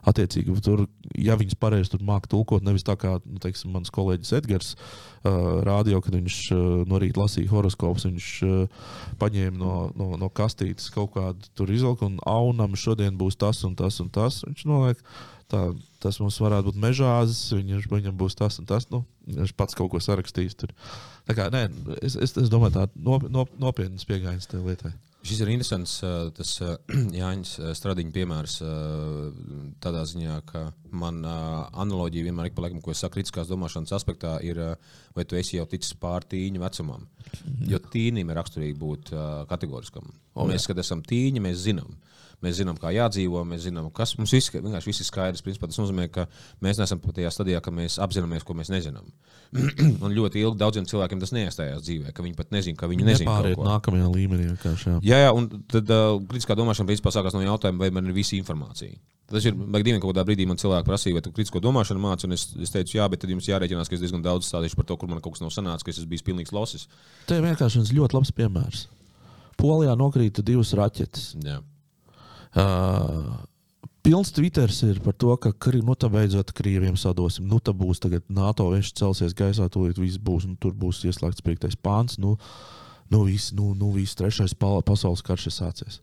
attiecīgi tur, ja viņas pareizi māca tulkot, nevis tā kā nu, teiksim, mans kolēģis Edgars uh, rādīja, kad viņš uh, no rīta lasīja horoskopus, viņš uh, paņēma no, no, no kastītes kaut kādu izvilku un aunam šodien būs tas un tas un tas. Viņš noliek. Tā, tas mums varētu būt mežāzes, viņam, viņam būs tas un tas. Nu, viņš pats kaut ko sarakstījis. Tur. Tā kā, nē, es, es, es domāju, tā nop, nop, nopietnas pieejams tajā lietai. Šis ir interesants. Tas Jānis Stradiņa piemērs tādā ziņā, ka man analoģija vienmēr ir paliekama, ko es saku kritiskās domāšanas aspektā, ir, vai tu esi jau ticis pār tīņu vecumam. Jo tīnim ir raksturīgi būt kategoriskam. Un mēs, kad esam tīņi, mēs zinām. Mēs zinām, kā jādzīvo, mēs zinām, kas mums viss, vienkārši viss ir skaidrs. Principā, tas nozīmē, ka mēs neesam pat tajā stadijā, ka mēs apzināmies, ko mēs nezinām. Un ļoti ilgi daudziem cilvēkiem tas neiestājās dzīvē, ka viņi pat nezina, ka viņi nezina. ko. nākamajā līmenī. vienkārši, Jā. Jā, jā, un tad uh, kritiskā domāšana principā sākās no jautājuma, vai man ir visa informācija. Tas ir baigdīgi, kaut kādā brīdī man cilvēki prasīja, vai tu kritisko domāšanu māci, un es, es teicu, jā, bet tad jums jārēķinās, ka es diezgan daudz stāstīšu par to, kur man kaut kas nav sanācis, ka es esmu bijis pilnīgs losis. Te ir vienkārši viens ļoti labs piemērs. Polijā nokrita divas raķetes. Jā. Uh, pilns Twitters ir par to, ka nu, tā beidzot Krievijam sadosim. Nu, tā būs tagad NATO viņš celsies gaisā, tūlīt viss būs, un tur būs ieslēgts piektais pāns. Nu, nu, viss, nu, nu, viss trešais pa- pasaules karš ir sācies.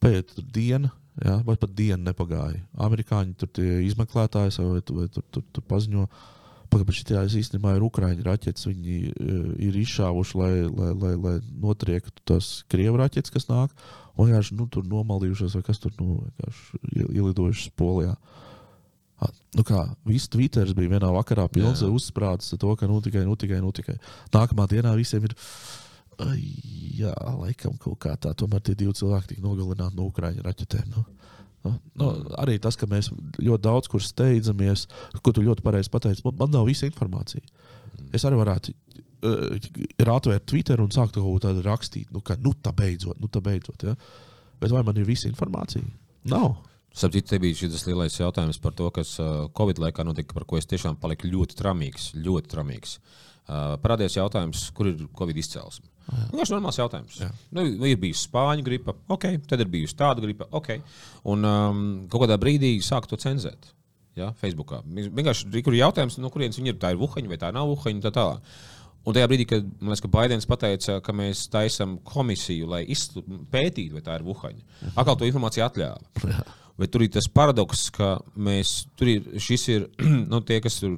Pēc diena, jā, vai pat diena nepagāja. Amerikāņi tur tie izmeklētāji vai, vai, tur, tur, tur paziņo. Pagaidām, šī īstenībā ir Ukrāņu raķetes. Viņi ir izšāvuši, lai, lai, lai, lai notriektu tās krievu raķetes, kas nāk. Vienkārši nu, tur nomalījušās, vai kas tur nu, vienkārši ie- ielidojušas Polijā. Nu kā, viss Twitter bija vienā vakarā pilns ar uzsprādzes to, ka nu tikai, nu tikai, nu tikai. Nākamā dienā visiem ir. Ai, jā, laikam kaut kā tā. Tomēr tie divi cilvēki tika nogalināti no Ukrāņu raķetēm. Nu. Nu, nu, arī tas, ka mēs ļoti daudz kur steidzamies, ko tu ļoti pareizi pateici, man, man nav visa informācija. es arī varētu uh, ir atvērt Twitter un sākt kaut ko tādu rakstīt. Nu, ka, nu, tā beidzot, nu, tā beidzot. Ja? Bet vai man ir visa informācija? Nav. Sapratu, te bija šis lielais jautājums par to, kas uh, Covid laikā notika, par ko es tiešām paliku ļoti tramīgs. Ļoti tramīgs. Uh, parādījās jautājums, kur ir Covid izcelsme. Vienkārši normāls jautājums. Jā. Nu, ir bijusi spāņu gripa, ok, tad ir bijusi tāda gripa, ok. Un um, kaut kādā brīdī sāk to cenzēt. Ja, Facebookā. Vienkārši ir jautājums, no kurienes viņi ir. Tā ir Wuhaņa vai tā nav Wuhaņa. Tā tālāk. Un tajā brīdī, kad liekas, ka Baidens pateica, ka mēs taisām komisiju, lai pētītu, vai tā ir Wuhaņa, atkal to informāciju atļāva. Bet tur ir tas paradoks, ka mēs tur ir, šis ir, nu, tie, kas tur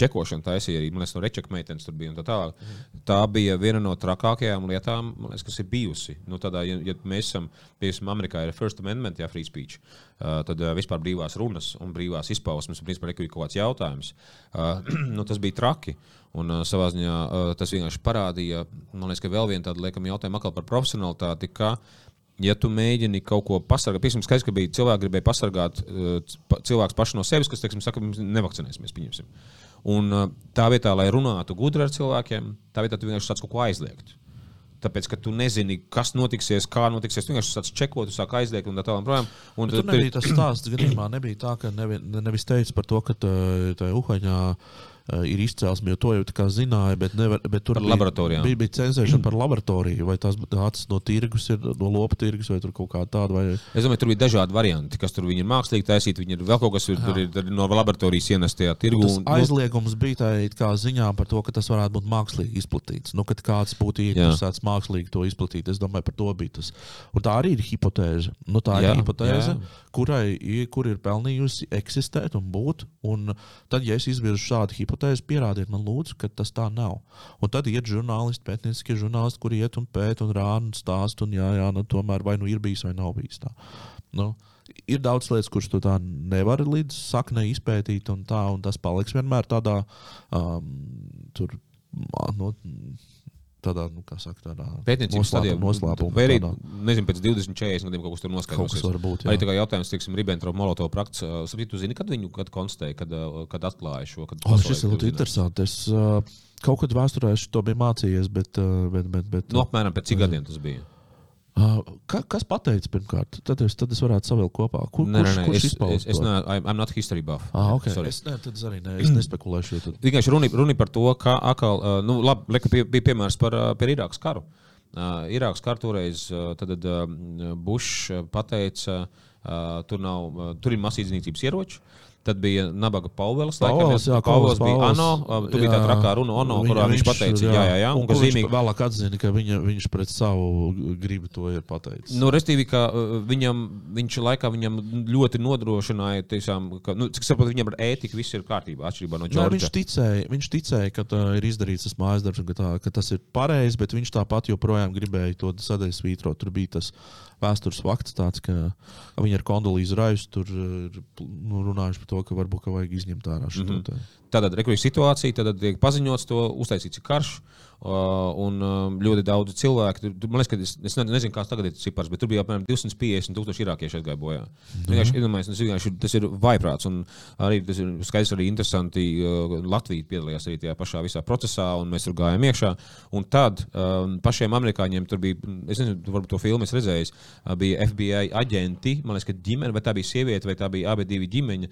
čekošanu taisīja, arī, man liekas, no rečekmeitenes tur bija un tā tālāk. Tā bija viena no trakākajām lietām, liekas, kas ir bijusi. Nu, tādā, ja, ja mēs esam, piemēram, Amerikā ir First Amendment, jā, free speech, uh, tad uh, vispār brīvās runas un brīvās izpausmes, un principā ir kaut kāds jautājums. Uh, nu, tas bija traki. Un uh, savā ziņā uh, tas vienkārši parādīja, man liekas, ka vēl viena tāda liekama jautājuma atkal par profesionalitāti, ka uh, ja tu mēģini kaut ko pasargāt, piemēram, skaidrs, ka bija cilvēki, gribēja pasargāt uh, cilvēks pašu no sevis, kas, teiksim, saka, nevakcinēsimies, pieņemsim. Un uh, tā vietā, lai runātu gudri ar cilvēkiem, tā vietā tu vienkārši sāc kaut ko aizliegt. Tāpēc, ka tu nezini, kas notiksies, kā notiksies. Tu vienkārši sāc čekot, sāk aizliegt un tā tālāk. Un tur nebija tas stāsts, gadījumā nebija tā, ka nevi, nevis teica par to, ka tā, tā Uhaņā. Uh, uh, ir izcelsme, jo to jau zināja, bet, nevar, bet tur bija, bija, bija cenzēšana par laboratoriju. Vai tas nācis no tirgus, ir, no lopa tirgus vai kaut kā tāda. Vai... Es domāju, tur bija dažādi varianti, kas tur ir mākslīgi taisīti. Viņi ir vēl kaut kas, ir, tur ir no laboratorijas ienestajā tirgu. Un aizliegums bija tā ziņā par to, ka tas varētu būt mākslīgi izplatīts. Nu, kad kāds būtu ieinteresēts mākslīgi to izplatīt, es domāju, par to bija tas. Un tā arī ir hipotēze. Nu, tā jā, ir hipotēze, jā. kurai kur ir pelnījusi eksistēt un būt. Un tad, ja es izvirzu šādu hipotēzi, hipotēzi, pierādiet man, lūdzu, ka tas tā nav. Un tad iet žurnālisti, pētnieciskie žurnālisti, kuri iet un pēta un rāda un stāsta, un jā, jā, nu, tomēr vai nu ir bijis vai nav bijis tā. Nu, ir daudz lietas, kuras tu tā nevari līdz saknei izpētīt, un, tā, un tas paliks vienmēr tādā um, tur. No, tādā, nu, kā saka, tādā pētniecības stadijā. Noslēpumā. Vai arī, nezinu, pēc 20, 40 gadiem kaut kas tur noskaidros. Kas var būt. Jā. Arī tā kā jautājums, teiksim, Ribbentrop Molotov prakts. Sapratu, tu zini, kad viņu kad konstatēja, kad, kad atklāja šo? Kad oh, šis ir ļoti interesanti. Es uh, kaut kad vēsturē to biju mācījies, bet... Bet, bet, bet nu, apmēram pēc cik gadiem tas bija? Uh, ka, kas pateica pirmkārt? Tad es, tad es varētu savilkt kopā. Kur, nē, kurš, nē, nē, kurš es, es, es, ne, I'm not history buff. Ah, okay. Sorry. es, ne, tad es arī ne, es nespekulēšu. Tad... Vienkārši runa, runa par to, ka atkal, uh, nu, labi, leka, bija, bija piemērs par, par Irākas karu. Uh, Irākas karu toreiz uh, tad, uh, Bušs pateica, uh, tur, nav, uh, tur ir masīvas iznīcības ieroči. Uh, Tad bija Nabaga Pauvelis. Pauvelis, jā, Pauvelis bija ANO. Tur bija tā trakā runa ANO, viņa, kurā viņš, viņš pateica, jā, jā, jā. Un, un zīmīgi... vēlāk atzina, ka viņa, viņš pret savu gribu to ir pateicis. Nu, restīvi, ka viņam, viņš laikā viņam ļoti nodrošināja, tiešām, ka, nu, cik saprotu, viņam ar ētiku viss ir kārtībā, atšķirībā no Džordža. Viņš ticēja, viņš ticēja, ka tā ir izdarīts tas mājas darbs, ka, tā, ka tas ir pareizi, bet viņš tāpat joprojām gribēja to sadaļu svītrot. Tur bija tas vēstures fakts, tāds, ka, ka viņi ar kondolīzu raisu tur nu, runājuši par to, ka varbūt ka vajag izņemt ārā šo mm -hmm. Tātad rekurija situācija, tad tiek paziņots to, uztaisīts karš. Uh, un uh, ļoti daudz cilvēku. Tur, man liekas, ka es, es nezinu, kāds tagad ir cipars, bet tur bija apmēram 250 tūkstoši irākieši aizgāja bojā. Mm -hmm. tas, vienkārši, tas ir vaiprāts. Un arī tas ir skaidrs, arī interesanti. Uh, Latvija piedalījās arī tajā pašā visā procesā, un mēs tur gājām iekšā. Un tad um, pašiem amerikāņiem tur bija, es nezinu, varbūt to filmu es redzēju, uh, bija FBI aģenti, man liekas, ka ģimene, vai tā bija sieviete, vai tā bija abi divi ģimeņi,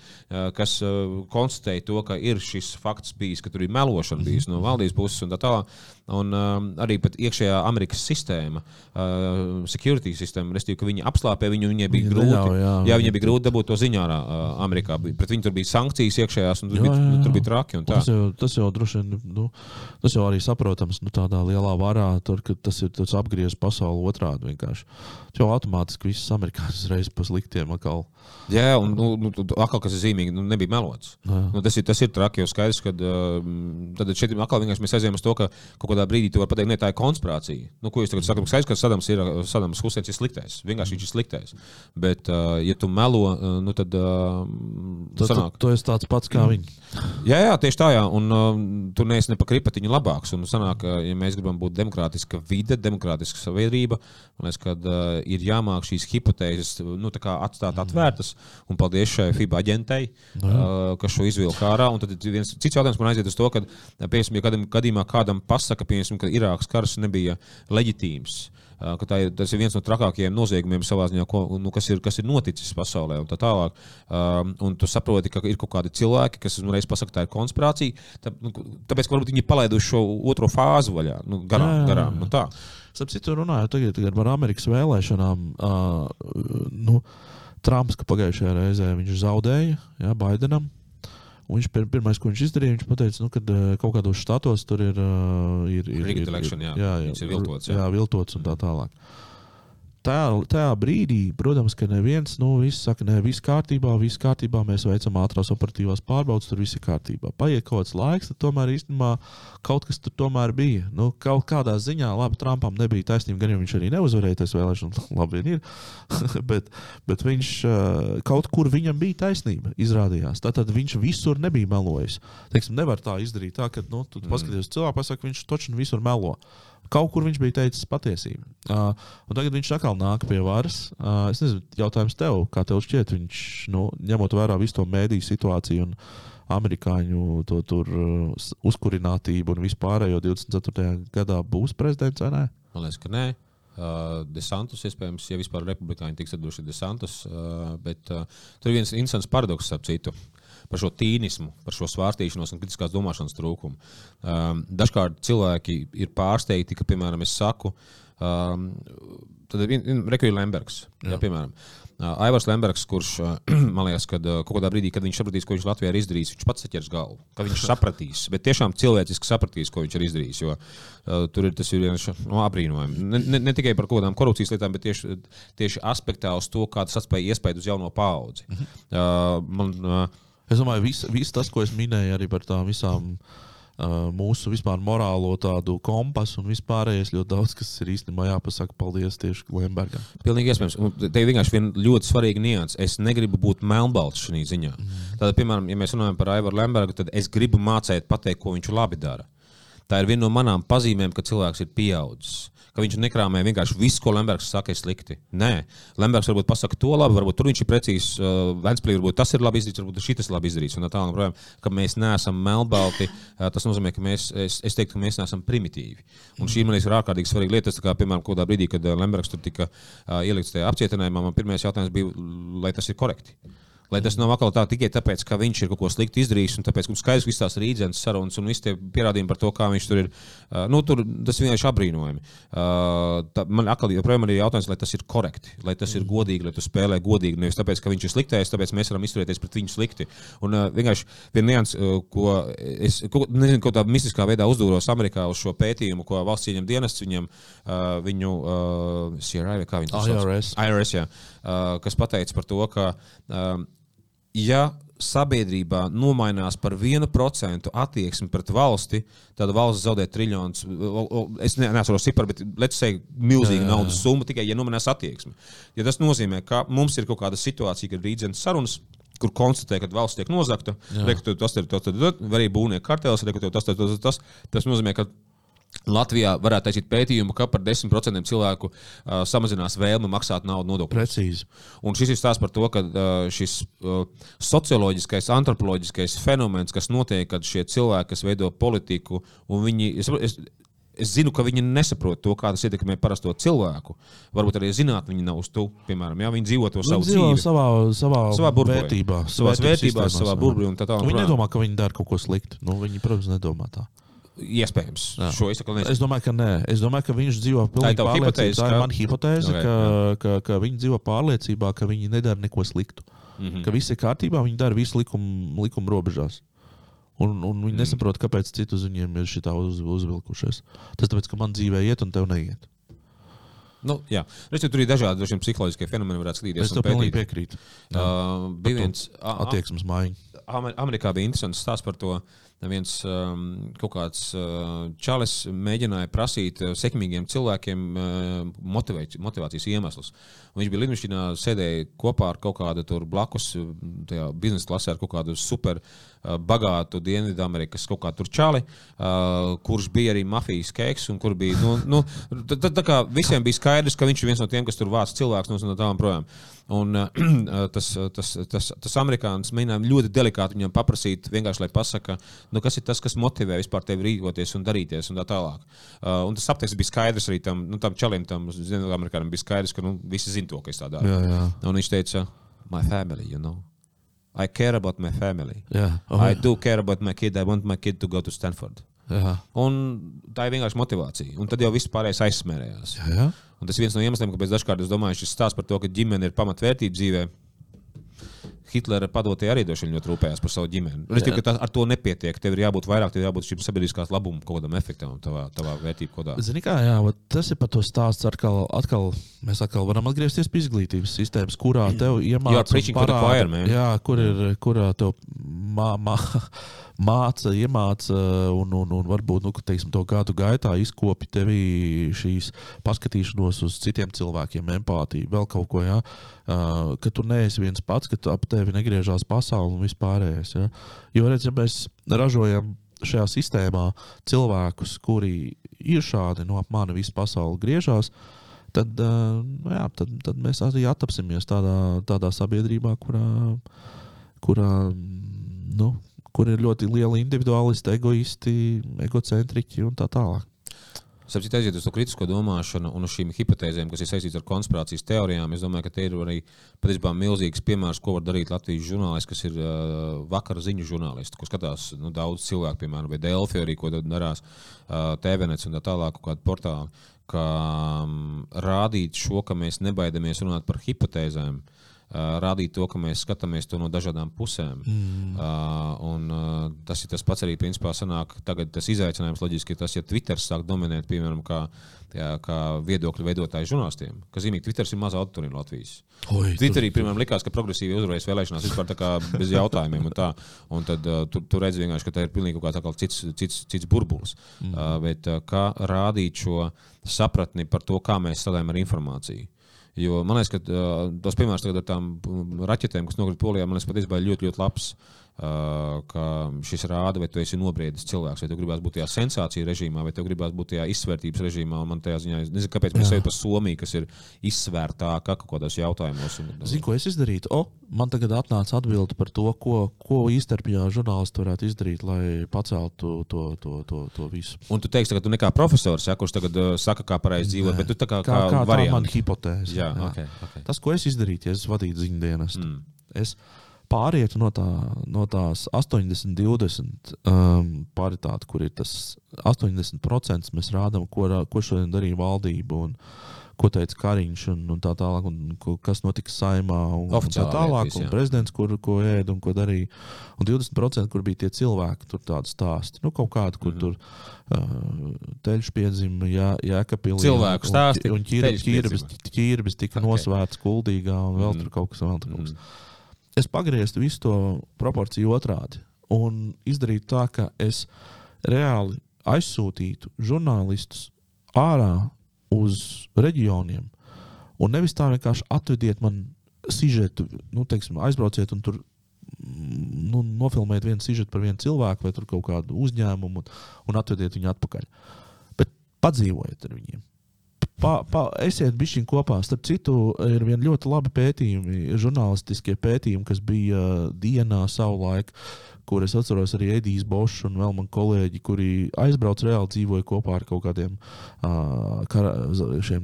kas uh, konstatēja to, ka ir šis fakts bijis, ka tur ir melošana bijis no valdības puses un tā tālāk. Un um, arī iekšējā Amerikas sistēma, uh, security sistēma, respektīvi, ka viņi apslāpē viņu, viņai bija viņi grūti. Neļauj, jā, jā, viņai bija grūti dabūt to ziņā ārā uh, Amerikā. Pret viņu tur bija sankcijas iekšējās, un tur, jā, bija, jā, jā. tur bija traki. Tas jau, tas jau droši vien, nu, tas jau arī saprotams, nu, tādā lielā varā, tur, ka tas ir tas apgriezts pasauli otrādi vienkārši. Jau automātiski viss amerikāņus reiz pa sliktiem atkal. Jā, un nu, nu, atkal, kas ir zīmīgi, nu, nebija melots. Nu, tas, ir, tas ir traki, jo skaidrs, ka uh, tad šeit atkal mēs aizējām uz to, ka kaut kādā brīdī tu vari pateikt, ne, tā ir konspirācija. Nu, ko jūs tagad sakat? Skaidrs, ka Sadams ir Sadams Husēns ir sliktais. Vienkārši viņš ir sliktais. Bet, uh, ja tu melo, uh, nu tad. Uh, tu, tu, tu esi tāds pats kā viņi. Jā, jā, tieši tā, jā. Un uh, tu neesi ne pa kripatiņu labāks. Un sanāk, ja mēs gribam būt demokrātiska vide, demokrātiska sabiedrība, man liekas, ka uh, ir jāmāk šīs hipotēzes nu, atstāt atvērtas. Un paldies šai FIBA aģentei, uh, kas šo izvilka ārā. Un tad viens cits jautājums man aiziet uz to, ka, piemēram, ja kādam, gadījumā kādam pasaka, piemēram, ka Irākas karš nebija leģitīms. Ka ir, tas ir viens no trakākajiem noziegumiem savā ziņā, ko, nu, kas, ir, kas ir noticis pasaulē. Un tā tālāk. Um, un tu saproti, ka ir kaut kādi cilvēki, kas uzreiz pasakā, tā ir konspirācija. Tā, nu, tāpēc, ka varbūt viņi palaiduši šo otro fāzi vaļā, nu, garām. Garām nu, tā. Starp citu, runājot tagad, tagad par Amerikas vēlēšanām, uh, nu, Trumps pagājušajā reizē viņš zaudēja ja, Baidenam. Viņš pir, pirmais, ko viņš izdarīja, viņš teica, nu, ka uh, kaut kādos štatos tur ir. Uh, ir, ir, ir, ir, jā, jā, jā, ir viltots. Jā. jā, viltots un tā tālāk tajā, tajā brīdī, protams, ka neviens, nu, viss saka, ne, viss kārtībā, viss kārtībā, mēs veicam ātrās operatīvās pārbaudes, tur viss ir kārtībā. Paiet kaut kāds laiks, tad tomēr īstenībā kaut kas tur tomēr bija. Nu, kaut kādā ziņā, labi, Trumpam nebija taisnība, gan jau viņš arī neuzvarēja tas vēlēšanas, labi, ir. bet, bet viņš kaut kur viņam bija taisnība, izrādījās. Tātad viņš visur nebija melojis. Teiksim, nevar tā izdarīt tā, ka, nu, tu mm. paskaties cilvēku, pasaka, viņš točni visur melo. Kaut kur viņš bija teicis patiesību. Uh, tagad viņš atkal nāk pie varas. Uh, es nezinu, jautājums tev, kā tev šķiet, viņš, nu, ņemot vērā visu to mēdīju situāciju un amerikāņu to tur uh, uzkurinātību un vispārējo 24. gadā būs prezidents vai nē? Man liekas, ka nē. Uh, Desantus, iespējams, ja vispār republikāņi tiks atdoši Desantus, uh, bet uh, tur ir viens interesants paradoks, ap citu. Uh, par šo tīnismu, par šo svārstīšanos un kritiskās domāšanas trūkumu. Um, dažkārt cilvēki ir pārsteigti, ka, piemēram, es saku, um, tad ir Rekvija Lembergs, jā. Jā, piemēram. Uh, Aivars Lembergs, kurš uh, man liekas, ka uh, kaut kādā brīdī, kad viņš sapratīs, ko viņš Latvijā ir izdarījis, viņš pats saķers galvu. Ka viņš sapratīs, bet tiešām cilvēciski sapratīs, ko viņš ir izdarījis. Jo uh, tur ir tas ir no apbrīnojumiem. Ne, ne, ne tikai par kaut kādām korupcijas lietām, bet tieši, tieši aspektā uz to, kā tas atspēja iespēju uz jauno paudzi. Mhm. Uh, man, uh, Es domāju, viss vis tas, ko es minēju arī par tām visām. Uh, mūsu vispār morālo tādu kompasu un vispārējais ļoti daudz, kas ir īstenībā jāpasaka paldies tieši Lembergam. Pilnīgi iespējams. Un te ir vienkārši viena ļoti svarīga nianses. Es negribu būt melnbalts šajā ziņā. Mm. Tātad, piemēram, ja mēs runājam par Aivaru Lembergu, tad es gribu mācīt, pateikt, ko viņš labi dara. Tā ir viena no manām pazīmēm, ka cilvēks ir pieaudzis ka viņš nekrāmē vienkārši visu, ko Lembergs saka, ir slikti. Nē, Lembergs varbūt pasaka to labi, varbūt tur viņš ir precīzs. Uh, Ventspīlī varbūt tas ir labi izdarīts, varbūt šis ir labi izdarīts. Un tā tālāk, projām, ka mēs neesam melnbalti, uh, tas nozīmē, ka mēs, es, es teiktu, ka mēs neesam primitīvi. Un šī, man liekas, ir ārkārtīgi svarīga lieta. Tas, kā, piemēram, kādā brīdī, kad uh, Lembergs tur tika uh, ielikts tajā apcietinājumā, man pirmais jautājums bija, lai tas ir korekti. Lai tas nav atkal tā tikai tāpēc, ka viņš ir kaut ko sliktu izdarījis, un tāpēc, ka mums skaidrs visas tās rīzes sarunas un visi tie pierādījumi par to, kā viņš tur ir. Nu, tur, tas vienkārši apbrīnojami. Tā, man atkal joprojām ir jautājums, lai tas ir korekti, lai tas ir godīgi, lai tu spēlē godīgi. Nevis tāpēc, ka viņš ir sliktais, tāpēc mēs varam izturēties pret viņu slikti. Un vienkārši viena nianses, uh, ko es ko, nezinu, ko tā mistiskā veidā uzdūros Amerikā uz šo pētījumu, ko valsts ieņem dienests viņam, viņu uh, CRI vai kā viņi to sauc? IRS. IRS jā, uh, kas pateica par to, ka. Ja sabiedrībā nomainās par vienu procentu attieksmi pret valsti, tad valsts zaudē triljonus. Es ne, neesmu cipars, bet let's say milzīga naudas summa tikai, ja nomainās attieksme. Ja tas nozīmē, ka mums ir kaut kāda situācija, kad rītdienas sarunas kur konstatē, ka valsts tiek nozagta, reku, tas tas, vai arī būvniecības kartels, reku, tas, tas, tas, tas, tas nozīmē, ka Latvijā varētu taisīt pētījumu, ka par 10% cilvēku uh, samazinās vēlme maksāt naudu nodokļus. Precīzi. Un šis ir stāsts par to, ka uh, šis uh, socioloģiskais, antropoloģiskais fenomens, kas notiek, kad šie cilvēki, kas veido politiku, un viņi, es, es, es zinu, ka viņi nesaprot to, kā tas ietekmē parasto cilvēku. Varbūt arī zināt, viņi nav uz to, piemēram, ja viņi dzīvo to savu dzīvi. Savā, savā, savā burbulī, vērtībā, savā vērtībās, savā tālāk. Viņi nedomā, ka viņi dara kaut ko sliktu. Nu, viņi, protams, nedomā tā. Iespējams. Jā. Šo es, es domāju, ka nē. Es domāju, ka viņš dzīvo pilnīgi tā hipotēze. Tā ir mana hipotēze, okay, ka, jā. ka, ka viņi dzīvo pārliecībā, ka viņi nedara neko sliktu. Mm -hmm. Ka viss ir kārtībā, viņi dara visu likumu likum robežās. Un, un viņi mm. nesaprot, kāpēc citi uz viņiem ir šitā uz, uzvilkušies. Tas tāpēc, ka man dzīvē iet un tev neiet. Nu, jā, Reči, tur ir dažādi psiholoģiskie fenomeni, varētu skatīties. Es tam pilnīgi piekrītu. Uh, bija viens attieksmes maiņa. Amerikā bija interesants stāsts par to. Viens um, kaut kāds uh, čalis mēģināja prasīt uh, sekmīgiem cilvēkiem uh, motivācijas iemeslus. Un viņš bija lidmašīnā, sēdēja kopā ar kaut kādu tur blakus biznesa klasē ar kaut kādu super bagātu Dienvidamerikas kaut kādu čali, kurš bija arī mafijas kur bija, nu, nu tā, tā, kā visiem bija skaidrs, ka viņš ir viens no tiem, kas tur vāc cilvēks no tālām projām. Un, uh, tas, tas, tas, tas amerikānis mēģināja ļoti delikāti viņam paprasīt, vienkārši lai pasaka, nu, kas ir tas, kas motivē vispār tevi rīkoties un darīties un tā tālāk. Uh, un tas apteiks bija skaidrs arī tam, nu, tam čalim, tam Ziemeļamerikānam bija skaidrs, ka nu, visi zina to, ka es tā daru. Jā, jā. Un viņš teica, my family, you know. I care about my family. Jā. Oh, I do care about my kid. I want my kid to go to Stanford. Jā. Un tā ir vienkārši motivācija. Un tad jau viss pārējais aizsmērējās. Jā, jā. Un tas ir viens no iemesliem, kāpēc dažkārt es domāju, šis stāsts par to, ka ģimene ir pamatvērtība dzīvē. Hitlera padotie arī droši vien ļoti rūpējās par savu ģimeni. Es tikai ar to nepietiek. Tev ir jābūt vairāk, tev ir jābūt šim sabiedriskās labuma kaut kādam efektam, tavā, tavā vērtību kodā. Zini, kā, jā, tas ir par to stāsts. Atkal, atkal, mēs atkal varam atgriezties pie izglītības sistēmas, kurā tev iemācīja, jā, kur ir, kurā tev mā, mā, māca, iemāca, un, un, un varbūt nu, teiksim, to gadu gaitā izkopja tevī šīs paskatīšanos uz citiem cilvēkiem, empātiju, vēl kaut ko. Ja? Uh, ka tu neesi viens pats, ka ap tevi negriežās pasaule un vispārējais. Ja? Jo, redz, ja mēs ražojam šajā sistēmā cilvēkus, kuri ir šādi, no nu, ap mani visu pasauli griežās, tad, uh, jā, tad, tad mēs arī attapsimies tādā, tādā sabiedrībā, kurā, kurā nu, kur ir ļoti lieli individuālisti, egoisti, egocentriķi un tā tālāk. Sapratu, aiziet uz to kritisko domāšanu un uz šīm hipotēzēm, kas ir saistītas ar konspirācijas teorijām. Es domāju, ka te ir arī patiesībā milzīgs piemērs, ko var darīt Latvijas žurnālisti, kas ir uh, vakara ziņu žurnālisti, ko skatās nu, daudz cilvēku, piemēram, vai Delfi arī, ko darās uh, TVNets un tā tālāk, kādu portālu. Ka um, rādīt šo, ka mēs nebaidamies runāt par hipotēzēm, rādīt to, ka mēs skatāmies to no dažādām pusēm. Mm. Uh, un, uh, tas ir tas pats arī, principā, sanāk, tagad tas izaicinājums loģiski ir tas, ja Twitter sāk dominēt, piemēram, kā, jā, kā viedokļu veidotāju žurnālistiem. Kas zīmīgi, Twitter ir maza auditorija Latvijas. Oi, Twitterī, piemēram, likās, ka progresīvi uzvarēs vēlēšanās vispār bez jautājumiem. Un, tā, un tad uh, tu, tu redz vienkārši, ka tā ir pilnīgi kaut kāds cits, cits, cits burbulis. Mm. Uh, bet uh, kā rādīt šo sapratni par to, kā mēs strādājam ar informāciju. Jo man liekas, ka uh, tos piemērs ar tām raķetēm, kas nokrita polijā, man liekas, patiesībā ļoti, ļoti labs. Uh, ka šis rāda, vai tu esi nobriedis cilvēks, vai tu gribēsi būt tajā sensāciju režīmā, vai tu gribēsi būt tajā izsvērtības režīmā. Man tajā ziņā, nezinu, kāpēc mēs ejam pa Somiju, kas ir izsvērtāka kaut kādos jautājumos. Un, Zinu, ko es izdarītu? O, man tagad atnāca atbilde par to, ko, ko īsterpjā žurnālisti varētu izdarīt, lai paceltu to, to, to, to visu. Un tu teiksi, ka tu nekā profesors, ja, kurš tagad uh, saka, kā pareizi dzīvot, bet tu tā kā, kā, kā, kā tā man hipotēze. Jā, jā. Okay, okay. Tas, ko es izdarītu, ja es vadītu ziņdienas. Mm. Es, pāriet no, tā, no tās 80, 20 um, paritāte, kur ir tas 80% mēs rādām, ko, ko šodien darīja valdība. Un, ko teica Kariņš, un, un tā tālāk, un ko, kas notika saimā, un, un tā tālāk, un prezidents, kur, ko ēda un ko darīja. Un 20% kur bija tie cilvēki, tur tādi stāsti, nu, kaut kādi, kur mm tur uh, teļš piedzima, jā, jēkapilī. Cilvēku stāsti. Un, un ķirbis, ķirbis tika okay. nosvērts kuldīgā, un vēl mm tur kaut kas, vēl tur kaut kas. Mm es pagrieztu visu to proporciju otrādi un izdarītu tā, ka es reāli aizsūtītu žurnālistus ārā uz reģioniem. Un nevis tā vienkārši atvediet man sižetu, nu, teiksim, aizbrauciet un tur nu, nofilmēt vienu sižetu par vienu cilvēku vai kaut kādu uzņēmumu un, un atvediet viņu atpakaļ. Bet padzīvojiet ar viņiem pa, pa, esiet bišķiņ kopā. Starp citu, ir viena ļoti laba pētījumi, žurnālistiskie pētījumi, kas bija dienā savulaik, kur es atceros arī Edijs Bošs un vēl man kolēģi, kuri aizbrauca reāli dzīvoja kopā ar kaut kādiem uh, kara, šiem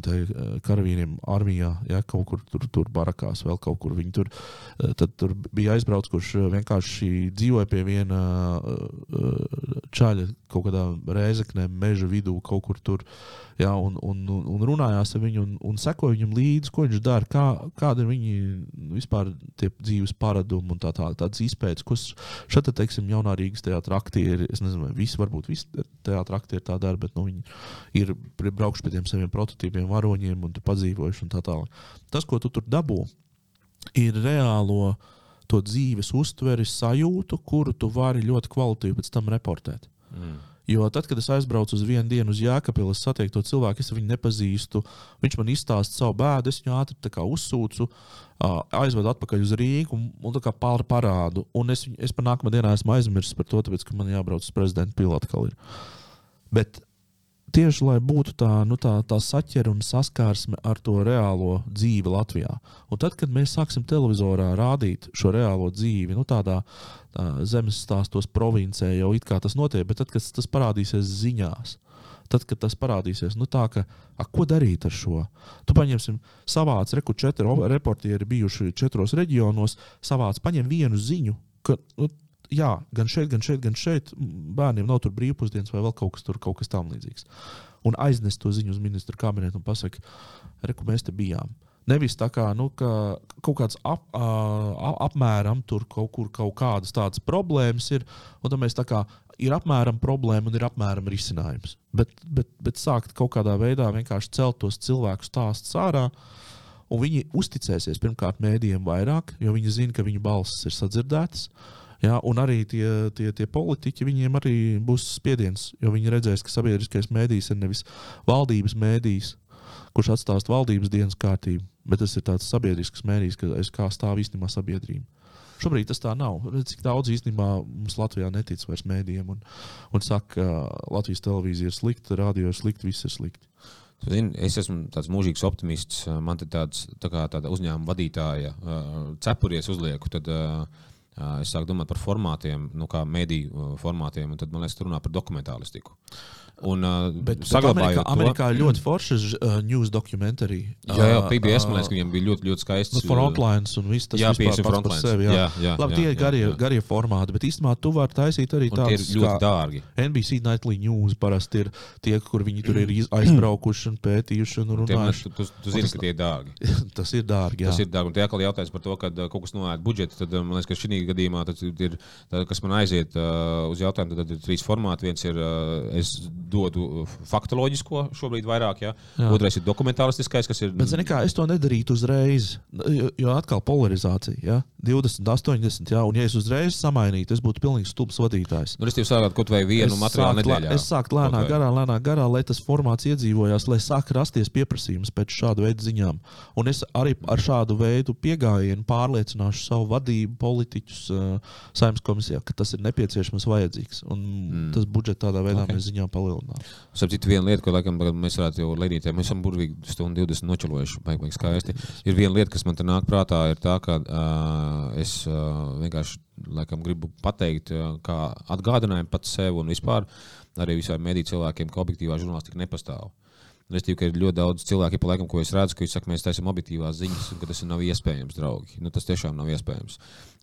karavīriem armijā, ja, kaut kur tur, tur barakās, vēl kaut kur viņi tur. Uh, tad tur bija aizbraucis, kurš vienkārši dzīvoja pie viena uh, čaļa kaut kādā rēzeknē, meža vidū, kaut kur tur. Uh, ja, un, un, un, un runājās ar viņu un, un sekoja viņam līdzi, ko viņš dara, kā, kāda ir viņa vispār dzīves paradumi un tā tā, tādas izpētes, ko šeit, teiksim, jaunā Rīgas teātra aktieri, es nezinu, vai visi, varbūt visi teātra aktieri tā dara, bet nu, viņi ir braukuši pie tiem saviem prototīpiem, varoņiem un padzīvojuši un tā tālāk. Tas, ko tu tur dabū, ir reālo to dzīves uztveri, sajūtu, kuru tu vari ļoti kvalitīvi pēc tam reportēt. Mm. Jo tad, kad es aizbraucu uz vienu dienu uz Jēkabilu, es satieku to cilvēku, es viņu nepazīstu. Viņš man izstāsta savu bēdu, es viņu ātri uzsūcu, aizvedu atpakaļ uz Rīgu un, un pāri parādu. Un es, es par nākamā dienā esmu aizmirsis par to, tāpēc, ka man jābrauc uz prezidenta pilotu. Bet tieši lai būtu tā, nu, tā, tā saķere un saskarsme ar to reālo dzīvi Latvijā. Un tad, kad mēs sāksim televizorā rādīt šo reālo dzīvi, nu, tādā tā, zemes stāstos provincē, jau it kā tas notiek, bet tad, kad tas parādīsies ziņās, tad, kad tas parādīsies, nu, tā, ka, a, ko darīt ar šo? Tu paņemsim, savāc, reku, četri reportieri bijuši četros reģionos, savāc, paņem vienu ziņu. Ka, nu, jā, gan šeit, gan šeit, gan šeit bērniem nav tur brīvpusdienas vai vēl kaut kas, tur, kaut kas tamlīdzīgs. Un aiznest to ziņu uz ministru kabinetu un pasakot, reku, mēs te bijām. Nevis tā kā nu, ka kaut kāds ap, uh, apmēram tur kaut kur kaut kādas tādas problēmas ir, un tad mēs tā kā ir apmēram problēma un ir apmēram risinājums. Bet, bet, bet sākt kaut kādā veidā vienkārši celt tos cilvēkus stāstus ārā. Un viņi uzticēsies pirmkārt mēdījiem vairāk, jo viņi zina, ka viņu balss ir sadzirdētas. Uh, Ja, un arī tie, tie, tie politiķi, viņiem arī būs spiediens, jo viņi redzēs, ka sabiedriskais mēdījis ir nevis valdības mēdījis, kurš atstāst valdības dienas kārtību, bet tas ir tāds sabiedrisks mēdījis, kas kā stāv īstenībā sabiedrība. Šobrīd tas tā nav. Redz, cik daudz īstenībā mums Latvijā netic vairs mēdījiem un, un saka, ka Latvijas televīzija ir slikta, radio ir slikta, viss ir slikti. Zini, es esmu tāds mūžīgs optimists. Man te tāds tā kā tāda uzņēmuma vadītāja cepuries uzlieku. Tad, uh, es sāku domāt par formātiem, nu, kā mediju formātiem, un tad man liekas, runā par dokumentālistiku. Un, uh, bet, bet Amerikā, to, Amerikā ir ļoti forša uh, news dokumentācija. Jā, jā, PBS man liekas, ka viņiem bija ļoti, ļoti skaists. Nu, frontlines un viss tas jā, pats par sevi. Jā, jā, jā, Labi, jā, tie ir garie, jā. garie formāti, bet īstenībā tu vari taisīt arī tādus. Tie ir ļoti dārgi. NBC Nightly News parasti ir tie, kur viņi tur ir aizbraukuši un pētījuši un runājuši. Tu, tu, zini, ka tie ir dārgi. tas ir dārgi, jā. Tas ir dārgi. Un tie atkal jautājums par to, ka kaut kas noēd budžetu, tad man liekas, ka šī gadījumā ir, tā, kas man aiziet uh, uz jautājumu, tad ir trīs formāti. Viens ir, uh, es dodu faktoloģisko šobrīd vairāk, ja? Jā. otrais ir dokumentālistiskais, kas ir. Bet, zini, kā es to nedarītu uzreiz, jo, atkal polarizācija, ja? 20, 80, jā, un ja es uzreiz samainītu, es būtu pilnīgi stulbs vadītājs. Nu, es tev sāktu kaut vai vienu es materiālu nedēļā. Es sāktu lēnā garā, lēnā garā, lai tas formāts iedzīvojās, lai sāk rasties pieprasījums pēc šāda veida ziņām. Un es arī ar šādu veidu pieejamību pārliecināšu savu vadību, politiķus, uh, saimnes komisijā, ka tas ir nepieciešams, vajadzīgs. Un mm. tas budžets tādā veidā okay. mēs ziņām palielinām. Sapratu, viena lieta, ko laikam mēs varētu jau ledītē, mēs esam burvīgi stundu 20 nočelojuši, baigi, baigi skaisti. Ir viena lieta, kas man te nāk prātā, ir tā, ka uh, es vienkārši laikam, gribu pateikt, kā atgādinājumu pats sev un vispār arī visiem mediju cilvēkiem, ka objektīvā žurnālistika nepastāv. Restīvi, ka ir ļoti daudz cilvēku, pa laikam, ko es redzu, ka viņi saka, mēs taisām objektīvās ziņas, un tas nav iespējams, draugi. Nu, tas tiešām nav iespējams.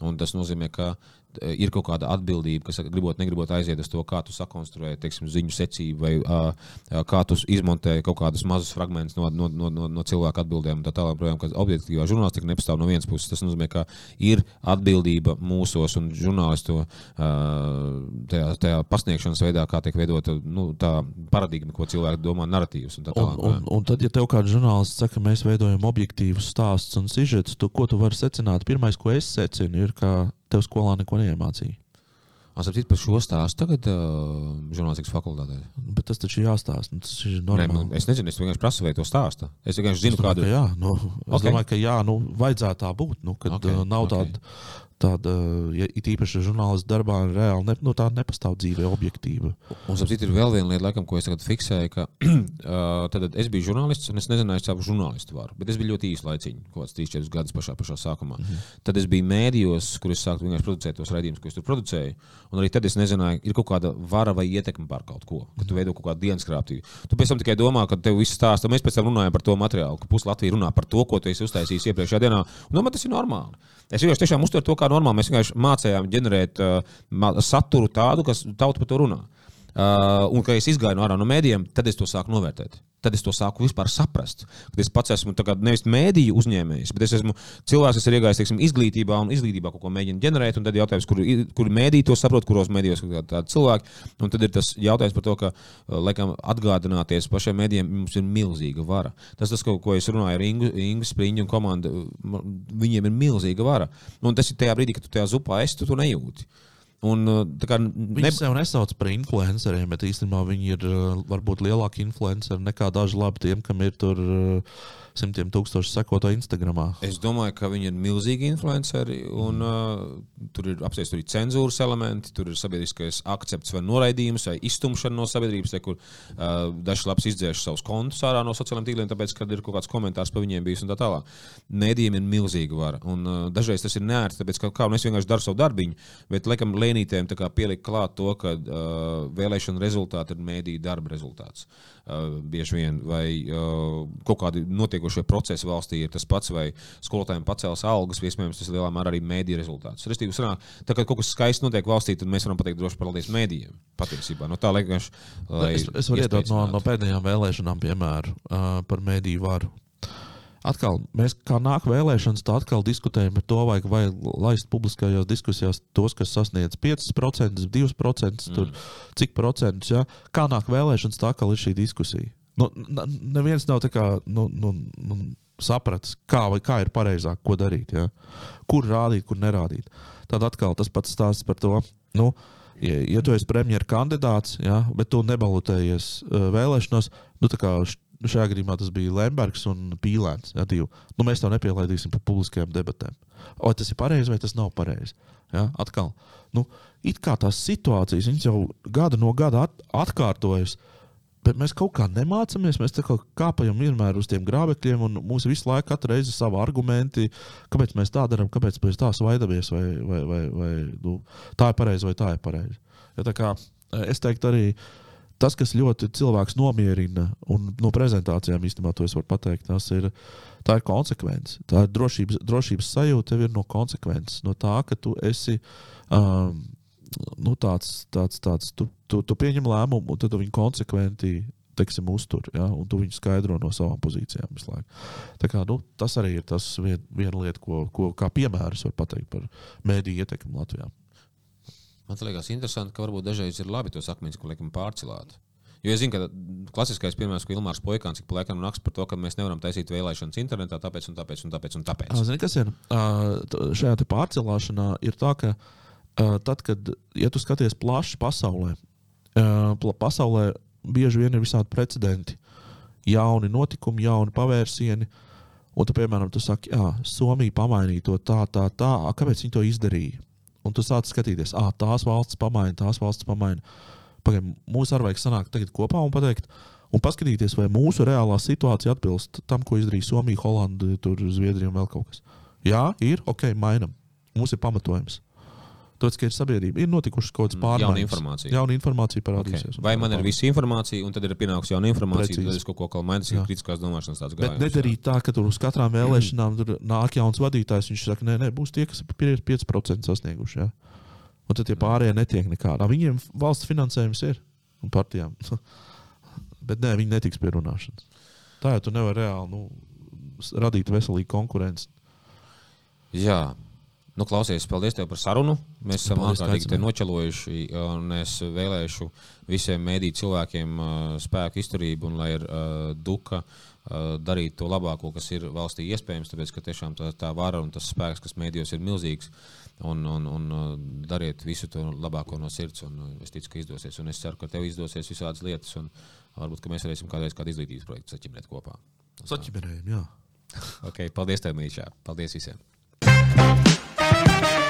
Un tas nozīmē, ka ir kaut kāda atbildība, kas gribot, negribot aiziet uz to, kā tu sakonstruēji teiksim, ziņu secību, vai uh, kā tu izmontēji kaut kādus mazus fragmentus no, no, no, no, no cilvēku atbildēm. Tā tālāk, projām, ka objektīvā žurnālistika nepastāv no vienas puses. Tas nozīmē, ka ir atbildība mūsos un žurnālistu uh, tajā, tajā pasniegšanas veidā, kā tiek veidota nu, tā paradigma, ko cilvēki domā, narratīvs. Un, un, un, un tad, ja tev kāds žurnālists saka, ka mēs veidojam objektīvus stāstus un sižetus, tu, ko tu vari secināt? Pirmais, ko es secinu, ir, ka tev skolā neko neiemācīja. Es saprotu, par šo stāstu tagad uh, žurnālistikas fakultātē. Bet tas taču ir jāstāsta. Nu, tas ir normāli. Nē, es nezinu, es vienkārši prasu, vai to stāsta. Es vienkārši zinu, kāda ir. Jā, nu, es okay. domāju, ka jā, nu, vajadzētu tā būt. Nu, kad okay. nav okay. tāda tāda, ja it īpaši žurnālistu darbā, reāli ne, nu, tāda nepastāv dzīve, objektīva. Un, saprāt, ir vēl viena lieta, laikam, ko es tagad fiksēju, ka uh, tad es biju žurnālists, un es nezināju, kādu žurnālistu varu, bet es biju ļoti īsi laiciņš, kaut kāds 3-4 gadus pašā, pašā sākumā. Mm -hmm. Tad es biju mēdījos, kur es sāku vienkārši producēt tos raidījumus, ko es tur producēju, un arī tad es nezināju, ir kaut kāda vara vai ietekme pār kaut ko, ka tu mhm. veido kaut kādu dienas krāptību. Tu pēc tam tikai domā, ka tev viss stāsta, mēs pēc tam runājam par to materiālu, ka pusi Latvija runā par to, ko tu esi uztaisījis iepriekšējā dienā, un domā, tas ir normāli. Es vienkārši tiešām uztveru to kā normāli. Mēs vienkārši mācījām ģenerēt uh, saturu tādu, kas tauta par to runā. Uh, un, kad es izgāju no ārā no mēdījiem, tad es to sāku novērtēt. Tad es to sāku vispār saprast. Kad es pats esmu nevis mēdīju uzņēmējs, bet es esmu cilvēks, kas ir iegājis teiksim, izglītībā un izglītībā kaut ko mēģina ģenerēt. Tad ir jautājums, kur, kur mēdīji to saprot, kuros mēdījos ir tādi cilvēki. Un tad ir tas jautājums par to, ka laikam, atgādināties pašiem mēdījiem mums ir milzīga vara. Tas, tas ko, ko es runāju ar Ingu, Ingu Spriņu un komandu, viņiem ir milzīga vara. Un tas ir tajā brīdī, kad tu tajā zupā esi, tu to nejūti. Un, kā, ne... Viņi sev nesauc par influenceriem, bet īstenībā viņi ir varbūt lielāki influenceri nekā daži labi tiem, kam ir tur. Uh, simtiem tūkstošu sekotāju Instagram. Es domāju, ka viņi ir milzīgi influenceri. Un, mm. uh, tur ir apsteigts arī cenzūras elementi, tur ir sabiedriskais akcepts vai noraidījums vai iztumšana no sabiedrības, te, kur uh, daži labs izdzēš savus kontus ārā no sociālajiem tīkliem, tāpēc, ka ir kaut kāds komentārs par viņiem bijis un tā tālāk. Mēdījiem ir milzīga vara. Un, uh, dažreiz tas ir nērti, tāpēc, ka kā, es vienkārši daru savu darbiņu, bet laikam lēnītēm pielikt klāt to, ka uh, vēlēšana rezultāti ir mēdīju darba rezultāts. Uh, bieži vien, vai uh, kaut kādi notiekošie procesi valstī ir tas pats, vai skolotājiem pacels algas, iespējams, tas lielā mērā arī mēdīju rezultāts. Restīvi, sanāk, tā kā kaut kas skaists notiek valstī, tad mēs varam pateikt droši paldies mēdījiem. Patiesībā, no tā liekas, lai es, es varu iedot no, no pēdējām vēlēšanām piemēru uh, par mēdīju varu atkal, mēs kā nāk vēlēšanas, tā atkal diskutējam par to, vai, vai laist publiskajās diskusijās tos, kas sasniedz 5%, 2%, mm. tur, cik procentus. Ja? Kā nāk vēlēšanas, tā atkal ir šī diskusija. Nu, neviens nav kā, nu, nu, nu, sapratis, kā, kā ir pareizāk, ko darīt. Ja? Kur rādīt, kur nerādīt. Tad atkal tas pats stāsts par to. Nu, ja, ja tu esi premjerministra kandidāts, ja, bet tu nebalotējies uh, vēlēšanās, nu, tā kā šajā gadījumā tas bija Lembergs un Pīlēns. Ja, divi. nu, mēs to nepielaidīsim par publiskajām debatēm. Vai tas ir pareizi vai tas nav pareizi? Ja, atkal, nu, it kā tās situācijas jau gada no gada at atkārtojas. Bet mēs kaut kā nemācāmies. Mēs kā kāpjam vienmēr uz tiem grābekļiem, un mums visu laiku katru reizi ir savi argumenti, kāpēc mēs tā darām, kāpēc mēs tā svaidamies, vai, vai, vai, vai nu, tā ir pareizi vai tā ir pareizi. Ja, tā kā, es teiktu, arī uh, tas, kas ļoti cilvēks nomierina, un no prezentācijām īstenībā to es varu pateikt, tas ir, ir konsekvence. Tā ir drošības, drošības sajūta, tev ir no konsekvences, no tā, ka tu esi. Um, Nu, tāds, tāds, tāds, tu, tu, tu pieņem lēmumu, un tad viņu konsekventi teiksim, uztur, ja, un tu viņu skaidro no savām pozīcijām visu laiku. Tā kā, nu, tas arī ir tas vien, viena lieta, ko, ko kā piemērs var pateikt par mēdīju ietekmi Latvijā. Man liekas, interesanti, ka varbūt dažreiz ir labi tos akmeņus, ko liekam pārcelāt. Jo es zinu, ka klasiskais piemērs, ko Ilmārs Poikāns ik pa laikam raksta par to, ka mēs nevaram taisīt vēlēšanas internetā, tāpēc un tāpēc un tāpēc. Un tāpēc. Zini, kas ir šajā pārcelāšanā, ir tā, ka tad, kad ja tu skaties plaši pasaulē, pasaulē bieži vien ir visādi precedenti, jauni notikumi, jauni pavērsieni. Un, tu, piemēram, tu saki, ka Somija pamainīja to tā, tā, tā. Kāpēc viņi to izdarīja? Un tu sāc skatīties, ah, tās valsts pamaina, tās valsts pamaina. Pagaidām, mums arī vajag sanākt tagad kopā un pateikt, un paskatīties, vai mūsu reālā situācija atbilst tam, ko izdarīja Somija, Holanda, Zviedrija un vēl kaut kas. Jā, ir, ok, mainam. Mums ir pamatojums. Tāpēc, ka ir sabiedrība, ir notikušas kaut kādas mm, pārmaiņas. Jauna informācija. Jauna informācija parādīsies. Okay. Vai man ir visa informācija, un tad ir pienākusi jauna informācija, Precīzi. tad es kaut ko kā mainīšu, ir kritiskās domāšanas tāds gājums. Bet nedarīt tā, ka tur uz katrām vēlēšanām nāk jauns vadītājs, viņš saka, nē, nē, būs tie, kas ir 5% sasnieguši. Ja? Un tad tie pārējie netiek nekādā. Viņiem valsts finansējums ir un partijām. Bet nē, viņi netiks pie runāšanas. Tā jau tu nevari reāli nu, radīt veselīgu konkurenci. Jā, Nu, klausies, paldies tev par sarunu. Mēs esam ārkārtīgi te nočelojuši, un es vēlēšu visiem mēdīt cilvēkiem uh, spēku izturību, un lai ir uh, duka uh, darīt to labāko, kas ir valstī iespējams, tāpēc, ka tiešām tā, tā vara un tas spēks, kas mēdījos, ir milzīgs. Un, un, un dariet visu to labāko no sirds, un es ticu, ka izdosies. Un es ceru, ka tev izdosies visādas lietas, un varbūt mēs varēsim kādreiz kādu izglītības projektu saķimēt kopā. Saķimērējam, jā. okay, paldies, tev, Mīļšā. Paldies visiem! Thank you.